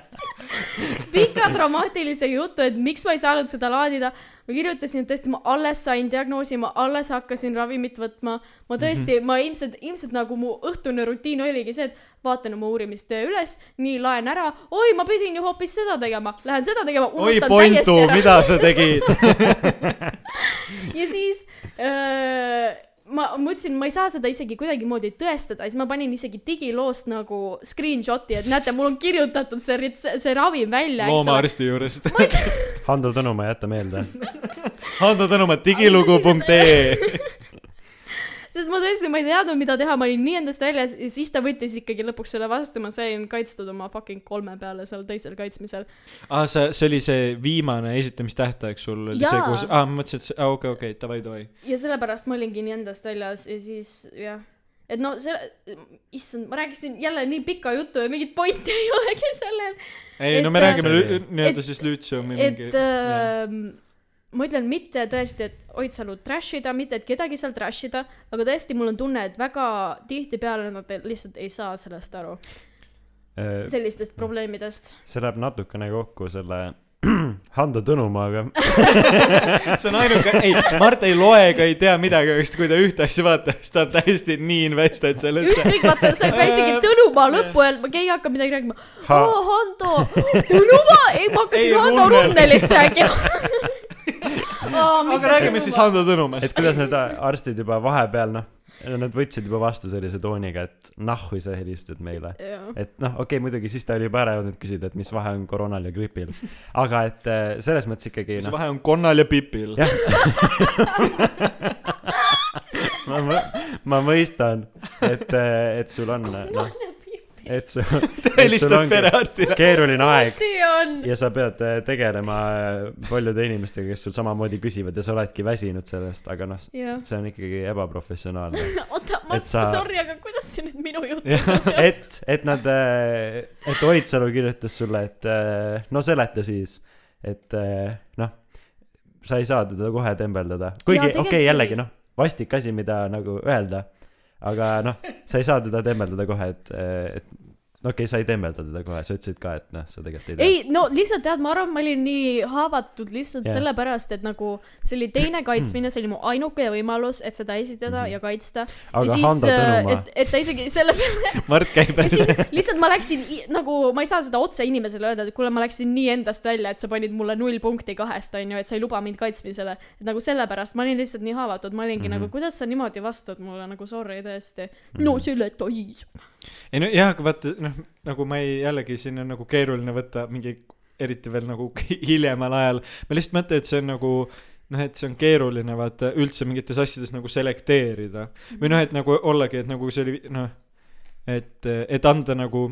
pika dramaatilise jutu, et miks ma ei saanud seda laadida. Ma kirjutasin, et tõesti ma alles sain diagnoosi, ma alles hakkasin ravimit võtma. ma tõesti mm, -hmm. ma ilmselt, ilmselt nagu mu õhtune rutiin oligi see, et vaatan oma uurimistöö üles, nii laen ära, oi, ma pidin ju hoopis seda tegema, lähen seda tegema, oi, unustan Pontu täiesti, ära. mida sa tegid? ja siis öö, ma mõtlesin, ma ei saa seda isegi kuidagimoodi tõestada, siis ma panin isegi digiloost nagu screenshot'i, et näete, mul on kirjutatud see rets-, see ravim välja, loomaarsti juurest. Hando Tõnumaa, jäta meelde. Hando Tõnumaa, digilugu.ee. Sest ma tõesti, ma ei teadnud, mida teha, ma olin nii endast väljas ja siis ta võttis ikkagi lõpuks selle vastu, ma sain kaitstud oma fucking kolme peale seal teisel kaitsmisel. aa, see, see oli see viimane esitamistähtaeg sul oli see, Jaa. kus, aa, ma mõtlesin, et see, aa, okei, okei, davai, davai. ja sellepärast ma olingi nii endast väljas ja siis jah, et no see, issand, ma rääkisin jälle nii pika jutu ja mingit pointi ei olegi sellel. ei, no me äh, räägime et- nii-öelda siis lütseumi mingi et. äh, ma ütlen mitte tõesti, et Oidsalu trash ida, mitte et kedagi seal trash ida, aga tõesti, mul on tunne, et väga tihtipeale nad lihtsalt ei saa sellest aru, sellistest probleemidest. see läheb natukene kokku selle Hando Tõnumaaga. see on ainuke, ei, Mart ei loe ega ei tea midagi, aga kui ta ühte asja vaatab, siis ta on täiesti nii invested sellesse. ükskõik, vaata, sa ei pea isegi Tõnumaa lõppu öelma, keegi hakkab midagi rääkima. Ha- oo, Hando, Tõnumaa, ei, ma hakkasin Ei, Hando Runnel. Runnelist rääkima. aga räägime siis Hando Tõnumaast et. kuidas need arstid juba vahepeal, noh, nad võtsid juba vastu sellise tooniga, et nahhu sa helistad meile. et noh, okei okay,, muidugi siis ta oli juba ära jõudnud küsida, et mis vahe on koroonal ja gripil. aga et eh, selles mõttes ikkagi mis noh, vahe on Konnal ja Pipil? Ma, ma, ma mõistan, et, et sul on noh, et sul, ta helistab perearstile. keeruline aeg on. ja sa pead eh, tegelema eh, paljude inimestega, kes sul samamoodi küsivad ja sa oledki väsinud sellest, aga noh, see on ikkagi ebaprofessionaalne. oota, ma Et, sa- sorry, aga kuidas see nüüd minu jutt Jah, on seost? et, et nad, et Oidsalu kirjutas sulle, et eh, no seleta siis, et eh, noh, sa ei saa teda kohe tembeldada, kuigi okei okay,, jällegi noh, vastik asi, mida nagu öelda, aga noh, sa ei saa teda tembeldada kohe, et, et no okei okay,, sa ei tembelda teda kohe, sa ütlesid ka, et noh, sa tegelikult ei tea. ei, no lihtsalt tead, ma arvan, ma olin nii haavatud lihtsalt yeah. sellepärast, et nagu see oli teine kaitsmine, see oli mu ainuke võimalus, et seda esitada ja kaitsta. Aga ja siis Hando, Tõnumaa et, et ta isegi selle peale, Mart käib ja siis edasi. lihtsalt ma läksin nagu, ma ei saa seda otse inimesele öelda, et kuule, ma läksin nii endast välja, et sa panid mulle null punkti kahest, onju, et sa ei luba mind kaitsmisele. et nagu sellepärast ma olin lihtsalt nii haavatud, ma olingi mm. -hmm. nagu, kuidas sa niimoodi vastud mulle nagu sorry tõesti. no seleta siis. ei no jah, aga vaata, noh, nagu ma ei, jällegi siin on nagu keeruline võtta mingi eriti veel nagu hiljemal ajal, ma lihtsalt mõtlen, et see on nagu noh, et see on keeruline vaata üldse mingites asjades nagu selekteerida. Või noh, et nagu ollagi, et nagu see oli noh, et, et anda nagu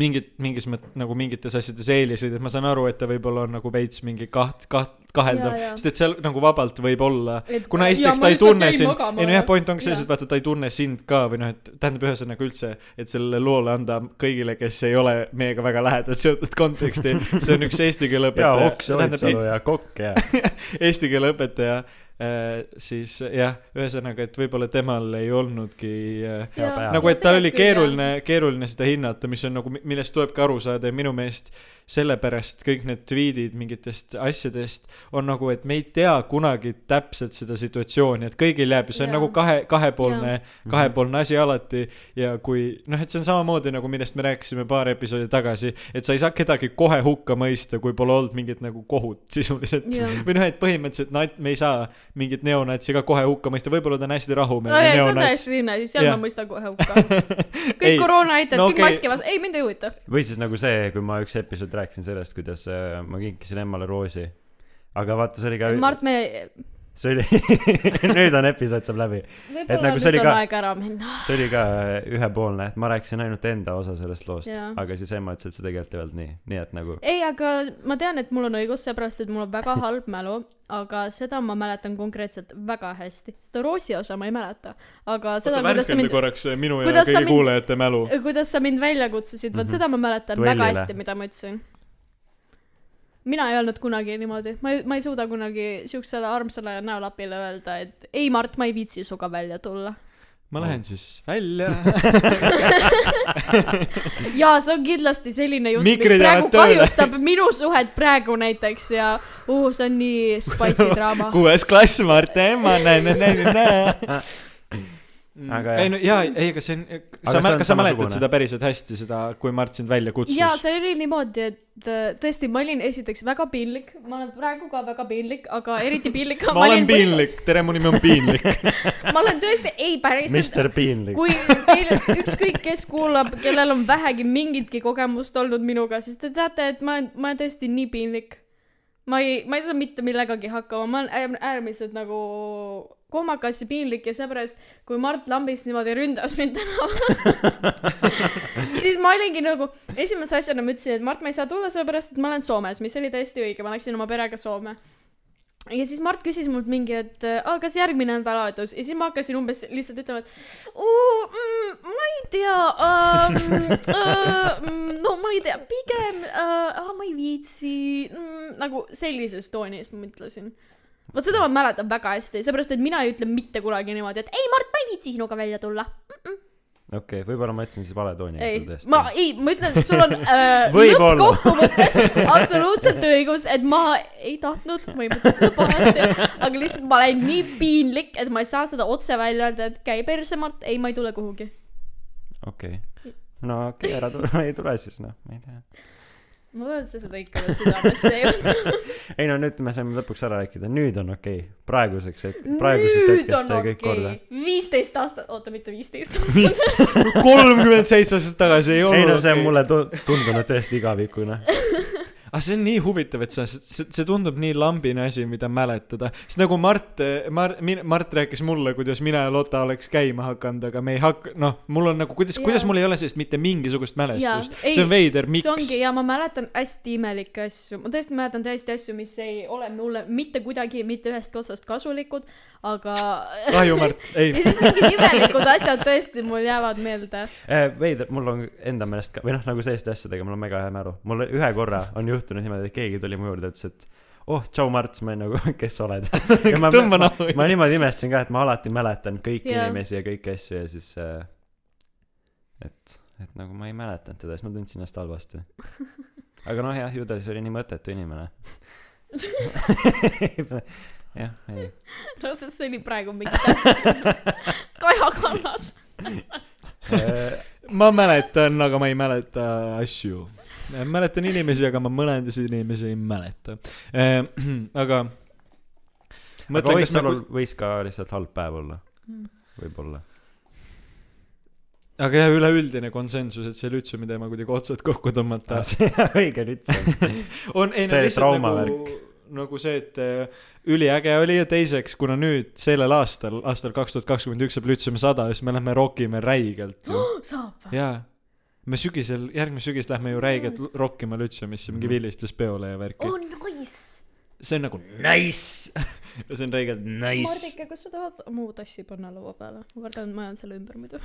mingit, mingis mõttes nagu mingites asjades eeliseid, et ma saan aru, et ta võib-olla on nagu veits mingi kaht-, kaht-, kaheldav Jaa,, jaa. sest et seal nagu vabalt võib olla kuna jaa, esiteks ta ei tunne sind, ei no jah, point ongi selles, Jaa. et vaata, ta ei tunne sind ka või noh, et tähendab ühesõnaga üldse, et sellele loole anda kõigile, kes ei ole meiega väga lähedalt seotud konteksti, see on üks eesti keele ja õpetaja, Oks ja Oidsalu ja Kokk ja eesti keele õpetaja, siis jah, ühesõnaga, et võib-olla temal ei olnudki äh, nagu, et tal oli keeruline, keeruline seda hinnata, mis on nagu, millest tulebki aru saada ja minu meelest sellepärast kõik need tweetid mingitest asjadest on nagu, et me ei tea kunagi täpselt seda situatsiooni, et kõigil jääb ja see on Jaa. nagu kahe, kahepoolne, Mhm. kahepoolne asi alati ja kui noh, et see on samamoodi nagu millest me rääkisime paar episoodi tagasi, et sa ei saa kedagi kohe hukka mõista, kui pole olnud mingit nagu kohut sisuliselt Jah. või noh, et põhimõtteliselt nat-, me ei saa mingit neonatsi ka kohe hukka mõista, võib-olla ta on hästi rahumeelne jaa, see on neonats. täiesti teine asi, seal Jah. ma mõistan kohe hukka. kõik Ei, koroona aitab no no,, kõik okei. maski vastu, ei mind ei huvita. või siis nagu see, kui ma üks episood rääkisin sellest, kuidas äh, ma kinkisin emmale roosi. aga vaata, see oli ka, Mart, me, see oli nüüd on episood saab läbi. võib-olla nagu see nüüd oli on ka- aeg ära minna. see oli ka äh, ühepoolne, et ma rääkisin ainult enda osa sellest loost, aga siis ema ütles, et see tegelikult ei olnud nii, nii et nagu ei, aga ma tean, et mul on õigus, seepärast et mul on väga halb mälu, aga seda ma mäletan konkreetselt väga hästi. seda Roosi osa ma ei mäleta, aga seda, kuidas sa mind, korraks minu ja kuidas sa kõigi mind- kuulajate mälu. kuidas sa mind välja kutsusid, vot Mhm. seda ma mäletan Duellile. väga hästi, mida ma ütlesin. Mina ei öelnud kunagi niimoodi, ma ei, ma ei suuda kunagi siuksele armsale näolapile öelda, et ei, Mart, ma ei viitsi sinuga välja tulla. ma lähen siis välja. jaa, see on kindlasti selline jutt, mis praegu kahjustab minu suhet praegu näiteks ja uh, see on nii spicy draama. kuues klass, Mart ja ema, nä-nä-nä-nä. Aga jah. ei no jaa, ei, aga see on, sa kas sa mäletad seda päriselt hästi, seda, kui Mart sind välja kutsus? jaa, see oli niimoodi, et äh, tõesti, ma olin esiteks väga piinlik, ma olen praegu ka väga piinlik, aga eriti piinlik. ma olen. piinlik, tere, mu nimi on Piinlik. ma olen tõesti, ei päriselt. Mister Piinlik. kui teil ükskõik kes kuulab, kellel on vähegi mingitki kogemust olnud minuga, siis te teate, et ma olen, ma olen tõesti nii piinlik. ma ei, ma ei saa mitte millegagi hakkama, ma olen äär- äärmiselt nagu kohmakas ja piinlik ja seepärast, kui Mart Lambis niimoodi ründas mind tänaval, siis ma olingi nagu, esimese asjana ma ütlesin, et Mart, ma ei saa tulla sellepärast, et ma olen Soomes, mis oli täiesti õige, ma läksin oma perega Soome ja siis Mart küsis mult mingi, et aa, kas järgmine nädalavahetus ja siis ma hakkasin umbes lihtsalt ütlema, et "Oo, mm, ma ei tea um,, uh, no ma ei tea, pigem uh, ma ei viitsi mm,, nagu sellises toonis ma ütlesin. Vot seda ma mäletan väga hästi, seepärast et mina ei ütle mitte kunagi niimoodi, et ei, Mart, ma ei viitsi sinuga välja tulla mm. -mm. okei, võib-olla ma ütlesin siis vale tooniga ei ma, ei, ma ütlen, sul on äh, lõppkokkuvõttes absoluutselt õigus, et ma ei tahtnud, ma ei mõtle seda pahasti, aga lihtsalt ma olen nii piinlik, et ma ei saa seda otse välja öelda, et käi perse, Mart, ei, ma ei tule kuhugi. okei, no okei okay,, ära tule, ei tule siis noh, ma ei tea. Ma loodan, et sa seda ikka veel südamesse ei võta. ei no nüüd me saime lõpuks ära rääkida, nüüd on okei okay., praeguseks hetk-, praegusest nüüd hetkest on sai kõik korda. okei. viisteist aastat, oota, mitte viisteist aastat. kolmkümmend seitse aastat tagasi ei olnud. ei no see on mulle tu- tundunud tõesti igavikune. aga see on nii huvitav, et sa, see, see tundub nii lambine asi, mida mäletada. sest nagu Mart, Mart, Mart rääkis mulle, kuidas mina ja Lotta oleks käima hakanud, aga me ei hakka, noh, mul on nagu, kuidas, kuidas mul ei ole sellest mitte mingisugust mälestust. see on veider, see miks ongi? ja ma mäletan hästi imelikke asju, ma tõesti mäletan täiesti asju, mis ei ole mulle mitte kuidagi mitte ühestki otsast kasulikud, aga kahju, Mart, ei ja. siis mingid imelikud asjad tõesti mul jäävad meelde. veider, mul on enda meelest ka, või noh, nagu selliste asjadega mul on mega hea mälu. mul ühe korra on juhtunud niimoodi, et keegi tuli mu juurde ütles, et oh, tšau, Mart, siis ma olin nagu, kes sa oled. ma, ma, nahku. ma niimoodi imestasin ka, et ma alati mäletan kõiki Jaa. inimesi ja kõiki asju ja siis äh,, et, et nagu ma ei mäletanud teda, siis ma tundsin ennast halvasti. aga noh, jah, ju ta siis oli nii mõttetu inimene. jah, ei. no see see oli praegu mingi täpselt. Kaja Kallas. ma mäletan, aga ma ei mäleta asju. Mäletan inimesi, aga ma mõnedasid inimesi ei mäleta. aga. aga Oidsalul võis ka lihtsalt halb päev olla. Mm. võib-olla. aga jah, üleüldine konsensus, et see lütsumi teema kuidagi otsad kokku tõmmata see on õige lütsen. on, ei no See lihtsalt traumavärk. nagu, nagu see, et äh, üliäge oli ja teiseks, kuna nüüd sellel aastal, aastal kaks tuhat kakskümmend üks saab Lütseumi sada, siis me lähme rokime räigelt saab või? jaa. Me sügisel, järgmine sügis lähme ju räigelt l- rokkima Lütseumisse mingi vilistluspeole ja värki oh. nice. see on nagu nice. see on räigelt nice. Mardike, kas sa tahad mu tassi panna laua peale? ma kardan, et ma jään selle ümber muidu.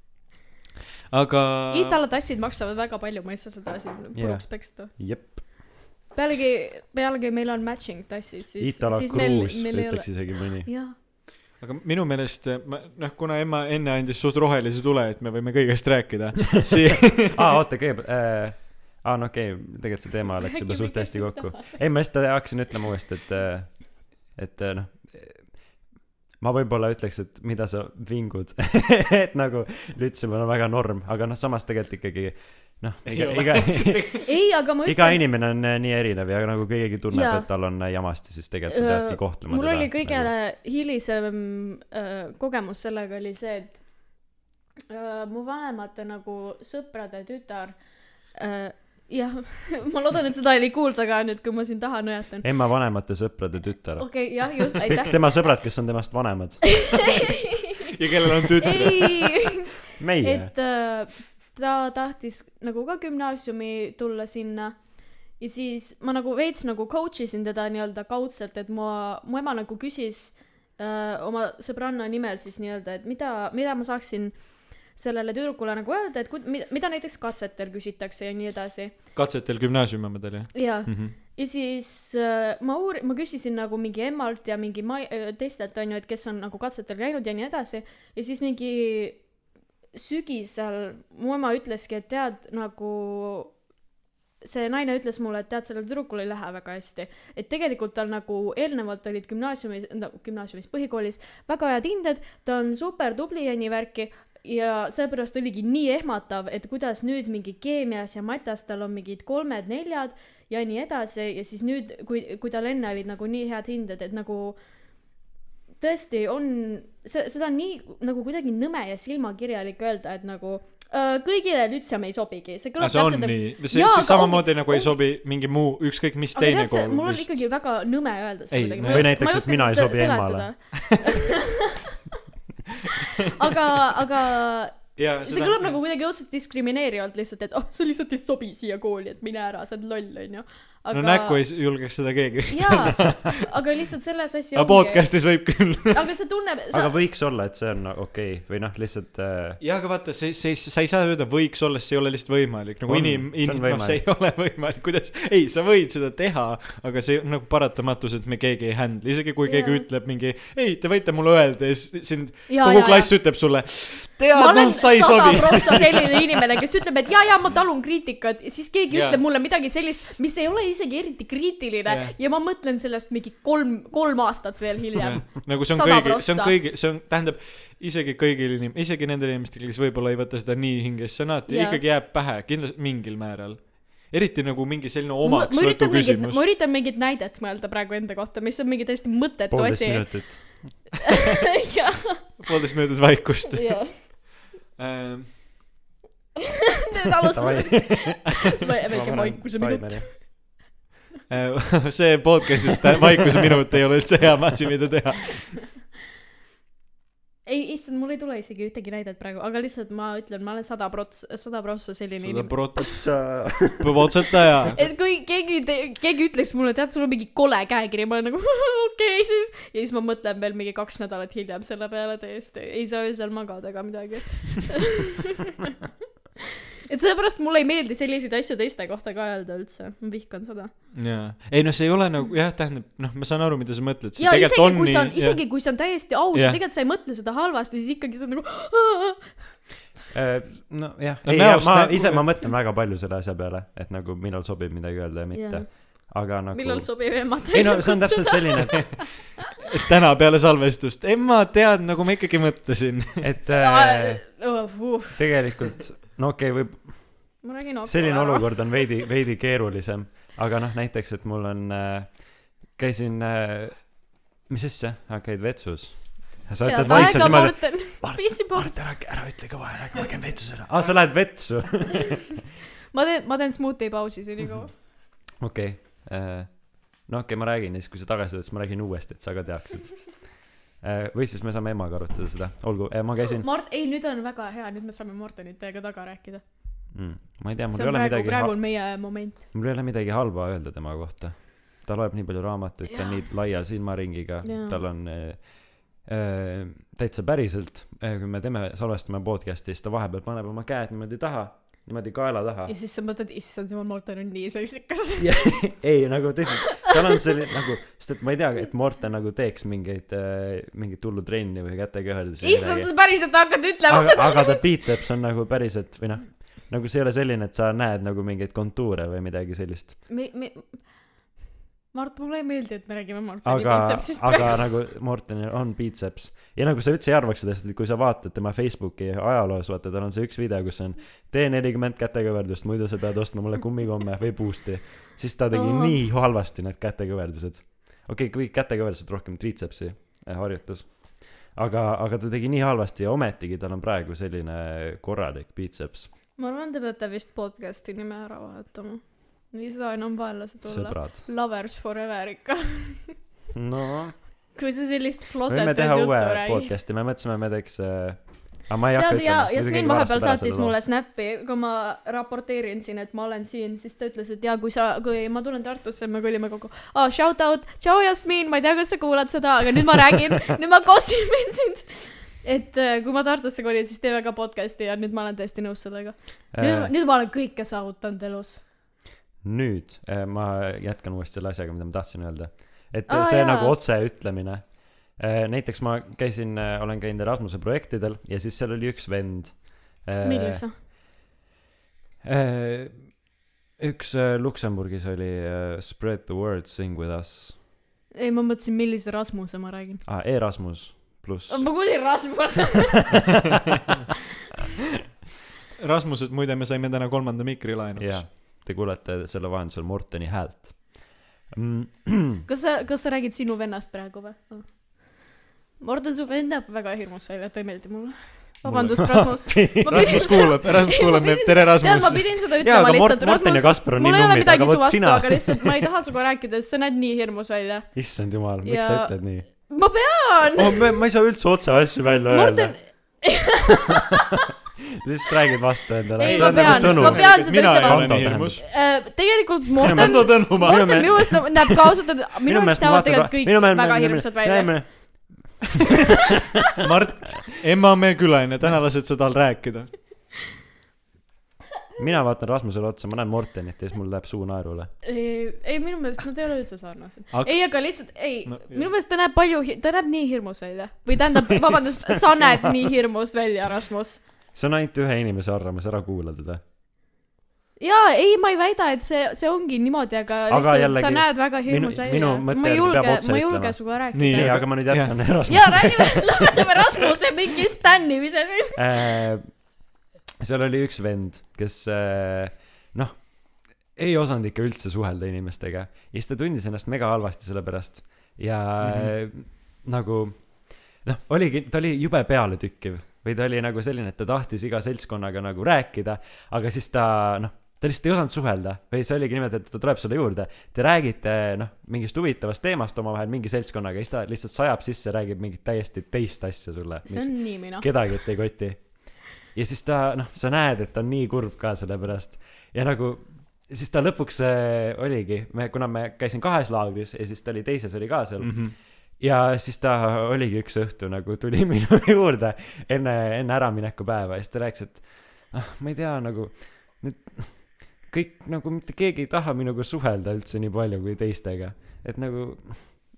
aga. Italo tassid maksavad väga palju, ma ei saa seda siin Jaa. puruks peksta. jep, pealegi, pealegi meil on matching tassid, siis, Italo siis meil, Cruz meil ei ole ütleks. isegi mõni. jah, aga minu meelest ma noh, kuna ema enne andis suht rohelise tule, et me võime kõigest rääkida, siis aa, oota, kõigepealt äh,, aa, no okei okay,, tegelikult see teema läks juba suht hästi kokku. ei, ma lihtsalt hakkasin ütlema uuesti, et, et äh, noh, ma võib-olla ütleks, et mida sa vingud, et nagu Lütsemäel on väga norm, aga noh, samas tegelikult ikkagi noh, Ei iga, iga, ei, aga ma iga ütlen, inimene on äh, nii erinev ja nagu keegi tunneb, et tal on äh, jamasti, siis tegelikult sa peadki kohtlema mul teda oli kõige nagu. hilisem äh, kogemus sellega oli see, et äh, mu vanemate nagu sõprade tütar äh, jah, ma loodan, et seda oli kuulda ka nüüd, kui ma siin taha nõjatan. ema vanemate sõprade tütar. okei okay,, jah, just, kõik aitäh. tema sõbrad, kes on temast vanemad. ja kellel on tütar. ei, meie. et äh, ta tahtis nagu ka gümnaasiumi tulla sinna ja siis ma nagu veits nagu coach isin teda nii-öelda kaudselt, et mu, mu ema nagu küsis äh, oma sõbranna nimel siis nii-öelda, et mida, mida ma saaksin sellele tüdrukule nagu öelda, et kud-, mida, mida näiteks katsetel küsitakse ja nii edasi. katsetel gümnaasiumiamadel jah ja mm? -hmm. ja siis äh, ma uur-, ma küsisin nagu mingi emmalt ja mingi ma-, teistelt onju, et kes on nagu katsetel käinud ja nii edasi ja siis mingi sügisel mu ema ütleski, et tead nagu see naine ütles mulle, et tead, sellel tüdrukul ei lähe väga hästi. et tegelikult tal nagu eelnevalt olid gümnaasiumi, gümnaasiumis, põhikoolis väga head hinded, ta on super tubli ja nii värki ja seepärast oligi nii ehmatav, et kuidas nüüd mingi keemias ja matas tal on mingid kolmed-neljad ja nii edasi ja siis nüüd, kui, kui tal enne olid nagu nii head hinded, et nagu tõesti on, see, seda on nii nagu kuidagi nõme ja silmakirjalik öelda, et nagu äh, kõigile Lütseum ei sobigi, see kõlab see on täpselt nagu nii, see, see samamoodi ongi- nagu ei sobi mingi muu, ükskõik mis aga teine kool mul on ikkagi väga nõme öelda seda Ei, kuidagi. Või näiteks, et mina ei sobi emmale. aga, aga jaa, see kõlab nagu kuidagi õudselt diskrimineerivalt lihtsalt, et oh, sa lihtsalt ei sobi siia kooli, et mine ära, sa oled loll, onju. No näkku ei julgeks seda keegi vist. jaa, aga lihtsalt selles asi aga podcast'is võib küll. aga see tunneb, sa aga, võiks olla, et see on okei okay. või noh, lihtsalt äh, jaa, aga vaata, see, see, sa ei saa öelda võiks olla, see ei ole lihtsalt võimalik. nagu On, inim-, inim-, noh, see ei ole võimalik, kuidas, ei, sa võid seda teha, aga see nagu paratamatus, et me keegi ei handle, isegi kui keegi Jaa. ütleb mingi, ei, te võite mulle öelda ja siis sind Jaa, kogu jaa, klass ütleb sulle, tead, ma olen noh, sa ei sada sobi. prossa selline inimene, kes ütleb, et jaa, jaa, ma talun kriitikat ja siis keegi Jaa. ütleb mulle midagi sellist, mis ei ole isegi eriti kriitiline Jaa. ja ma mõtlen sellest mingi kolm, kolm aastat veel hiljem. nagu see on kõigi, see on kõigi, see on, tähendab isegi kõigil inim-, isegi nendel inimestel, kes võib-olla ei võta seda nii hingesse, alati Jaa. ikkagi jääb pähe, kindlasti mingil määral. eriti nagu mingi selline ma omaks ma võtu üritan mingit, küsimus ma. üritan mingit näidet mõelda praegu enda kohta, mis on mingi täiesti mõttetu poolteist asi. minutit. jah, poolteist minutit vaikust. Ähm, nüüd alustame. väike vaikuse minut. Äh, see podcast'is tä- vaikuse minut ei ole üldse hea asi, mida teha. ei, issand, mul ei tule isegi ühtegi näidet praegu, aga lihtsalt ma ütlen, ma olen sada prots-, sada prossa selline inimene. prots-, protsetaja. et kui keegi, keegi ütleks mulle, tead, sul on mingi kole käekiri, ma olen nagu okei okay, siis. ja siis ma mõtlen veel mingi kaks nädalat hiljem selle peale täiesti, ei saa öösel magada ega midagi. et seepärast mulle ei meeldi selliseid asju teiste kohta ka öelda üldse, ma vihkan seda. jaa, ei noh, see ei ole nagu jah, tähendab noh, ma saan aru, mida sa mõtled. ja isegi kui see on, isegi kui see on täiesti aus ja tegelikult sa ei mõtle seda halvasti, siis ikkagi sa oled nagu nojah, No ei, näost ma näkku- ise, ma mõtlen väga palju selle asja peale, et nagu millal sobib midagi öelda ja mitte Jah.. aga nagu. millal sobib emmad ei no see on täpselt selline, et, et täna peale salvestust, ema, tead, nagu ma ikkagi mõtlesin. et äh, uh,. tegelikult no okei okay,, võib, ma räägin okei selline olukord on veidi, veidi keerulisem, aga noh, näiteks, et mul on äh,, käisin äh,, mis asja, käid vetsus? sa ütled vaikselt niimoodi, Morten. Mart, ära, ära ütle kõva häälega, ma käin vetsus ära. aa, sa lähed vetsu? ma teen, ma teen smuuti pausi senikaua. okei, no okei okay,, ma räägin ja siis, kui sa tagasi tuled, siis ma räägin uuesti, et sa ka teaksid. Või siis me saame emaga arutada seda, olgu, ma käisin, Mart, ei, nüüd on väga hea, nüüd me saame Mortonit teiega taga rääkida. mm, ma ei tea, mul ei on ole praegu, midagi praegu, on meie moment. mul ei ole midagi halba öelda tema kohta. ta loeb nii palju raamatuid, ta on nii laia silmaringiga tal on äh, äh, täitsa päriselt äh,, kui me teeme, salvestame podcast'i, siis ta vahepeal paneb oma käed niimoodi taha, niimoodi kaela taha ja. siis sa mõtled, issand jumal, Morton on nii seksikas. ei, nagu tõsiselt, tal on selline nagu, sest et ma ei tea, et Morten nagu teeks mingeid äh,, mingit hullu trenni või kätekõverdusi. issand, sa päriselt hakkad ütlema aga, seda. aga ta biitseps on nagu päriselt või noh, nagu see ei ole selline, et sa näed nagu mingeid kontuure või midagi sellist. me, me, Mart, mulle ei meeldi, et me räägime Martini aga, biitsepsist aga praegu. nagu Mortenil on biitseps ja nagu sa üldse ei arvaks seda, sest et kui sa vaatad tema Facebooki ajaloos, vaata tal on see üks video, kus on tee nelikümmend kätekõverdust, muidu sa pead ostma mulle kummikomme või boost'i. siis ta tegi Aa. nii halvasti need kätekõverdused. okei okay,, kõik kätekõverdused rohkem triitsepsi äh, harjutus. aga, aga ta tegi nii halvasti ja ometigi tal on praegu selline korralik biitseps. ma arvan, te peate vist podcast'i nime ära vahetama. Ei saa enam vaenlased olla. Lovers forever ikka. no kui sa sellist teha juttu räägid. podcast'i, me mõtlesime, me teeks äh, aga ma ei hakka tead ja ütlema. Jasmin vahepeal saatis mulle snappi, kui ma raporteerin siin, et ma olen siin, siis ta ütles, et ja kui sa, kui ma tulen Tartusse, me kolime kokku oh,. Shout out, tšau Jasmin, ma ei tea, kas sa kuulad seda, aga nüüd ma räägin, nüüd ma kossimin sind. et äh, kui ma Tartusse kolin, siis teeme ka podcast'i ja nüüd ma olen täiesti nõus sellega. nüüd äh,, nüüd ma olen kõike saavutanud elus. Nüüd äh, ma jätkan uuesti selle asjaga, mida ma tahtsin öelda. et Aa, ah, see jaa. nagu otseütlemine. näiteks ma käisin, olen käinud Erasmuse projektidel ja siis seal oli üks vend. milleks sa? üks Luksemburgis oli Spread the word, sing with us ei, ma mõtlesin, millise Rasmuse ma räägin. ah,. Erasmus pluss. ma kuulsin Rasmus. Rasmused, muide, me saime täna kolmanda mikri laenuks jah, te kuulete selle vahendusel Morteni häält kas sa, kas sa räägid sinu vennast praegu või? Morten, su vend näeb väga hirmus välja, ta ei meeldi mulle. vabandust, Rasmus. Rasmus kuulab, Rasmus kuulab, et tere, tead, ma Rasmus. pidin seda ütlema Mort-, lihtsalt, Morten ja Rasmus, Kaspar on nii mul ei ole midagi su vastu, aga lihtsalt ma ei taha sinuga rääkida, sest sa näed nii hirmus välja. issand jumal, miks Ja- sa ütled nii ma pean oh,. ma, ma ei saa üldse otse asju välja Morten öelda. lihtsalt räägid vastu endale. Ei, ma pean, ma pean seda ütlema. äh, tegelikult Morten. Morten minu meelest näeb ka ausalt öelda, minu meelest näevad tegelikult kõik väga hirmsad välja. Mart, Emmamäe külaline, täna lased sa tal rääkida. mina vaatan Rasmusele otsa, ma näen Mortenit ja siis mul läheb suu naerule. ei, minu meelest nad ei ole üldse sarnased. Aga- ei, aga lihtsalt, ei No, minu meelest ta näeb palju, ta näeb nii hirmus välja. või tähendab, vabandust, sa näed nii hirmus välja, Rasmus. See on ainult ühe inimese arvamus, ära kuula teda. jaa, ei, ma ei väida, et see, see ongi niimoodi, aga Aga lihtsalt jällegi, sa näed väga hirmus minu- välja ma ei julge ma ei julge sinuga rääkida. Nii, aga- ma nüüd jätkan jaa, Erasmusest. räägime, lõpetame Rasmuse mingi stännimise siin. Äh, seal oli üks vend, kes äh, noh, ei osanud ikka üldse suhelda inimestega ja siis ta tundis ennast mega halvasti selle pärast ja mm -hmm. nagu noh, oligi, ta oli jube pealetükkiv või ta oli nagu selline, et ta tahtis iga seltskonnaga nagu rääkida, aga siis ta noh, ta lihtsalt ei osanud suhelda või see oligi niimoodi, et ta tuleb sulle juurde, te räägite noh, mingist huvitavast teemast omavahel mingi seltskonnaga ja siis ta lihtsalt sajab sisse, räägib mingit täiesti teist asja sulle, see on nii mina. kedagi ei koti. ja siis ta noh, sa näed, et ta on nii kurb ka selle pärast ja nagu siis ta lõpuks äh, oligi, me, kuna me käisin kahes laagris ja siis ta oli teises oli ka seal mm. -hmm. Ja siis ta oligi üks õhtu nagu tuli minu juurde enne, enne äraminekupäeva ja siis ta rääkis, et ah, ma ei tea nagu nüüd kõik nagu mitte keegi ei taha minuga suhelda üldse nii palju kui teistega, et nagu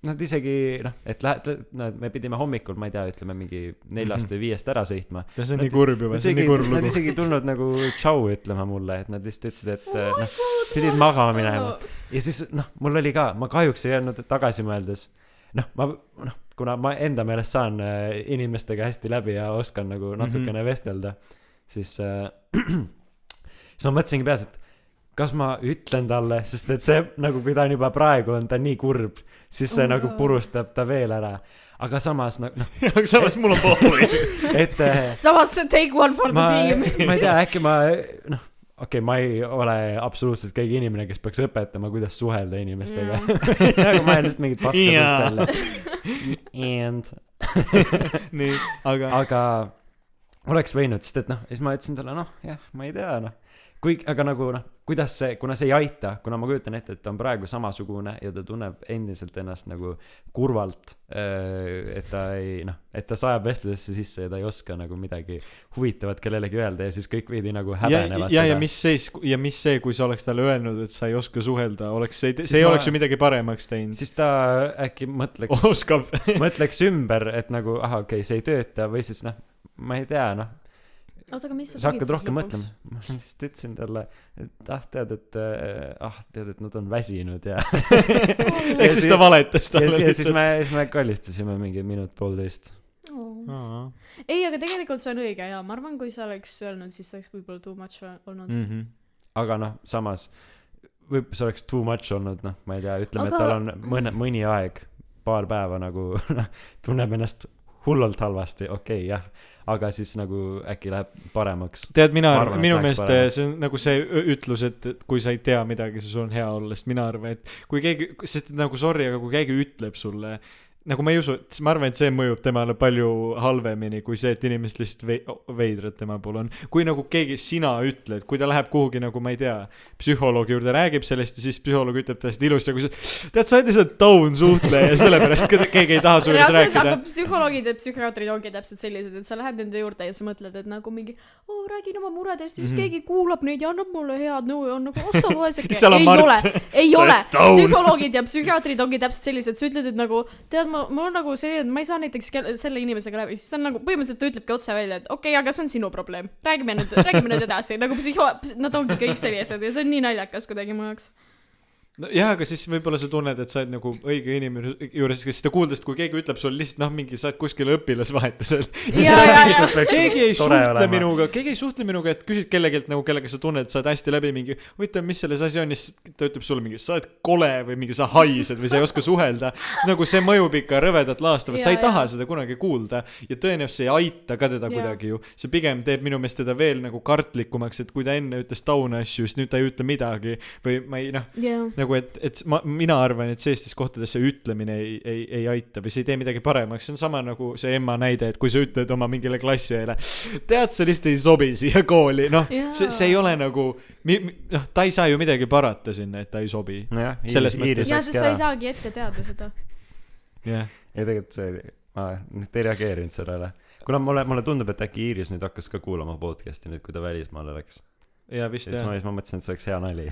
nad isegi noh, et lähed, no me pidime hommikul, ma ei tea, ütleme mingi neljast või viiest ära sõitma. see on nii kurb juba, see on isegi nii, kurb nad lugu. isegi ei tulnud nagu tšau ütlema mulle, et nad lihtsalt ütlesid, et eh, noh, pidid magama minema. ja siis noh, mul oli ka, ma kahjuks ei öelnud tagasi mõeldes, noh, ma noh, kuna ma enda meelest saan äh, inimestega hästi läbi ja oskan nagu natukene mm -hmm. vestelda, siis äh, siis ma mõtlesingi peas, et kas ma ütlen talle, sest et see nagu, kui ta on juba praegu on ta nii kurb, siis see Oh nagu purustab ta veel ära. aga samas noh noh aga samas mul on pohhui. et äh, samas take one for the ma team. ma ei tea äkki ma noh okei okay, ma ei ole absoluutselt keegi inimene kes peaks õpetama kuidas suhelda inimestega. Aga ma olen lihtsalt mingit paska suust välja and. Nii, aga aga oleks võinud sest et noh siis ma ütlesin talle noh jah ma ei tea noh. Kui aga nagu noh kuidas see kuna see ei aita kuna ma kujutan ette et ta on praegu samasugune ja ta tunneb endiselt ennast nagu kurvalt äh, et ta ei noh et ta sajab vestlusesse sisse ja ta ei oska nagu midagi huvitavat kellelegi öelda ja siis kõik veidi nagu ja, häbenevad ja, ja mis siis, ja mis see, kui sa oleks talle öelnud, et sa ei oska suhelda, oleks see, Siis see ei ma- oleks ju midagi paremaks teinud. siis ta äkki mõtleks mõtleks ümber et nagu ahah okei okay, see ei tööta või siis noh ma ei tea noh oota, aga mis sa sa hakkad rohkem mõtlema. ma lihtsalt ütlesin talle et ah tead et äh, ah tead et nad on väsinud ja ehk siis ta valetas talle ja siis me siis me kallistasime mingi minut poolteist ei, aga tegelikult see on õige ja ma arvan, kui sa oleks öelnud, siis oleks võib-olla too much olnud mm.. -hmm. aga noh samas võib see oleks too much olnud noh ma ei tea ütleme aga... et tal on mõne mõni aeg paar päeva nagu noh tunneb ennast hullult halvasti okei okay, jah aga siis nagu äkki läheb paremaks. Tead, mina arvan, minu meelest see on nagu see ütlus, et et kui sa ei tea midagi, siis on hea olla, sest mina arvan, et kui keegi, sest nagu sorry, aga kui keegi ütleb sulle nagu ma ei usu, et ma arvan, et see mõjub temale palju halvemini kui see, et inimesed lihtsalt vei-, veidrad tema puhul on. kui nagu keegi, sina ütled, kui ta läheb kuhugi nagu ma ei tea, psühholoogi juurde räägib sellest ja siis psühholoog ütleb ta hästi ilusti, kui sa tead, sa oled lihtsalt down suhtleja ja sellepärast keegi ei taha su juures rääkida aga. psühholoogid ja psühhiaatrid ongi täpselt sellised, et sa lähed nende juurde ja sa mõtled, et nagu mingi oo, räägin oma muredest ja siis Mhm. keegi kuulab neid ja annab mulle head nõu ja on nagu oh sa vaeseke. Ei Mart. ole, ei ole psühholoogid ja psühhiaatrid ongi täpselt sellised, sa ütled, et nagu tead, ma, mul on nagu selline, ma ei saa näiteks selle inimesega läbi, siis ta on nagu põhimõtteliselt ta ütlebki otse välja, et okei okay,, aga see on sinu probleem. räägime nüüd, räägime nüüd edasi, nagu psühho-, nad ongi kõik sellised ja see on nii naljakas kuidagi mu jaoks. No jah, aga siis võib-olla sa tunned, et sa oled nagu õige inimene juures, kes seda kuuldes, kui keegi ütleb sulle lihtsalt noh, mingi sa oled kuskil õpilasvahetusel. ja, ja, ja. keegi ei suhtle olema. minuga, keegi ei suhtle minuga, et küsid kellegilt nagu, kellega sa tunned, sa oled hästi läbi mingi, huvitav, mis selles asi on ja siis ta ütleb sulle mingi, sa oled kole või mingi sa haised või sa ei oska suhelda. siis nagu see mõjub ikka rõvedalt laastavalt, sa ei taha seda kunagi kuulda ja tõenäoliselt see ei aita ka teda Jaa. kuidagi ju. see pigem teeb minu meelest teda veel nagu kartlikumaks, et kui ta enne ütles taune asju, siis nüüd ta ei ütle midagi või ma ei noh, jah. nagu et, et ma, mina arvan, et sellistes kohtades see ütlemine ei, ei, ei aita või see ei tee midagi paremaks, see on sama nagu see Emma näide, et kui sa ütled oma mingile klassiõele, tead, sa lihtsalt ei sobi siia kooli, noh, Jaa. see, see ei ole nagu, noh, ta ei saa ju midagi parata sinna, et ta ei sobi. nojah Selles mõttes- ja läkski sest sa ei saagi ette teada seda. jah, ja tegelikult see ma nüüd ei reageerinud sellele. Kuna mulle mulle tundub et äkki Iiris nüüd hakkas ka kuulama podcast'i nüüd kui ta välismaale läks ja vist ja siis ma siis ma mõtlesin et see oleks hea nali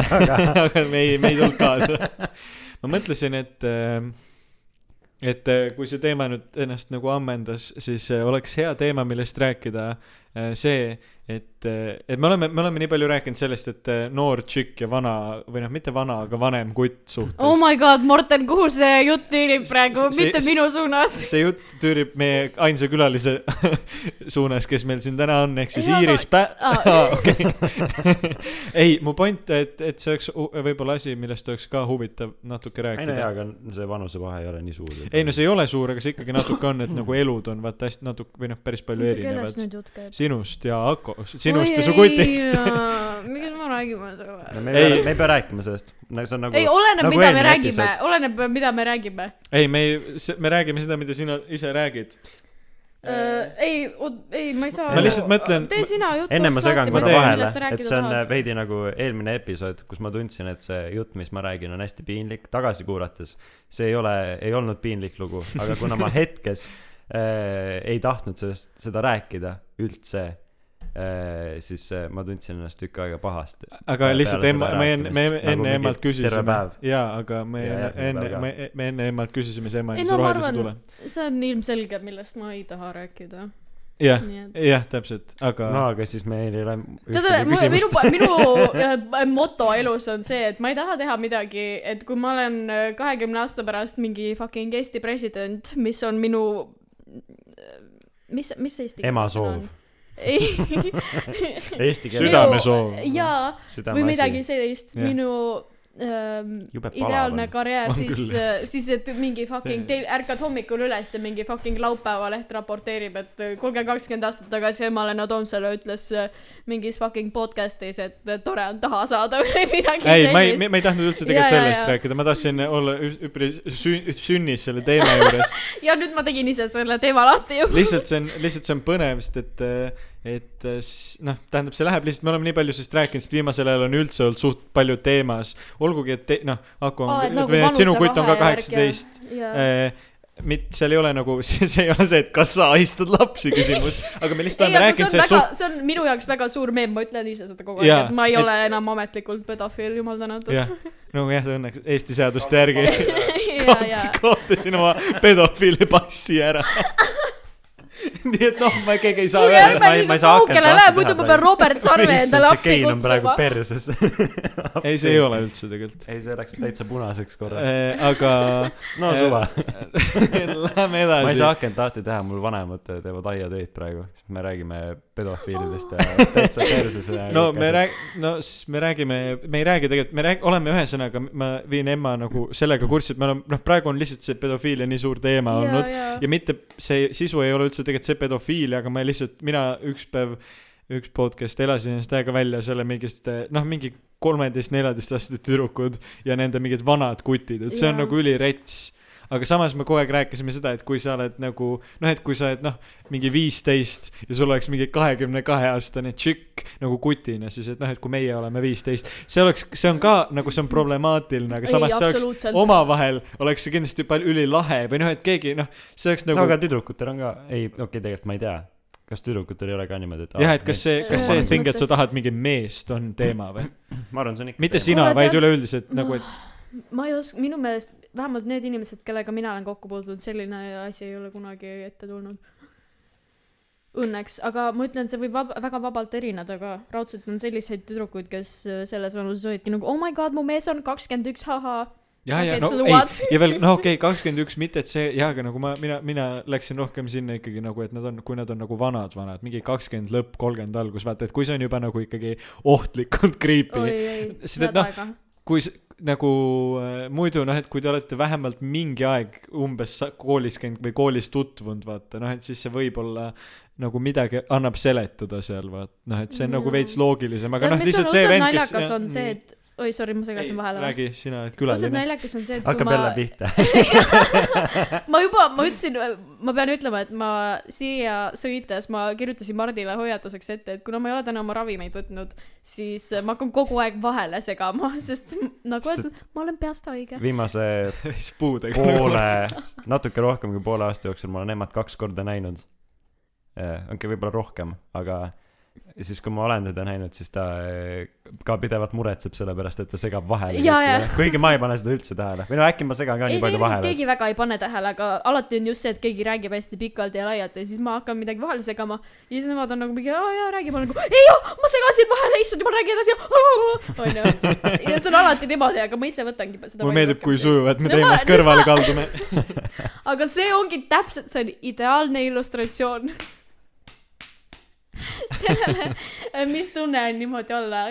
aga me ei, me ei tulnud kaasa. ma mõtlesin, et, et äh, kui see teema nüüd ennast nagu ammendas, siis äh, oleks hea teema, millest rääkida äh, see, et, et me oleme, me oleme nii palju rääkinud sellest, et äh, noor tšikk ja vana või noh, mitte vana, aga vanem kutt suhtes oh my god, Morten, kuhu see jutt tüürib praegu, mitte see- minu suunas. see jutt tüürib meie ainsa külalise suunas, kes meil siin täna on, ehk siis Ei, aga- Iiris Pä- Aa. ah,. Okay. ei, mu point, et, et see oleks võib-olla asi, millest oleks ka huvitav natuke ei no rääkida jaa. aga see vanusevahe ei ole nii suur ei no see ei ole suur, aga see ikkagi natuke on, et nagu elud on vaata hästi natuke või noh, päris palju erinevad. sinust ja Akost, sinust ja su kutist. miks me räägime no, selle? me ei me ei pea rääkima sellest no, see on nagu ei, oleneb, nagu mida me räägime oleneb, mida me räägime. ei, me ei, me räägime seda, mida sina ise räägid. ei, ei, ma ei saa. Ma lihtsalt mõtlen- tee sina juttu. enne ma segan korra vahele et see on tahad. veidi nagu eelmine episood, kus ma tundsin, et see jutt, mis ma räägin, on hästi piinlik, tagasi kuulates see ei ole, ei olnud piinlik lugu, aga kuna ma hetkes äh, ei tahtnud sellest, seda rääkida üldse äh,, siis äh, ma tundsin ennast tükk aega pahasti. aga lihtsalt emma, me enne, me enne emmalt terve küsisime päev. jaa, aga me Ja enne, enne me, me enne emmalt küsisime see ema ei andis no rohelise tule., see on ilmselge, millest ma ei taha rääkida. jah, jah, täpselt, aga no aga siis meil ei ole tead, minu, minu äh, moto elus on see, et ma ei taha teha midagi, et kui ma olen äh, kahekümne aasta pärast mingi fucking Eesti president, mis on minu, mis, mis eesti Ema soov. Eesti keeles. Südamesoov. jaa, või midagi sellist, minu ähm, ideaalne karjäär, siis küll., siis et mingi fucking, ärkad hommikul üles ja mingi fucking laupäevaleht raporteerib, et äh, kuulge, kakskümmend aastat tagasi Ema-Lena Toomsalu ütles äh, mingis fucking podcast'is, et äh, tore on taha saada või midagi ei, ma ei, sellist. ma ei tahtnud üldse Ja, tegelikult ja, sellest ja. rääkida, ma tahtsin olla üpris sü-, sünnis selle teema juures. ja nüüd ma tegin ise selle teema lahti ju. lihtsalt see on, lihtsalt see on põnev, sest et, et s- noh, tähendab, see läheb lihtsalt, me oleme nii palju sellest rääkinud, sest viimasel ajal on üldse olnud suht palju teemas. olgugi, et te, noh, Aku Aa, et on nagu, või et sinu kutt on ka ja- kaheksateist. jaa. mitte, seal ei ole nagu, see ei ole see, et kas sa ahistad lapsi küsimus, aga me lihtsalt oleme rääkinud on sellest suht, see on minu jaoks väga suur meem, ma ütlen ise seda kogu aeg, et ma ei et- ole enam ametlikult pedofiil, jumal tänatud. jah, no jah, õnneks Eesti seaduste järgi ja, ja, kaotasin oma pedofiili passi ära. nii et noh, ma keegi ei saa öelda, ärme ma ei- liiga ma ei saa kaugele akent lähe, muidu ma pean. Robert Sarve endale see appi kein on praegu kutsuma. perses. ei, see ei ole üldse tegelikult. ei, see läks täitsa punaseks korra. aga no eh, suva. lähme ma ei edasi saa. akent lahti teha, mul vanemad teevad aiatöid praegu. me räägime pedofiilidest ja täitsa perses ja. no me rääg-, no siis me räägime, me ei räägi tegelikult, me rääg-, oleme ühesõnaga, ma viin Emma nagu sellega kurssi, et me oleme, noh, praegu on lihtsalt see pedofiilia nii suur teema olnud ja mitte see sisu ei ole üldse tegelikult see pedofiilia, aga ma lihtsalt, mina üks päev, üks podcast elasin ennast täiega välja selle mingist, noh, mingi kolmeteist-neljateistaastased tüdrukud ja nende mingid vanad kutid, et see on Jaa. nagu ülirets aga samas me kogu aeg rääkisime seda, et kui sa oled nagu noh, et kui sa oled noh, mingi viisteist ja sul oleks mingi kahekümne kahe aastane tšikk nagu kutina, siis et noh, et kui meie oleme viisteist, see oleks, see on ka nagu see on problemaatiline, aga Ei, samas see oleks omavahel oleks see kindlasti palju ülilahe või noh, et keegi noh, see oleks nagu no aga tüdrukutel on ka, ei, okei okay,, tegelikult ma ei tea. kas tüdrukutel ei ole ka niimoodi, et jah, et kas see, kas see thing, et sa tahad mingi meest on teema või? ma arvan, see on ikka mitte teema. sina, vaid üleüldiselt nagu, et ma ei oska, minu meelest vähemalt need inimesed, kellega mina olen kokku puutunud, selline asi ei ole kunagi ette tulnud. Õnneks, aga ma ütlen, see võib vab-, väga vabalt erineda, aga raudselt on selliseid tüdrukuid, kes äh, selles vanuses olidki nagu oh my god, mu mees on kakskümmend üks, haha. ja, ja no ei luad., ja veel no okei okay,, kakskümmend üks, mitte et see, jaa, aga nagu ma, mina, mina läksin rohkem sinna ikkagi nagu, et nad on, kui nad on nagu vanad, vanad, mingi kakskümmend lõpp, kolmkümmend algus, vaata, et kui see on juba nagu ikkagi ohtlikult creepy ei, Sest et noh, kui nagu äh, muidu noh, et kui te olete vähemalt mingi aeg umbes koolis käinud või koolis tutvunud, vaata noh, et siis see võib-olla nagu midagi annab seletada seal, vaat noh, et see on nagu Jaa. veits loogilisem, aga tead, noh, lihtsalt see vend, kes naljakas on see, et oi, sorry, ma segasin vahele. räägi sina, et õudselt külaline. naljakas on see, et hakkab ma jälle pihta. ma juba, ma ütlesin, ma pean ütlema, et ma siia sõites ma kirjutasin Mardile hoiatuseks ette, et kuna ma ei ole täna oma ravimeid võtnud, siis ma hakkan kogu aeg vahele segama, sest nagu öeldud, ma olen peast haige. viimase poole, natuke rohkem kui poole aasta jooksul ma olen emmat kaks korda näinud. ongi võib-olla rohkem, aga siis, kui ma olen teda näinud, siis ta eh, ka pidevalt muretseb selle pärast, et ta segab vahele. Kuigi ma ei pane seda üldse tähele või no äkki ma segan ka ei, nii palju vahele. keegi väga ei pane tähele, aga alati on just see, et keegi räägib hästi pikalt ja laialt ja siis ma hakkan midagi vahele segama ja siis nemad on nagu mingi aa jaa räägi, ma olen nagu ei jah, ma segasin vahele, issand jumal, räägi edasi, onju. ja see on alati niimoodi, aga ma ise võtangi seda mulle meeldib, kui sujuvalt me No ma- teemast kõrvale kaldume. aga see ongi täpselt, see on ideaalne illustratsioon sellele, mis tunne on niimoodi olla.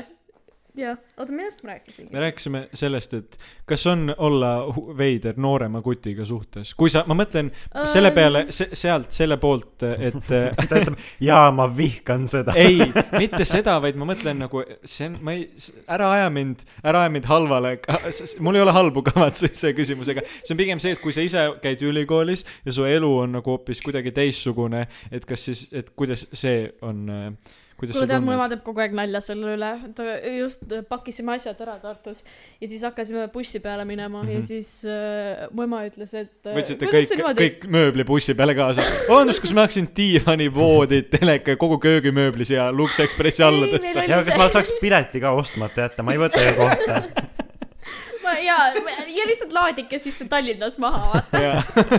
jah, oota, millest ma rääkisin? me rääkisime sellest, et kas on olla veider noorema kutiga suhtes, kui sa, ma mõtlen selle peale, sealt selle poolt, et ta ütleb, jaa, ma vihkan seda. ei, mitte seda, vaid ma mõtlen nagu see on, ma ei, ära aja mind, ära aja mind halvale, mul ei ole halbu kavatsusi selle küsimusega. see on pigem see, et kui sa ise käid ülikoolis ja su elu on nagu hoopis kuidagi teistsugune, et kas siis, et kuidas see on, kuidas kuule, tead, mu ema teeb kogu aeg nalja selle üle, ta just pakkisime asjad ära Tartus ja siis hakkasime bussi peale minema mm -hmm. ja siis äh, mu ema ütles, et äh, võtsite kõik kõik mööbli bussi peale kaasa. vabandust, kas ma saaksin diivani, voodi, teleka ja kogu köögimööbli siia Lux Expressi alla tõsta? ja kas ma saaks pileti ka ostmata jätta, ma ei võta ju kohta. ma jaa, ja lihtsalt laadike siis see Tallinnas maha, vaata.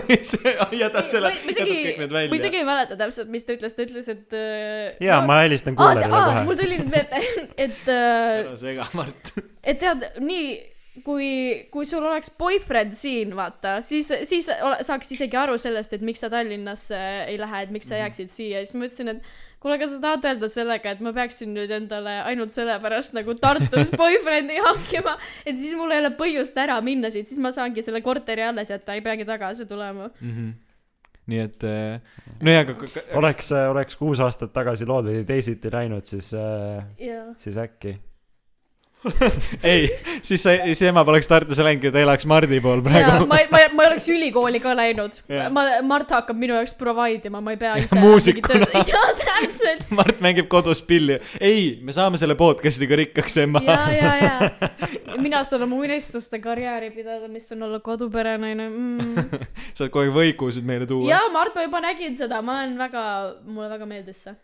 jätad selle, ma jätad isegi kõik need, ma välja isegi. ei mäleta täpselt, mis ta ütles, ta ütles, et äh, jaa, ma helistan aa, kohe mul. tuli nüüd meelde, et äh, ära sega, Mart. et tead, nii kui, kui sul oleks boyfriend siin, vaata, siis, siis ole, saaks isegi aru sellest, et miks sa Tallinnasse ei lähe, et miks sa jääksid siia ja siis ma ütlesin, et kuule, kas sa tahad öelda sellega, et ma peaksin nüüd endale ainult sellepärast nagu Tartus boyfriend'i hankima, et siis mul ei ole põhjust ära minna siit, siis ma saangi selle korteri alles jätta, ei peagi tagasi tulema. mm. -hmm. nii et äh, nojah, aga k- k- oleks, oleks kuus aastat tagasi lood veidi teisiti läinud, siis, jaa. siis äkki. ei, siis sa, siis ema poleks Tartusse läinud ja ta elaks Mardi pool jaa, praegu. ma, ma, ma ei oleks ülikooli ka läinud Jaa.. ma, Mart hakkab minu jaoks provide ima, ma ei pea ise. muusikuna. jaa, täpselt. Mart mängib kodus pilli. ei, me saame selle podcast'iga rikkaks, ema. ja, ja, ja. mina saan oma unistuste karjääri pidada, mis on olla koduperenaine mm. saad kogu aeg võikusid meile tuua. ja Mart, ma juba nägin seda, ma olen väga, mulle väga meeldis see.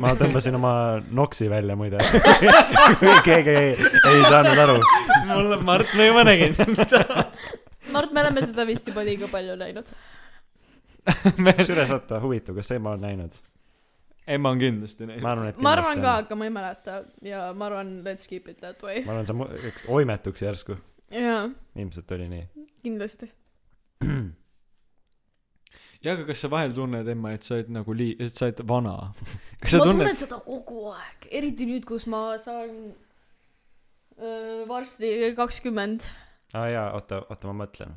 Ma tõmbasin oma noksi välja muide. kui keegi ei, ei saanud aru. mulle, Mart, ma juba nägin seda. Mart, me oleme seda vist juba liiga palju näinud. kusjuures oota, huvitav, kas ema on näinud? ema on kindlasti ma näinud. arvan, et ma arvan ka, aga ma ei mäleta ja ma arvan, let's keep it that way. ma arvan, sa oimetuks järsku. jaa, ilmselt oli nii. kindlasti. ja aga kas sa vahel tunned, Emma, et sa oled nagu lii-, et sa oled vana? kas ma sa tunnen tunned, seda kogu aeg, eriti nüüd, kus ma saan öö, varsti kakskümmend. aa jaa, oota, oota, ma mõtlen.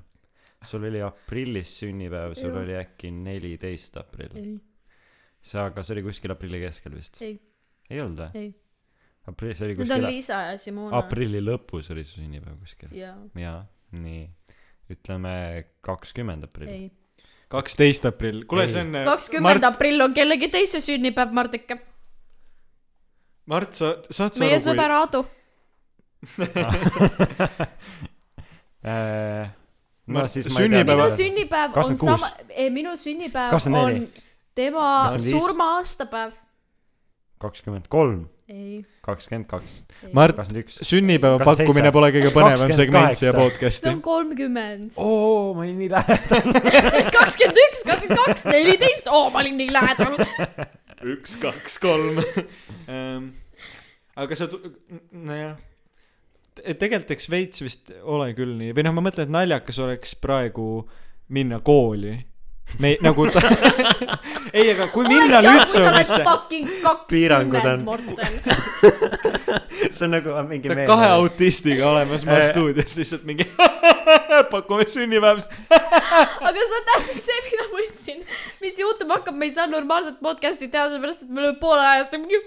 sul oli aprillis sünnipäev, sul Jah. oli äkki neliteist aprill. ei, see, aga see oli kuskil aprilli keskel vist. ei, ei olnud või? ei. aprill, see oli Need on kuskil Liisa ja Simona. aprilli lõpus oli su sünnipäev kuskil. jaa, jaa, nii. ütleme kakskümmend aprill. ei. kaksteist aprill, kuule, Ei. see on. kakskümmend aprill on kellegi teise sünnipäev, Mardike. Mart, sa, saad sa meie aru, sõber Aadu. Äh, no Ma- siis sünnipäeva- minu sünnipäev on 26. sama, ei minu sünnipäev 24. on tema 25. surma aastapäev. kakskümmend kolm, ei, kakskümmend kaks, Mart, sünnipäeva pakkumine seitse? pole kõige põnevam 28. segment siia see podcast'i on. kolmkümmend. oo, ma olin nii lähedal. kakskümmend üks, kakskümmend kaks, neliteist, oo, ma olin nii lähedal. üks, kaks, kolm ähm,. aga sa, nojah, tegelikult eks veits vist ole küll nii või noh, ma mõtlen, et naljakas oleks praegu minna kooli. Me ei- nagu ta..., ei, aga kui sa oled Lütseumisse, fucking Piirangud on- see on nagu on mingi meel. kahe autistiga olemas ma Äh. stuudios lihtsalt mingi pakume sünnipäevast. aga see on täpselt see, mida ma ütlesin. mis juhtuma hakkab, me ei saa normaalset podcast'i teha, sellepärast et me oleme poole ajast mingi.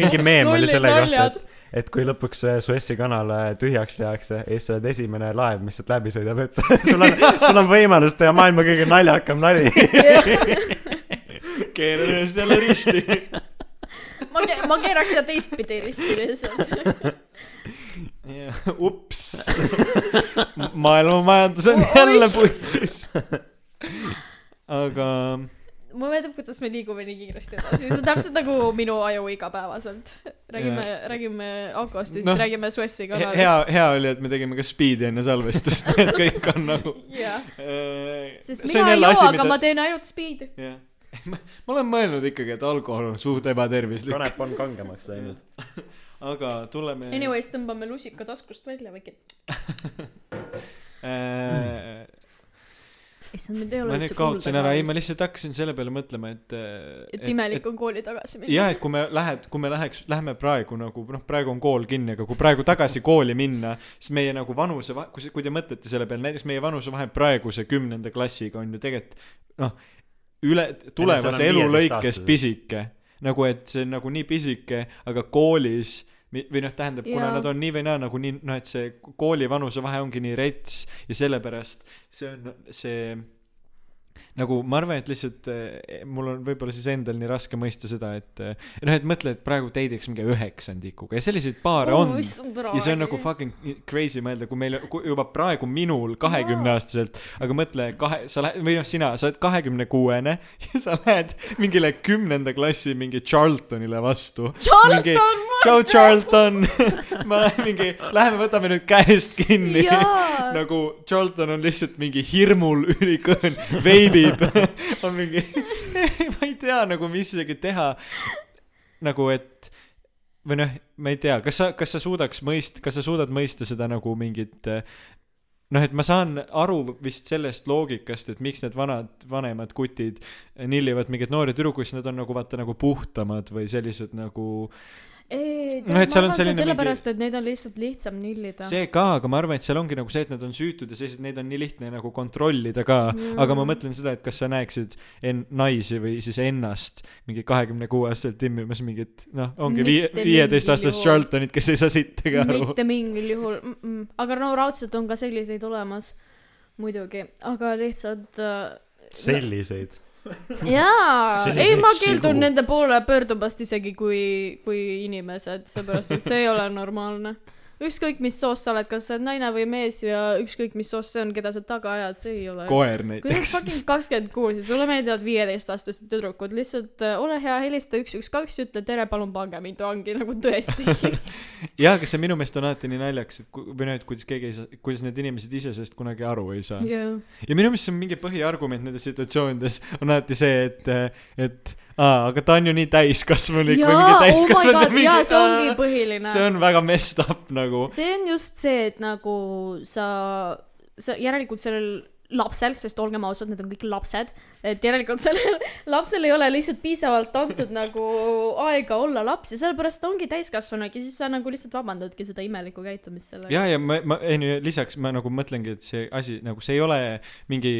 mingi meem oli selle kohta, et, et kui lõpuks see Suessi kanal äh, tühjaks tehakse ja siis sa oled esimene laev, mis sealt läbi sõidab, et sul on, sul on võimalus teha maailma kõige naljakam nali. keeran ennast jälle risti. ma, ma keeraks siia teistpidi risti lihtsalt. ups, maailma majandus on jälle putsis. aga mulle meeldib, kuidas me liigume nii kiiresti edasi, see on täpselt nagu minu aju igapäevaselt. räägime, räägime Akostist Noh, no,, räägime Suessi kanalist. hea, hea oli, et me tegime ka speed'i enne salvestust, et kõik on nagu. jah, sest see on mina ei joo, aga mida ma teen ainult speed'i. jah, ma olen mõelnud ikkagi, et alkohol on suht ebatervislik, kanep on kangemaks läinud. aga tuleme Anyways, tõmbame lusika taskust välja või? issand, mind ei ole ma nüüd kaotasin ära, ei ma lihtsalt hakkasin selle peale mõtlema, et. et imelik on kooli tagasi minna. jah, et kui me lähed, kui me läheks, lähme praegu nagu noh, praegu on kool kinni, aga kui praegu tagasi kooli minna, siis meie nagu vanuse, kui, kui te mõtlete selle peale, näiteks meie vanusevahe praeguse kümnenda klassiga on ju tegelikult noh, üle tulevase elu 15 lõikes aastased. pisike. nagu, et see on nagu nii pisike, aga koolis või noh, tähendab, kuna nad on nii või naa nagu nii, noh, et see kooli vanusevahe ongi nii rets ja sellepärast see on see nagu ma arvan, et lihtsalt eh, mul on võib-olla siis endal nii raske mõista seda, et eh, noh, et mõtle, et praegu deidiks mingi üheksandikuga ja selliseid paare on. ja see on nagu fucking crazy mõelda, kui meil kui juba praegu minul kahekümneaastaselt, aga mõtle kahe, sa lähed või noh, sina, sa oled kahekümne kuuene ja sa lähed mingile kümnenda klassi mingi Charltonile vastu. Charlton, tšau, Charlton. ma mingi, läheme võtame nüüd käest kinni. nagu Charlton on lihtsalt mingi hirmul ülikõõn, veibib, on mingi, ma ei tea nagu, mis isegi teha. nagu et või noh, ma ei tea, kas sa, kas sa suudaks mõist-, kas sa suudad mõista seda nagu mingit äh, noh, et ma saan aru vist sellest loogikast, et miks need vanad, vanemad kutid nillivad mingeid noori tüdrukuid, siis nad on nagu vaata nagu puhtamad või sellised nagu ei, No et seal on selline on sellepärast, et neid on lihtsalt lihtsam nillida. see ka, aga ma arvan, et seal ongi nagu see, et nad on süütud ja sellised, neid on nii lihtne nagu kontrollida ka. Jaa. aga ma mõtlen seda, et kas sa näeksid en-, naisi või siis ennast mingi kahekümne kuue aastaselt timmimas mingit, noh, ongi vii- Mitte, viieteistaastast. Charltonit, kes ei saa sittagi aru. mitte mingil juhul mm, -mm. aga no raudselt on ka selliseid olemas, muidugi, aga lihtsalt äh, selliseid. jaa, ei ma keeldun sigu. nende poole pöördumast isegi kui, kui inimesed, sellepärast et see ei ole normaalne. ükskõik, mis soost sa oled, kas sa oled naine või mees ja ükskõik, mis soost see on, keda sa taga ajad, see ei ole. koer kui sa näiteks. fucking kakskümmend kuus ja sulle meeldivad viieteistaastased tüdrukud, lihtsalt äh, ole hea, helista üks, üks, kaks ütle tere, palun pange mind vangi nagu tõesti. jaa, aga see minu meelest on alati nii naljakas, et või noh, et kuidas keegi ei saa, kuidas need inimesed ise sellest kunagi aru ei saa. jah, ja minu meelest see on mingi põhiargument nendes situatsioonides on alati see, et, et aa, aga ta on ju nii täiskasvanulik või mingi jaa, oh god, jaa, see ongi põhiline. see on väga messed up nagu. see on just see, et nagu sa, sa järelikult sellel lapsel, sest olgem ausad, need on kõik lapsed, et järelikult sellel lapsel ei ole lihtsalt piisavalt antud nagu aega olla laps ja sellepärast ongi täiskasvanu ja siis sa nagu lihtsalt vabandadki seda imelikku käitumist sellega. ja, ja ma, ma, ei lisaks ma nagu mõtlengi, et see asi nagu see ei ole mingi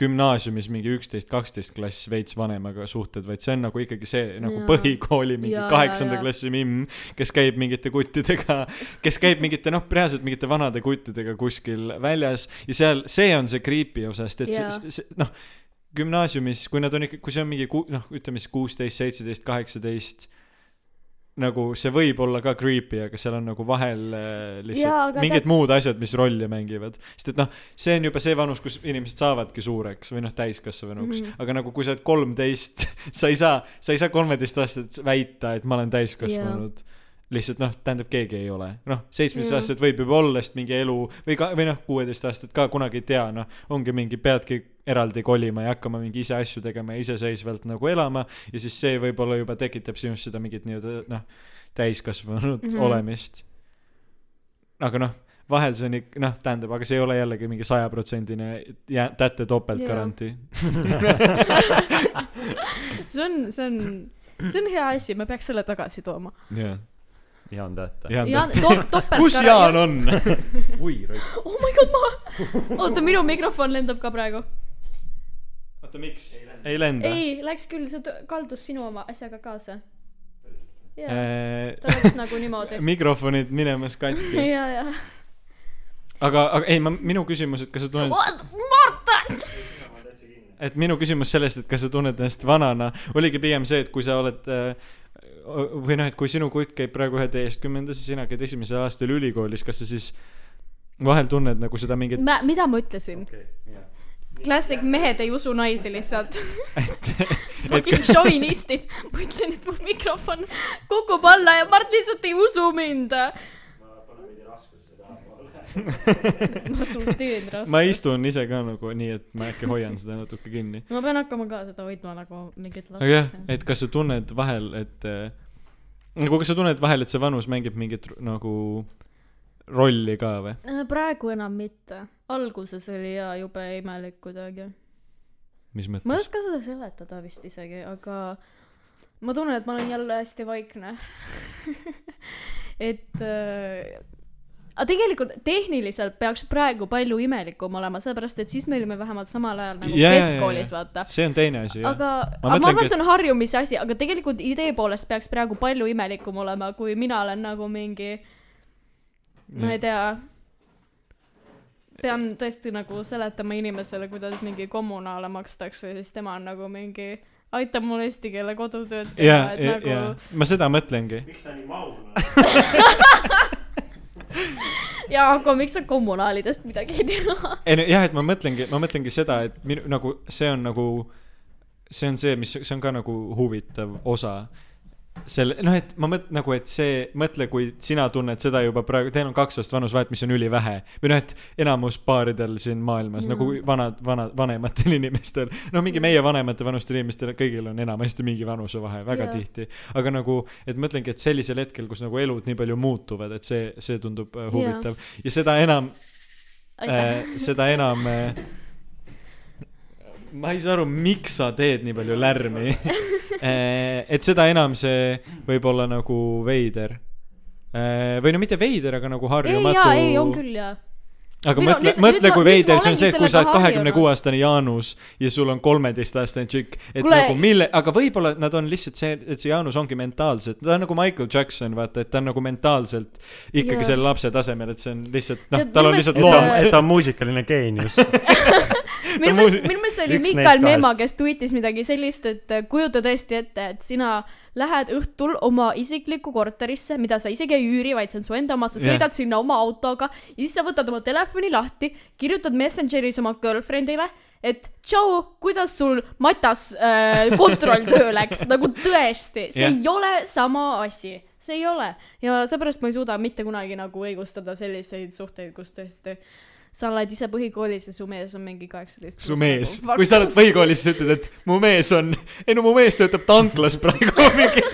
gümnaasiumis mingi üksteist, kaksteist klass veits vanemaga suhted, vaid see on nagu ikkagi see nagu Jaa. põhikooli mingi kaheksanda klassi mimm, kes käib mingite kuttidega, kes käib mingite noh, reaalselt mingite vanade kuttidega kuskil väljas ja seal, see on see creepy osa, sest et Jaa. see, see, noh, gümnaasiumis, kui nad on ikka, kui see on mingi ku-, noh, ütleme siis kuusteist, seitseteist, kaheksateist nagu see võib olla ka creepy, aga seal on nagu vahel äh, lihtsalt aga mingid tead- muud asjad, mis rolli mängivad. sest et noh, see on juba see vanus, kus inimesed saavadki suureks või noh, täiskasvanuks mm. -hmm. aga nagu kui sa oled kolmteist, sa ei saa, sa ei saa kolmeteistaastaselt väita, et ma olen täiskasvanud yeah. Lihtsalt noh, tähendab, keegi ei ole. noh, seitsmeteistaastased võib juba olla, sest mingi elu või ka, või noh, kuueteistaastased ka kunagi ei tea, noh, ongi mingi, peadki eraldi kolima ja hakkama mingi ise asju tegema ja iseseisvalt nagu elama ja siis see võib-olla juba tekitab sinust seda mingit nii-öelda noh, täiskasvanud mm. -hmm. olemist. aga noh, vahel see on ikka, noh, tähendab, aga see ei ole jällegi mingi sajaprotsendine jää-, tätte topeltgarantii. see on, see on, see on hea asi, me peaks selle tagasi tooma. jah, Jaan Tähte. Jaan ja Tähte. kus Jaan? on? oi, raisk. oh my god, ma, oota, minu mikrofon lendab ka praegu. oota, miks? ei lenda. ei, läks küll, see kaldus sinu oma asjaga kaasa. jaa, Äh, ta läks nagu niimoodi. mikrofonid minemas katki. ja, ja. aga, aga ei, ma, minu küsimus, et kas sa tunned, Marta. et minu küsimus sellest, et kas sa tunned ennast vanana, oligi pigem see, et kui sa oled äh, või noh, et kui sinu kutt käib praegu üheteistkümnendas ja sina käid esimesel aastal ülikoolis, kas sa siis vahel tunned nagu seda mingit, mida ma ütlesin? klassik, mehed ei usu naisi lihtsalt. fucking šovinistid. ma ütlen, et mu mikrofon kukub alla ja Mart lihtsalt ei usu mind. Ma sul teen raske. ma. istun ise ka nagu nii, et ma äkki hoian seda natuke kinni. ma pean hakkama ka seda hoidma nagu mingit aga jah, et kas sa tunned vahel, et äh, nagu kas sa tunned vahel, et see vanus mängib mingit nagu rolli ka või? Äh, praegu enam mitte. alguses oli jaa jube imelik kuidagi. mis ma ei mõttes? oska seda seletada vist isegi, aga ma tunnen, et ma olen jälle hästi vaikne. et äh, aga tegelikult tehniliselt peaks praegu palju imelikum olema, sellepärast et siis me olime vähemalt samal ajal nagu jaa, keskkoolis, jaa. vaata. see on teine asi, jah. aga, Ma aga ma arvan, et see on harjumise asi, aga tegelikult idee poolest peaks praegu palju imelikum olema, kui mina olen nagu mingi, ma ei tea, pean tõesti nagu seletama inimesele, kuidas mingi kommunaale makstakse ja siis tema on nagu mingi, aitab mul eesti keele kodutööd teha ja, et ja, nagu ja ma seda mõtlengi. miks ta nii maul on? ja aga miks sa kommunaalidest midagi ei tea? ei no jah, et ma mõtlengi, ma mõtlengi seda, et minu nagu see on nagu, see on see, mis, see on ka nagu huvitav osa. selle, noh, et ma mõt-, nagu, et see, mõtle, kui sina tunned seda juba praegu, teil on kaks aastat vanusvahet, mis on ülivähe. või noh, et enamus paaridel siin maailmas mm. nagu vanad, vanad, vanematel inimestel, no mingi meie vanemate vanustel inimestel, kõigil on enamasti mingi vanusevahe, väga yeah. tihti. aga nagu, et mõtlengi, et sellisel hetkel, kus nagu elud nii palju muutuvad, et see, see tundub äh, huvitav ja seda enam äh, seda enam äh, ma ei saa aru, miks sa teed nii palju lärmi äh, et seda enam see võib olla nagu veider äh, või no mitte veider, aga nagu ei harjumatu jaa, ei on küll jaa. aga no mõtle mõtle, kui veider see on see, kui sa oled kahekümne kuue aastane Jaanus ja sul on kolmeteistaastane tšikk. et Kuule- nagu mille, aga võib-olla nad on lihtsalt see, et see Jaanus ongi mentaalselt, ta on nagu Michael Jackson, vaata, et ta on nagu mentaalselt ikkagi Jaa. selle lapse tasemel, et see on lihtsalt, noh tal on minu lihtsalt et ta on, loom et. ta on muusikaline geenius. minu meelest, minu meelest oli Meemaa, kahest. kes tweetis midagi sellist, et äh, kujuta tõesti ette, et sina lähed õhtul oma isiklikku korterisse, mida sa isegi ei üüri, vaid see on su enda oma, sa sõidad sinna oma autoga ja siis sa võtad oma telefoni lahti, kirjutad Messengeris oma girlfriend'ile, et tšau, kuidas sul matas äh, kontrolltöö läks, nagu tõesti, see Jah. ei ole sama asi, see ei ole ja seepärast ma ei suuda mitte kunagi nagu õigustada selliseid suhteid, kus tõesti sa oled ise põhikoolis ja su mees on mingi kaheksateist. su mees, kui sa oled põhikoolis, siis ütled, et mu mees on, ei no mu mees töötab tanklas praegu mingi,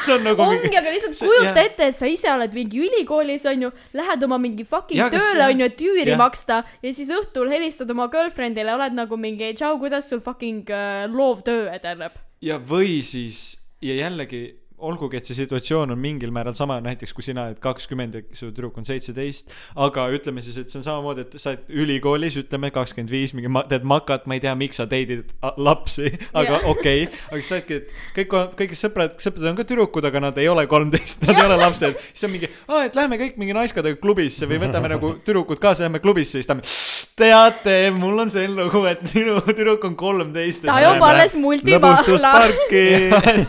see on nagu ongi, aga lihtsalt kujuta jah. ette, et sa ise oled mingi ülikoolis, onju, lähed oma mingi fucking kas tööle, onju, et üüri jah. maksta ja siis õhtul helistad oma girlfriend'ile, oled nagu mingi tšau, kuidas sul fucking äh, loovtöö edeneb. ja või siis ja jällegi olgugi, et see situatsioon on mingil määral sama, näiteks kui sina oled kakskümmend ja su tüdruk on seitseteist, aga ütleme siis, et see on samamoodi, et sa oled ülikoolis, ütleme kakskümmend viis, mingi ma, teed makat, ma ei tea, miks sa teidid a- lapsi, aga Jah. okei okay., aga siis sa oledki, et kõik, kõik sõbrad, sõpradel on ka tüdrukud, aga nad ei ole kolmteist, nad ei ole lapsed, siis on mingi, aa, et lähme kõik mingi naiskadega klubisse või võtame nagu tüdrukud kaasa, lähme klubisse, siis ta on, teate, mul on see lugu, et minu tüdruk on kolmteist. ta joob alles multimaala. lõbustusparki.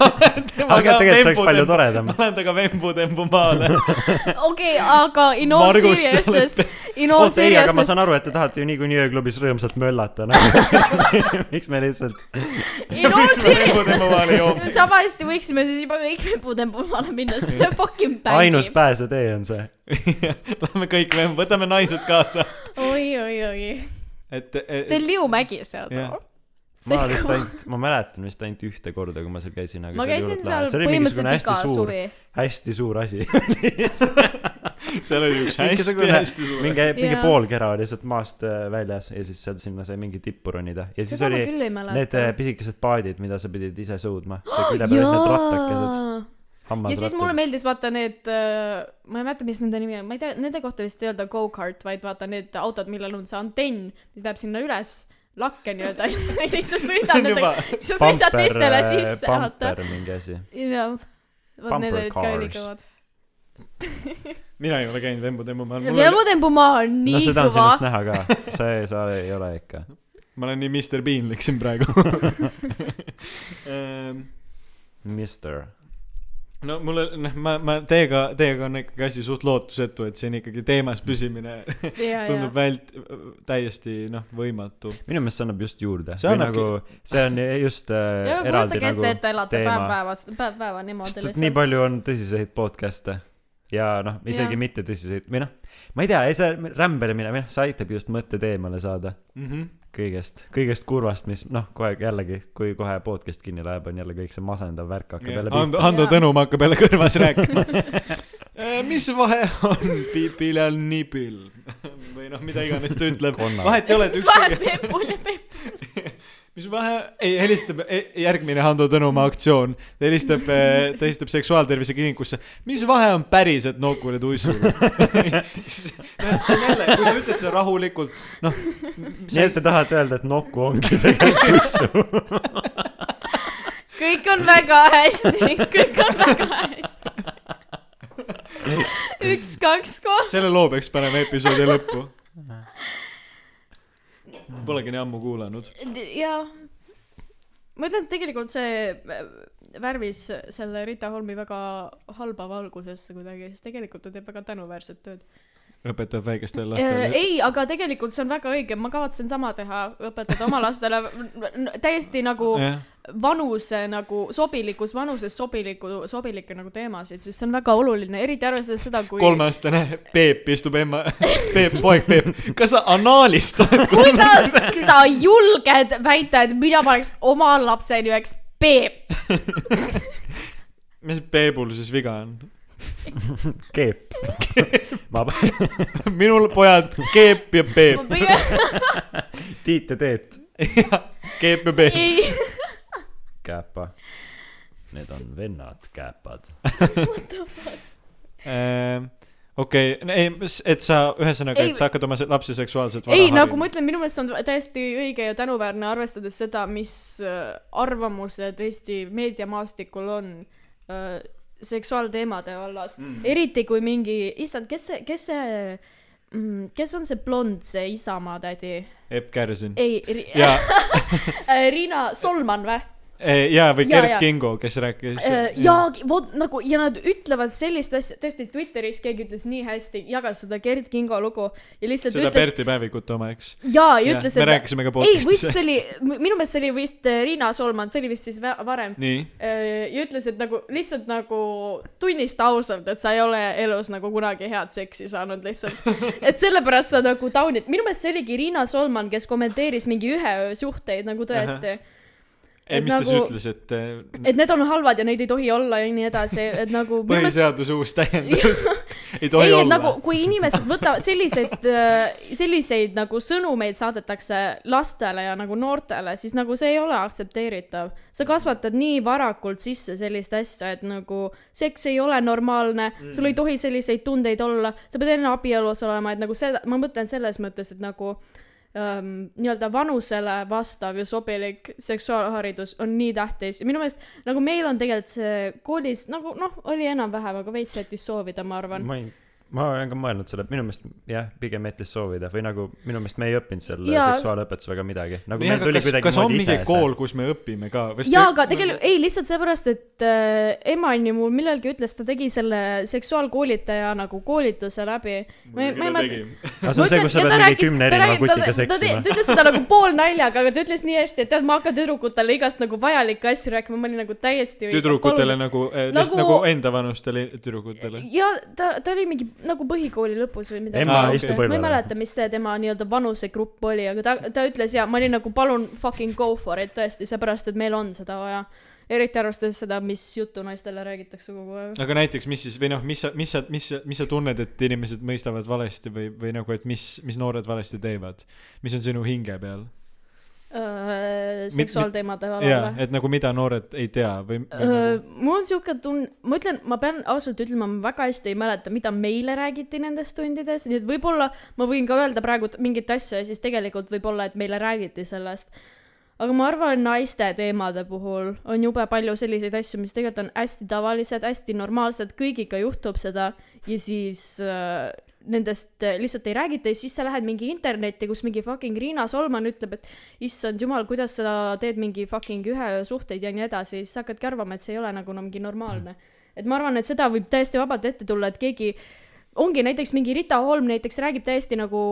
aga tegelikult see oleks palju toredam ma. lähen temaga vembu-tembu maale. okei, aga in all seriousness in all ei, aga ma seriousness, saan aru, et te tahate ju niikuinii ööklubis rõõmsalt möllata, nagu. miks me lihtsalt, in all seriousness, joome? samasti võiksime siis juba kõik vembu-tembu maale minna, sest see fucking ainus bängib. pääsetee on see. Lähme kõik vembu, võtame naised kaasa. oi, oi, oi, et, et see on Liu Mägi seal Jah. Ma vist ainult, ma mäletan vist ainult ühte korda, kui ma seal käisin, aga ma see oli käisin seal lahe. see oli mingisugune põhimõtteliselt hästi iga suur, suvi. hästi suur asi. seal oli üks hästi-hästi suur. mingi, mingi Jaa. poolkera oli lihtsalt maast äh, väljas ja siis sealt sinna sai mingi tippu ronida ja siis seda oli need äh,. pisikesed paadid, mida sa pidid ise sõudma. ja siis mulle meeldis vaata need, ma ei mäleta, mis nende nimi on, ma ei tea, nende kohta vist ei öelda go-kart, vaid vaata need autod, millel on see antenn, mis läheb sinna üles, lakke nii-öelda ja siis sa sõidad nendega, sa sõidad teistele sisse, vaata. mingi asi. jah, vot need olid ka cars. ülikõvad. mina ei ole käinud vembu-tembu maal. Veemutembumaa on no nii seda on kõva sinust. näha ka, see sa ei ole ikka. ma olen nii Mr Beanlik siin praegu Ehm, Mister. No mulle, noh, ma, ma teiega, teiega on ikkagi asi suht lootusetu, et siin ikkagi teemas püsimine tundub vält-, täiesti noh, võimatu. minu meelest see annab just juurde. See annabki- nagu, see on just äh, ja eraldi nagu ette, et te elate päev teema. päevast, päev päeva niimoodi et nii palju on tõsiseid podcast'e ja noh, isegi Jah. mitte tõsiseid või noh, ma ei tea, ei see rämbelemine, või noh, see aitab just mõtted eemale saada Mhm. kõigest, kõigest kurvast, mis noh, kohe jällegi, kui kohe podcast kinni läheb, on jälle kõik see masendav värk hakkab jälle Hando, pihta. Hando Jaa. Tõnumaa hakkab jälle kõrvas rääkima. mis vahe on piipil ja nipil või noh, mida iganes ta ütleb. Vahet ei ole, et mis vahet ükskõik, Peepul ja Peep- mis vahe, ei helistab, järgmine Hando Tõnumaa aktsioon, ta helistab, ta helistab Seksuaaltervise Kliinikusse. mis vahe on päriselt see on jälle, kui sa ütled seda rahulikult, noh. nii et te tahate öelda, et nokku ongi tegelikult tussu. kõik on väga hästi, kõik on väga hästi. üks, kaks, kolm. selle loo peaks panema episoodi lõppu. Polegi nii ammu kuulanud. ja ma ütlen, et tegelikult see äh, värvis selle Rita Holmi väga halba valgusesse kuidagi, sest tegelikult ta teeb väga tänuväärset tööd. õpetab väikestele Äh, lastele. ei, aga tegelikult see on väga õige, ma kavatsen sama teha, õpetada oma lastele täiesti nagu jah, vanuse nagu sobilikus vanuses sobiliku, sobilikke nagu teemasid, sest see on väga oluline, eriti arvestades seda, kui kolmeaastane Peep istub ema, Peep, poeg Peep, kas sa anaalist oled kuidas sa julged väita, et mina paneks oma lapse nimeks Peep? mis Peebul siis viga on? keep. ma, minul pojad Keep ja Peep. Tiit ja Teet, Keep ja Peep. ei, Kääpa. Need on vennad Kääpad. Ehm, okei, ei, et sa, ühesõnaga, Ei, et sa hakkad oma lapsi seksuaalselt ei nagu ma ütlen, minu meelest see on täiesti õige ja tänuväärne, arvestades seda, mis äh, arvamused Eesti meediamaastikul on äh, seksuaalteemade vallas mm.. eriti kui mingi, issand, kes see, kes see mm,, kes on see blond, see Isamaa tädi? Epp Kärsin. ei ri,, ja, Riina Solman või? Ja või Ja, Gerd ja. Kingo, kes rääkis. ja vot nagu ja nad ütlevad sellist asja, tõesti Twitteris keegi ütles nii hästi, jagas seda Gerd Kingo lugu ja lihtsalt seda ütles, Berti Päevikut oma, eks. jaa, ja ütles, me et rääkisime ka ei, podcast'is vist see oli, minu meelest see oli vist äh, Riina Solman, see oli vist siis varem. ja ütles, et nagu lihtsalt nagu tunnista ausalt, et sa ei ole elus nagu kunagi head seksi saanud lihtsalt. et sellepärast sa nagu taunid, minu meelest see oligi Riina Solman, kes kommenteeris mingi ühe öö suhteid nagu tõesti. ei, Et mis ta siis nagu- ütles, et eh, et need on halvad ja neid ei tohi olla ja nii edasi, et nagu põhiseaduse uus täiendus ei tohi ei, olla nagu. kui inimesed võtavad selliseid, selliseid nagu sõnumeid saadetakse lastele ja nagu noortele, siis nagu see ei ole aktsepteeritav. sa kasvatad nii varakult sisse sellist asja, et nagu seks ei ole normaalne mm., sul ei tohi selliseid tundeid olla, sa pead enne abielus olema, et nagu seda, ma mõtlen selles mõttes, et nagu ähm, nii-öelda vanusele vastav ja sobilik seksuaalharidus on nii tähtis ja minu meelest nagu meil on tegelikult see koolis nagu noh, oli enam-vähem, aga veits jättis soovida, ma arvan. ma ei, ma olen ka mõelnud selle, minu meelest jah, pigem jättis soovida või nagu minu meelest me ei õppinud seal Jaa. seksuaalõpetusega midagi. nagu kas, kas on mingi kool, kus me õpime ka? jaa, aga tegelikult ei, lihtsalt seepärast, et äh, Emani mul millalgi ütles, ta tegi selle seksuaalkoolitaja nagu koolituse läbi. ma ei, mäleta. aga see on see, kus sa pead mingi kümne erineva kutiga seksima ta. ütles seda nagu poolnaljaga, aga ta ütles nii hästi, et tead, ma hakkan tüdrukutele igast nagu vajalikke asju rääkima, ma olin nagu täiesti. tüdrukutele nagu, nagu, Nagu- nagu enda vanustele tüdrukutele. ja ta, ta oli mingi nagu põhikooli lõpus või midagi. istub ma ei mäleta, mis see tema nii-öelda vanusegrupp oli, aga ta, ta ütles ja ma olin nagu palun fucking go for it tõesti, seepärast et meil on seda vaja. eriti arvestades seda, mis juttu naistele räägitakse kogu aeg. aga näiteks, mis siis või noh, mis sa, mis sa, mis mis sa tunned, et inimesed mõistavad valesti või, või nagu, et mis, mis noored valesti teevad? mis on sinu hinge peal? Seksuaalteemade jaa valal, või? et nagu mida noored ei tea või, või Öö, nagu...? mul on siuke tunne, ma ütlen, ma pean ausalt ütlema, ma väga hästi ei mäleta, mida meile räägiti nendes tundides, nii et võib-olla ma võin ka öelda praegu mingit asja ja siis tegelikult võib-olla, et meile räägiti sellest. aga ma arvan, naiste teemade puhul on jube palju selliseid asju, mis tegelikult on hästi tavalised, hästi normaalsed, kõigiga juhtub seda ja siis äh, nendest äh, lihtsalt ei räägita ja siis sa lähed mingi internetti, kus mingi fucking Riina Solman ütleb, et issand jumal, kuidas sa teed mingi fucking ühe öö suhteid ja nii edasi, siis hakkadki arvama, et see ei ole nagu mingi normaalne. et ma arvan, et seda võib täiesti vabalt ette tulla, et keegi ongi näiteks mingi Rita Holm näiteks räägib täiesti nagu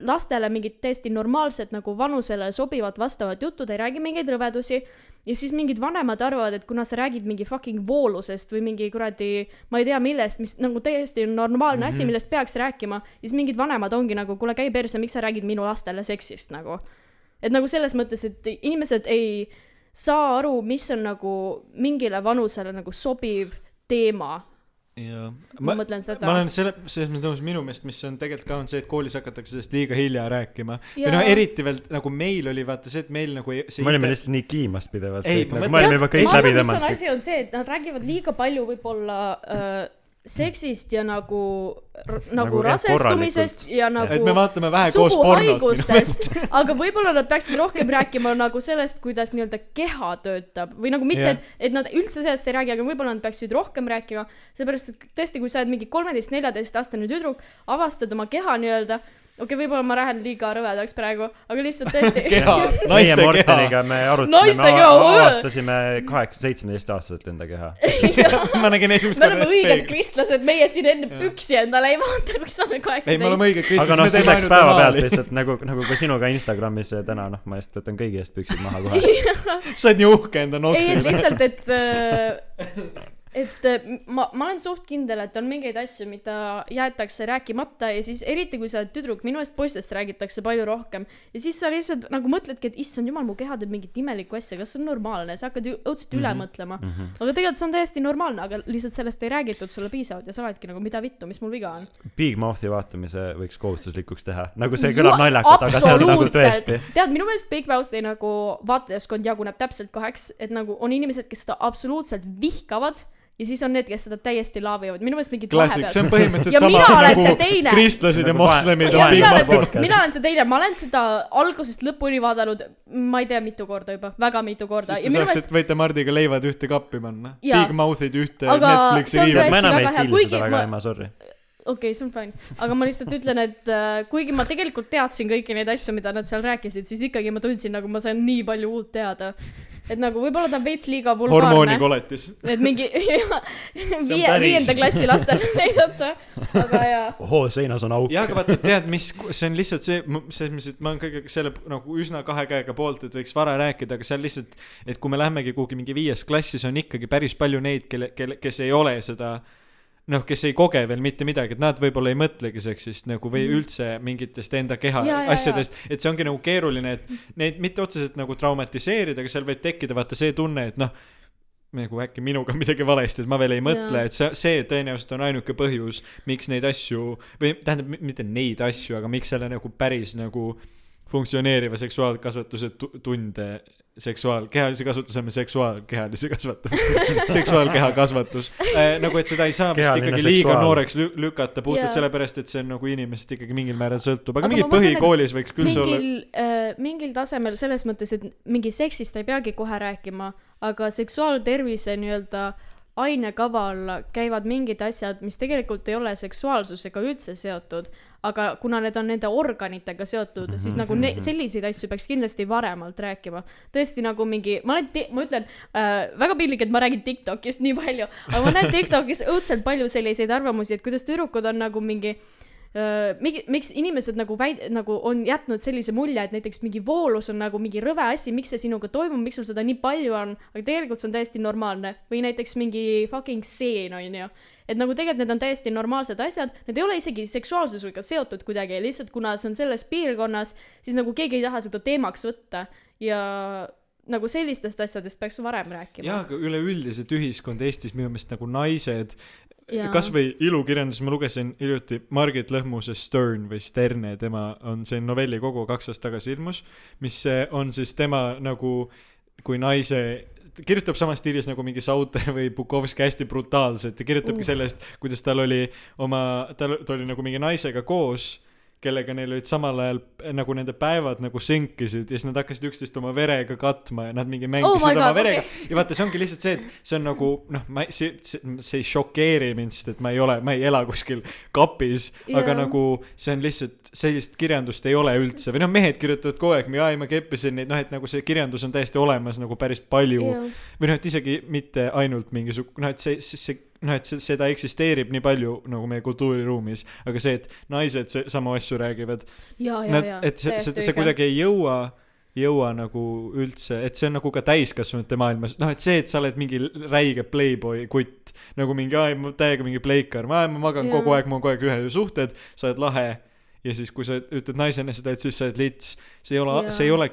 lastele mingit täiesti normaalset nagu vanusele sobivat vastavat juttu, ta ei räägi mingeid rõvedusi ja siis mingid vanemad arvavad, et kuna sa räägid mingi fucking voolusest või mingi kuradi, ma ei tea millest, mis nagu täiesti normaalne mm -hmm. asi, millest peaks rääkima, siis mingid vanemad ongi nagu, kuule käi perse, miks sa räägid minu lastele seksist nagu. et nagu selles mõttes, et inimesed ei saa aru, mis on nagu mingile vanusele nagu sobiv teema. jaa. ma mõtlen seda. ma olen selle, selles mõttes nõus, minu meelest, mis on tegelikult ka, on see, et koolis hakatakse sellest liiga hilja rääkima. või noh, eriti veel nagu meil oli vaata see, et meil nagu ei- see me olime lihtsalt nii kiimas pidevalt Ei, ma nagu mõtlen- me olime juba kõik läbi tõmmanud. asi, on see, et nad räägivad liiga palju võib-olla äh, seksist ja nagu, nagu Nagu rasestumisest ja nagu et me vaatame vähe koos pornot. aga võib-olla nad peaksid rohkem rääkima nagu sellest, kuidas nii-öelda keha töötab või nagu mitte yeah., et, et nad üldse sellest ei räägi, aga võib-olla nad peaksid rohkem rääkima, seepärast et tõesti, kui sa oled mingi kolmeteist-neljateistaastane tüdruk, avastad oma keha nii-öelda, okei okay,, võib-olla ma lähen liiga rõvedaks praegu, aga lihtsalt tõesti keha, meie naiste keha. Morteniga me arutasime, avastasime kaheksa, seitsmeteistaastaselt enda keha. ma nägin esimest me oleme õiged kristlased, meie siin enne püksi endale ei vaata, kui saame ei, me oleme kaheksateist. õiged aga kristlased, noh, me see teeme läks päevapealt lihtsalt nagu, nagu ka sinuga Instagramis täna, noh, ma just võtan kõigi eest püksid maha kohe. sa oled nii uhke enda ei, noksi et üle. lihtsalt, et äh, et äh, ma, ma olen suht kindel, et on mingeid asju, mida jäetakse rääkimata ja siis eriti, kui sa oled tüdruk, minu meelest poistest räägitakse palju rohkem. ja siis sa lihtsalt nagu mõtledki, et issand jumal, mu keha teeb mingit imelikku asja, kas see on normaalne, sa hakkad õudselt üle Mhm. mõtlema. -hmm. aga tegelikult see on täiesti normaalne, aga lihtsalt sellest ei räägitud sulle piisavalt ja sa oledki nagu mida vittu, mis mul viga on. Big Mouthi vaatamise võiks kohustuslikuks teha, nagu see kõlab naljakalt, aga see on nagu tõesti. tead, minu meelest Big Mouthi nagu vaatajaskond jaguneb täpselt kaheks, et nagu on inimesed, kes seda absoluutselt vihkavad ja siis on need, kes seda täiesti laavivad, minu meelest mingid klassik, see on põhimõtteliselt Ja sama mina olen see nagu teine. kristlased ja Nagu moslemid ja on Big mina olen, podcast. mina olen see teine, ma olen seda algusest lõpuni vaadanud, ma ei tea, mitu korda juba, väga mitu korda siis ja te minu saaks, meelest et võite Mardiga leivad ühte kappi panna. Big Mouth'id ühte Aga Netflixi riivi ma enam ei kuigi seda väga ma-, Emma, sorry. Okei okay,, see on fine, aga ma lihtsalt ütlen, et äh, kuigi ma tegelikult teadsin kõiki neid asju, mida nad seal rääkisid, siis ikkagi ma tundsin, nagu ma sain nii palju uut teada. et nagu võib-olla ta on veits liiga vulgaarne, hormoonikoletis. et mingi viie, viienda klassi lastele näidata, aga jaa. ohoo, seinas on auk. jah, aga vaata, tead, mis, see on lihtsalt see, selles mõttes, et ma olen kõige selle nagu üsna kahe käega poolt, et võiks vara rääkida, aga seal lihtsalt, et kui me lähemegi kuhugi mingi viies klass, siis on ikkagi päris palju neid, kelle, kelle, kes ei ole seda noh, kes ei koge veel mitte midagi, et nad võib-olla ei mõtlegi seksist nagu või Mhm. üldse mingitest enda keha Ja, ja, asjadest, et see ongi nagu keeruline, et neid mitte otseselt nagu traumatiseerida, aga seal võib tekkida vaata see tunne, et noh, nagu äkki minuga midagi valesti, et ma veel ei mõtle, et see, see tõenäoliselt on ainuke põhjus, miks neid asju või tähendab, mitte neid asju, aga miks selle nagu päris nagu funktsioneeriva seksuaalkasvatuse tu- tunde, seksuaal, kehalise kasvatuse asemel seksuaalkehalise kasvatus, seksuaalkeha kasvatus äh,. nagu, et seda ei saa vist Kehaline ikkagi liiga seksuaal. nooreks lü lükata puhtalt Jaa. sellepärast, et see on nagu inimesest ikkagi mingil määral sõltub, aga Aga mingi mõtlen, et põhikoolis võiks küll see olla mingil äh,, mingil tasemel selles mõttes, et mingi seksist ei peagi kohe rääkima, aga seksuaaltervise nii-öelda ainekava alla käivad mingid asjad, mis tegelikult ei ole seksuaalsusega üldse seotud, aga kuna need on nende organitega seotud mm, -hmm. siis nagu ne-, selliseid asju peaks kindlasti varemalt rääkima. tõesti nagu mingi, ma olen, ma ütlen äh,, väga piinlik, et ma räägin Tiktokist nii palju, aga ma näen Tiktokis õudselt palju selliseid arvamusi, et kuidas tüdrukud on nagu mingi mingi, miks inimesed nagu väid-, nagu on jätnud sellise mulje, et näiteks mingi voolus on nagu mingi rõve asi, miks see sinuga toimub, miks sul seda nii palju on, aga tegelikult see on täiesti normaalne. või näiteks mingi fucking seen, on ju. et nagu tegelikult need on täiesti normaalsed asjad, need ei ole isegi seksuaalsusega seotud kuidagi, lihtsalt kuna see on selles piirkonnas, siis nagu keegi ei taha seda teemaks võtta ja nagu sellistest asjadest peaks varem rääkima. jaa, aga üleüldiselt ühiskond Eestis minu meelest nagu naised. Kasvõi ilukirjandus, ma lugesin hiljuti Margit Lõhmuse Stern või Sterne, tema on see novellikogu kaks aastat tagasi ilmus, mis eh, on siis tema nagu kui naise kirjutab samas stiilis nagu mingi Sauter või Bukovski hästi brutaalselt ja kirjutabki Uh. sellest, kuidas tal oli oma, tal ta oli nagu mingi naisega koos kellega neil olid samal ajal nagu nende päevad nagu sünkisid ja siis nad hakkasid üksteist oma verega katma ja nad mingi mängisid Oh oma God, verega okei. ja vaata, see ongi lihtsalt see, et see on nagu noh, ma ei, see, see, see ei šokeeri mind, sest et ma ei ole, ma ei ela kuskil kapis yeah., aga nagu see on lihtsalt sellist kirjandust ei ole üldse või noh, mehed kirjutavad kogu aeg, ai ma keppisin neid, noh et nagu see kirjandus on täiesti olemas nagu päris palju yeah. või noh, et isegi mitte ainult mingisugune, noh et see, see, see noh, et see, seda eksisteerib nii palju nagu meie kultuuriruumis, aga see, et naised se- samu asju räägivad, ja, ja, ja, et see, see, see kuidagi ei jõua jõua nagu üldse, et see on nagu ka täiskasvanute maailmas, noh, et see, et sa oled mingi räige playboy kutt, nagu mingi, aa, ma täiega mingi pleikar, ma ma magan Jaa. kogu aeg, mul on kogu aeg ühe suhted, sa oled lahe. Ja siis, kui sa ütled naisena seda, et siis sa oled lits, see ei ole see ei ole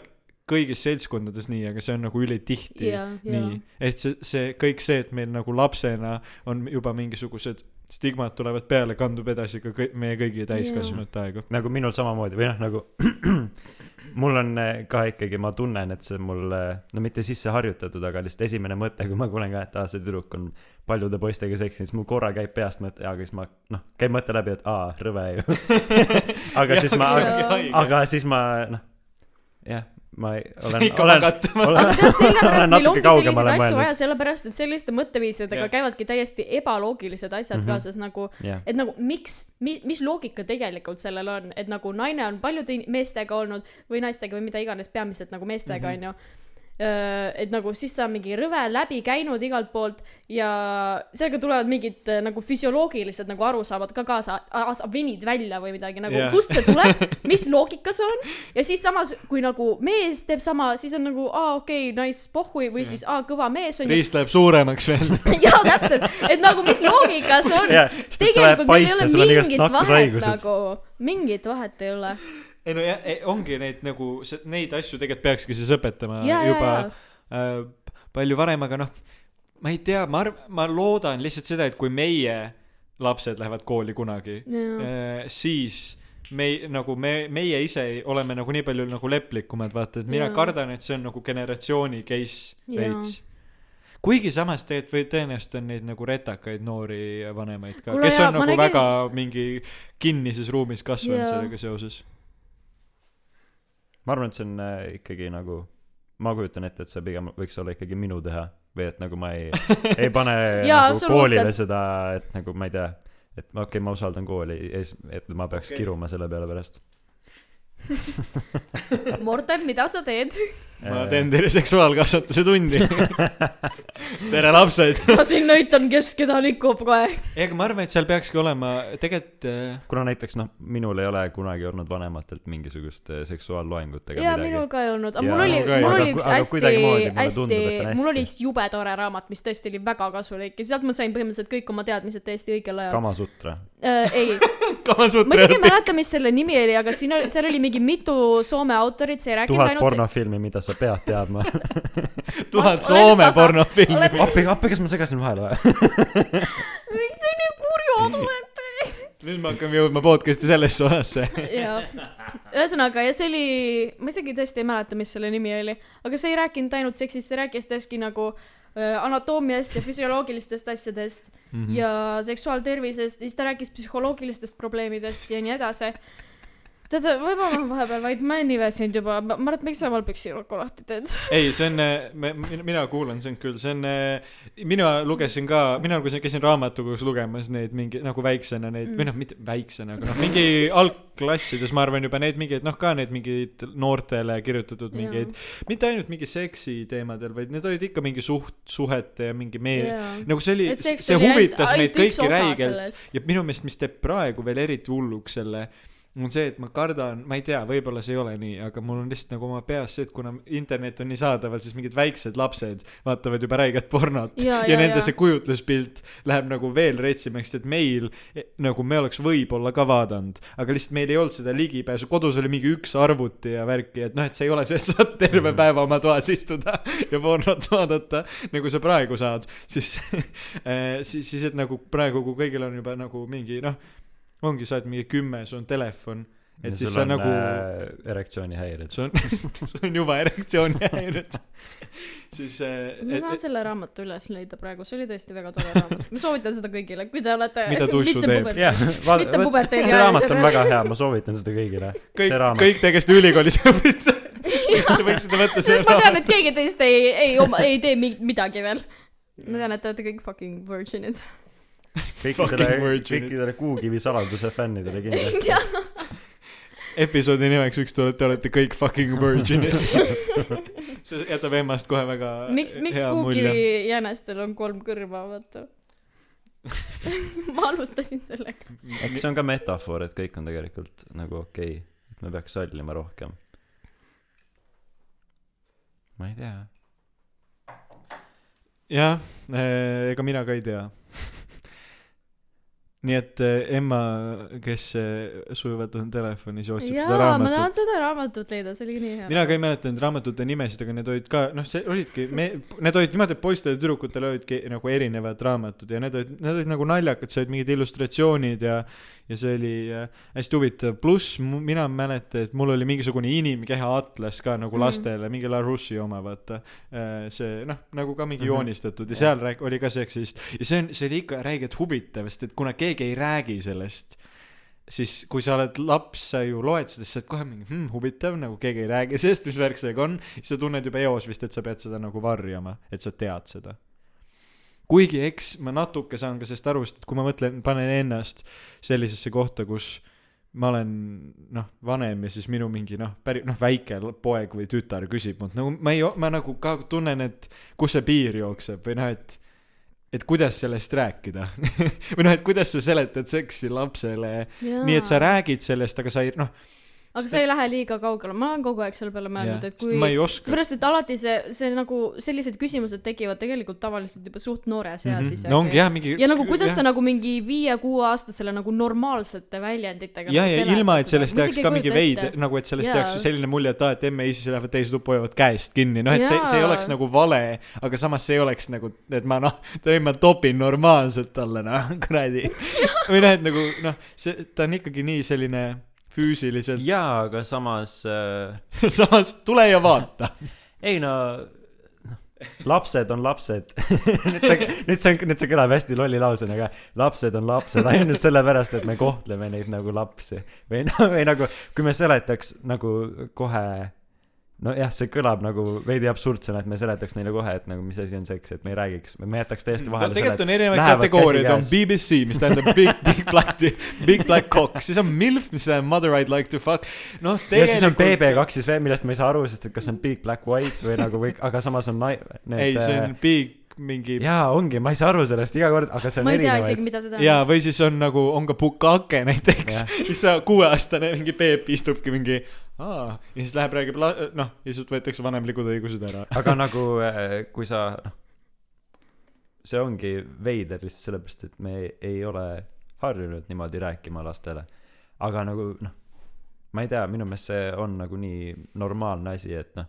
kõigis seltskondades nii, aga see on nagu ülitihti Jaa, jaa. nii, et see, see kõik see, et meil nagu lapsena on juba mingisugused stigmad tulevad peale, kandub edasi ka kõik, meie kõigi täiskasvanute aegu. nagu minul samamoodi või noh, nagu mul on eh, ka ikkagi, ma tunnen, et see on mul, no mitte sisse harjutatud, aga lihtsalt esimene mõte, kui ma kuulen ka, et aa, see tüdruk on paljude poistega seksinud, siis mul korra käib peast mõte, aga siis ma, noh, käib mõte läbi, et aa, rõve ju. aga siis ma, aga siis ma, noh, jah, ma ei- olen, olen, olen aga tead, sellepärast olen meil natuke ongi kaugemale selliseid asju mõelnud. vaja, sellepärast et selliste mõtteviisidega Jah. käivadki täiesti ebaloogilised asjad Mhm. kaasas nagu, jah, et nagu miks mi,, mis loogika tegelikult sellel on, et nagu naine on paljude meestega olnud või naistega või mida iganes, peamiselt nagu meestega Mhm. onju. Et nagu siis ta on mingi rõve läbi käinud igalt poolt ja sellega tulevad mingid äh, nagu füsioloogilised nagu arusaamad ka kaasa, sa venid välja või midagi nagu yeah. kust see tuleb, mis loogika see on ja siis samas, kui nagu mees teeb sama, siis on nagu aa okei okay,, nice pohhui või siis aa kõva mees on ju. riist läheb suuremaks veel. jaa, täpselt, et nagu mis loogika see on lähed tegelikult meil ei ole mingit vahet nagu, mingit vahet ei ole. Ei no ja, ongi neid nagu, neid asju tegelikult peakski siis õpetama ja, ja, juba ja, äh, palju varem, aga noh, ma ei tea, ma arv-, ma loodan lihtsalt seda, et kui meie lapsed lähevad kooli kunagi, ja, siis me nagu me, meie ise oleme nagu nii palju nagu leplikumad, vaata, et mina Jaa. kardan, et see on nagu generatsiooni case veits. kuigi samas tegelikult või tõenäoliselt on neid nagu retakaid noori vanemaid ka, kes on ma nagu nägin- väga mingi kinnises ruumis kasvanud sellega seoses. Ma arvan, et see on äh, ikkagi nagu, ma kujutan ette, et see pigem võiks olla ikkagi minu teha või et nagu ma ei, ei pane Jaa, nagu koolile seda, et nagu ma ei tea, et okei okay,, ma usaldan kooli, et ma peaks okay. kiruma selle peale pärast. Morten, mida sa teed? ma teen teile seksuaalkasvatuse tundi. tere, lapsed. ma siin näitan, kes keda nikub kohe. ei, aga ma arvan, et seal peakski olema tegelikult äh, kuna näiteks noh, minul ei ole kunagi olnud vanematelt mingisugust äh, seksuaalloengut ega jaa, midagi minul. ka ei olnud, aga mul oli, mul oli üks hästi hästi mul oli üks jube tore raamat, mis tõesti oli väga kasulik ja sealt ma sain põhimõtteliselt kõik oma teadmised täiesti õigel ajal. Kamasutra. äh,. ei, ma isegi ei mäleta, mis selle nimi oli, aga siin oli, seal oli mingi mitu Soome autorit, see ei rääkinud tuhat ainult pornofilmi, mida sa pead teadma. tuhat Soome pornofilmi. oled- appi, appi, kas ma segasin vahele või? miks te nii kurjad olete? nüüd me hakkame jõudma podcast'i sellesse osasse. jah, ühesõnaga ja see oli, ma isegi tõesti ei mäleta, mis selle nimi oli, aga see ei rääkinud ainult seksist, see rääkis tõesti nagu äh, anatoomiast ja füsioloogilistest asjadest mm. -hmm. ja seksuaaltervisest ja siis ta rääkis psühholoogilistest probleemidest ja nii edasi. tead, võib-olla ma vahepeal vaid männiväsinud juba, ma arvan, et miks sa valpiksiluku lahti teed? ei, see on, mina kuulan sind küll, see on, mina lugesin ka, mina lugesin, käisin raamatukogus lugemas neid mingi nagu väiksena neid mm. või noh, mitte väiksena, aga noh, mingi algklassides ma arvan juba neid mingeid noh, ka neid mingeid noortele kirjutatud mingeid, mitte ainult mingi seksi teemadel, vaid need olid ikka mingi suht, suhete ja mingi mee- Jaa. nagu see oli, see huvitas meid kõiki räigelt ja minu meelest, mis teeb praegu veel eriti hulluks selle, on see, et ma kardan, ma ei tea, võib-olla see ei ole nii, aga mul on lihtsalt nagu oma peas see, et kuna internet on nii saadaval, siis mingid väiksed lapsed vaatavad juba räiget pornot. Ja, ja, ja, nende ja. see kujutluspilt läheb nagu veel retsimaks, et meil eh, nagu me oleks võib-olla ka vaadanud, aga lihtsalt meil ei olnud seda ligipääsu, kodus oli mingi üks arvuti ja värki, et noh, et see ei ole see, et saad terve päeva oma toas istuda ja pornot vaadata, nagu sa praegu saad, siis eh, siis, siis et nagu praegu, kui kõigil on juba nagu mingi noh, ongi, sa oled mingi kümme, sul on telefon, et siis sa nagu äh, erektsioonihäired. sul on, sul on juba erektsioonihäired, siis äh, ma tahan selle raamatu üles leida praegu, see oli tõesti väga tore raamat. ma soovitan seda kõigile, kui te olete Mida tussu mitte teeb? Mitte puberteedi see raamat on väga hea, ma soovitan seda kõigile. kõik kõik te, kes te ülikoolis õpite, te võiksite võtta selle sest ma tean, et keegi teist ei, ei oma, ei tee mi- midagi veel. ma tean, et te olete kõik fucking virgin'id. Kõikidele kõikidele Kuukivi saladuse fännidele kindlasti. episoodi nimeks võiks tulla, et te olete kõik fucking virgin'id. see jätab emmast kohe väga miks, miks mulje. jänestel on kolm kõrva, vaata. ma alustasin sellega. eks see on ka metafoor, et kõik on tegelikult nagu okei okay., et me peaks sallima rohkem. ma ei tea. jah, ega mina ka ei tea. nii et eh, Emma, kes eh, sujuvalt on telefonis ja otsib seda jaa, ma raamatut tahan seda raamatut leida, see oli nii hea. mina ka ei mäleta neid raamatute nimesid, aga need olid ka, noh, see olidki, me, need olid niimoodi, et poistel ja tüdrukutel olidki nagu erinevad raamatud ja need olid, need olid nagu naljakad, see olid mingid illustratsioonid ja ja see oli äh, hästi huvitav, pluss mina mäletan, et mul oli mingisugune inimkeha atlas ka nagu Mhm. lastele, mingi La Russi oma, vaata. see noh, nagu ka mingi Mhm. joonistatud ja seal rääk-, oli ka seksist ja see on, see oli ikka räigelt huvitav, sest et kuna keegi ei räägi sellest siis kui sa oled laps, sa ju loed seda, siis sa oled kohe mingi hm, huvitav, nagu keegi ei räägi sellest, mis värk sellega on, siis sa tunned juba eos vist, et sa pead seda nagu varjama, et sa tead seda. Kuigi eks ma natuke saan ka sellest aru, sest et kui ma mõtlen, panen ennast sellisesse kohta, kus ma olen noh, vanem ja siis minu mingi noh, päri-, noh, väike poeg või tütar küsib mult, nagu ma ei, ma nagu ka tunnen, et kus see piir jookseb või noh, et et kuidas sellest rääkida või noh, et kuidas sa seletad seksi lapsele nii, et sa räägid sellest, aga sa ei noh, aga sa ei lähe liiga kaugele, ma olen kogu aeg selle peale mõelnud, et kui seepärast, et alati see, see nagu sellised küsimused tekivad tegelikult tavaliselt juba suht noores eas isegi. Mhm. no ongi jah, mingi ja nagu kuidas sa nagu mingi viie-kuueaastasele nagu normaalsete väljenditega ja, nagu ja seletad ilma, et sellest tehaks ka mingi ette., nagu et sellest Jaa. tehakse selline mulje, et aa, et emme ja isa lähevad teise tuppa, hoiavad käest kinni, noh, et see, see ei oleks nagu vale, aga samas see ei oleks nagu, et ma noh, ma topin normaalselt talle, noh, kuradi. või noh, et nagu noh, see, ta on ikkagi nii selline füüsiliselt, jaa, aga samas äh, samas tule ja vaata. ei no noh, lapsed on lapsed. Nüüd see nüüd see nüüd see kõlab hästi lolli lausena aga lapsed on lapsed ainult sellepärast et me kohtleme neid nagu lapsi. Või noh või nagu kui me seletaks nagu kohe nojah see kõlab nagu veidi absurdsena et me seletaks neile kohe et nagu mis asi on seks et me ei räägiks me jätaks täiesti no, vahele tegelikult selle on erinevaid kategooriaid, on. BBC, mis tähendab big, big black, big black cock, siis on MILF, mis tähendab mother I'd like to fuck. noh, ja siis on tegelikult. BB2 siis veel millest ma ei saa aru sest et kas see on big black white või nagu või aga samas on nai- ei, see äh, on big mingi jaa ongi ma ei saa aru sellest iga kord aga see on ma ei tea erinevaid isegi, mida see jaa tähendab., või siis on nagu, on ka bukake näiteks siis sa kuueaastane mingi Peep istubki mingi aa, ja siis läheb räägib la-, noh, ja sult võetakse vanemlikud õigused ära. aga nagu äh, kui sa noh see ongi veider lihtsalt sellepärast et me ei, ei ole harjunud niimoodi rääkima lastele aga nagu noh ma ei tea minu meelest see on nagu nii normaalne asi et noh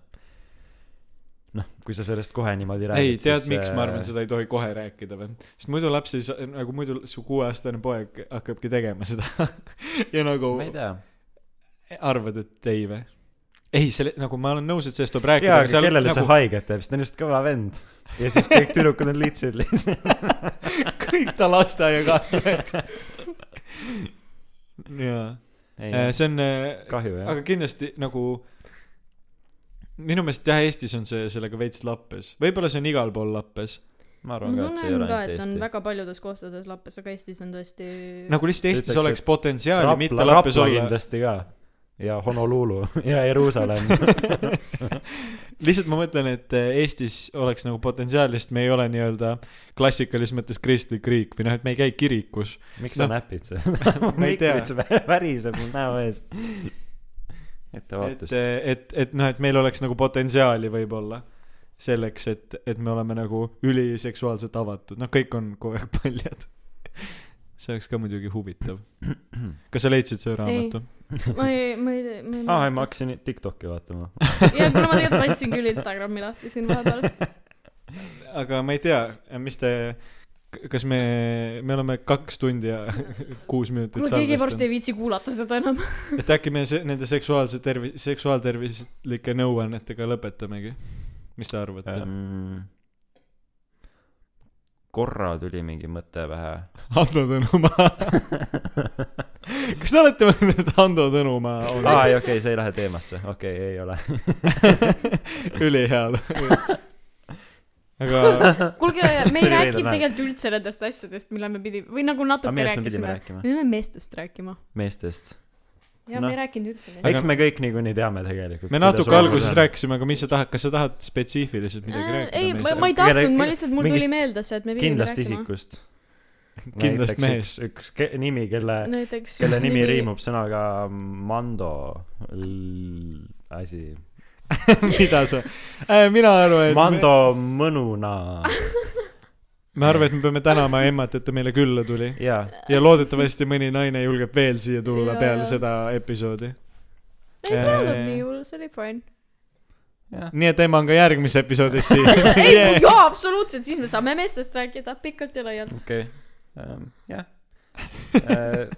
noh kui sa sellest kohe niimoodi räägid ei, tead, siis, miks ma arvan, äh, seda ei tohi kohe rääkida või? sest muidu laps ei saa, nagu muidu su kuueaastane poeg hakkabki tegema seda. Ja nagu ma ei tea. arvad, et ei või? ei, selle, nagu ma olen nõus, et sellest tuleb rääkida, jaa aga seal kellele nagu see haiget teeb sest ta on just kõva vend. Ja siis kõik tüdrukud on litsid lihtsalt. Kõik ta lasteaiakaaslased. jaa, ei see on äh, aga kindlasti nagu minu meelest jah, Eestis on see sellega veits lappes, võib-olla see on igal pool lappes. ma ma arvan ka et see ei ole ainult et on Eesti. väga paljudes kohtades lappes, aga Eestis on tõesti nagu lihtsalt Eestis Ütleks, oleks potentsiaali mitte Rapla, lappes Rapla olla, kindlasti ka. Ja Honolulu ja Jeruusalemm. Lihtsalt ma mõtlen, et äh, Eestis oleks nagu potentsiaali, sest me ei ole nii-öelda klassikalises mõttes kristlik riik või noh, et me ei käi kirikus. miks sa Noh, näpid seda? Ma ei tea. väriseb mul näo ees ettevaatust, et, et noh, et meil oleks nagu potentsiaali võib-olla selleks, et, et me oleme nagu üliseksuaalselt avatud, noh, kõik on kogu aeg paljad. see oleks ka muidugi huvitav. kas sa leidsid selle raamatu? ma ei, ma ei, ma ei aa ei ma hakkasin Tiktoki vaatama ja kuule ma tegelikult võtsin küll Instagrami lahti siin vahepeal aga ma ei tea, mis te, kas me, me oleme kaks tundi ja kuus minutit kuule keegi varsti ei viitsi kuulata seda enam et äkki me se- nende seksuaalse tervi-, seksuaaltervislike nõuannetega lõpetamegi? mis te arvate? ähm, korra tuli mingi mõte pähe Hando Tõnumaa. kas te olete mõelnud, et Hando Tõnumaa on aa ei okei okay, see ei lähe teemasse okei okay, ei ole ülihea? Aga kuulge me ei rääkinud tegelikult üldse nendest asjadest mille me pidi- või nagu natuke rääkisime. rääkima? Me pidime meestest rääkima. Meestest. Ja Noh. me ei rääkinud üldse meestest. Eks me kõik niikuinii teame tegelikult me natuke alguses. rääkisime, aga mis sa tahad, kas sa tahad spetsiifiliselt midagi Äh, rääkida ei ma, ei tahtnud ma lihtsalt mul tuli meelde see et me pidime kindlast rääkima. isikust. Kindlast mehest. üks, üks ke- nimi kelle kelle just nimi riimub sõnaga Mando asi mida sa? Äh,, mina arvan, et Mando mõnuna. Me, me arvame, et me peame tänama emmat, et ta meile külla tuli. Jaa. Ja loodetavasti mõni naine julgeb veel siia tulla Jaa, peale jaa. seda episoodi. ei see ei olnud Äh, nii hull see oli fine. Jah nii et ema on ka järgmises episoodis siin ei yeah.. jaa absoluutselt siis me saame meestest rääkida pikalt ja laialt. Okei. Ähm, jah. Äh,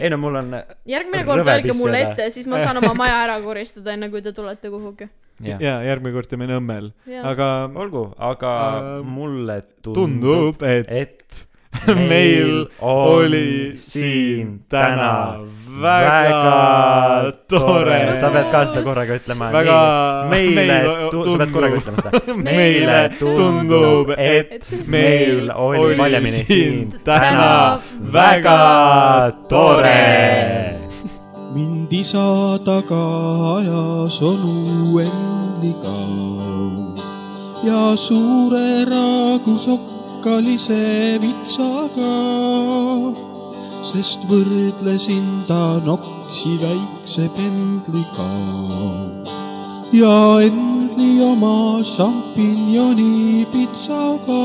ei no mul on järgmine kord öelge mulle ette siis ma saan oma maja ära koristada enne kui te tulete kuhugi. Jah ja järgmine kord teeme Nõmmel, aga olgu aga Ähm, mulle tundub tundub, et et meil oli siin täna väga tore. sa pead ka seda korraga ütlema väga meile sa pead korraga ütlema seda meile tundub, et meil oli siin siin täna väga tore. mind isa taga ajas onu Endliga ja suure raagusokkalise vitsaga, sest võrdlesin ta noksi väikse pendliga. Ja Endli oma šampinjoni pitsaga.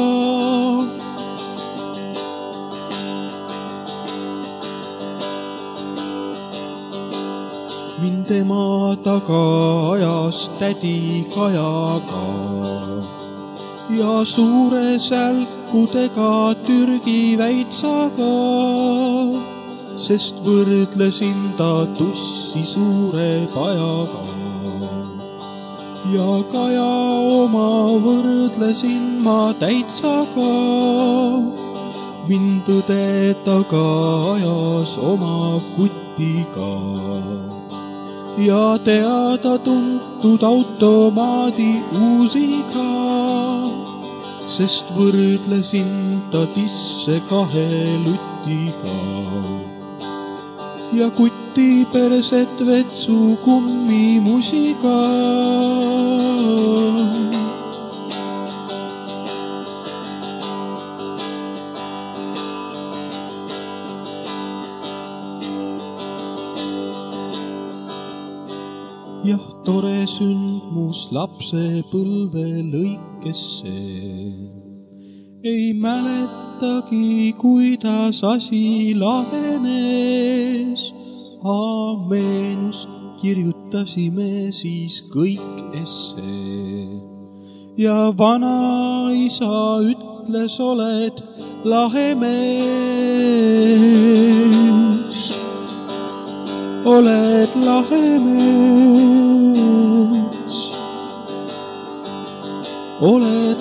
Mind tema taga ajas tädi Kajaga ja suure sälkudega Türgi väitsaga, sest võrdlesin ta tussi suure pajaga. ja Kaja oma võrdlesin ma täitsaga, mind õde taga ajas oma kutiga ja teada-tuntud automaadi uusiga, sest võrdlesin ta tisse kahe lutiga. ja kuti perset vetsu kummimusiga. Jah, tore sündmus lapsepõlve lõikes see. ei mäletagi, kuidas asi lahenes. meenus, kirjutasime siis kõik essee. ja vanaisa ütles, oled lahe mees oled lahe mees, oled lahe mees.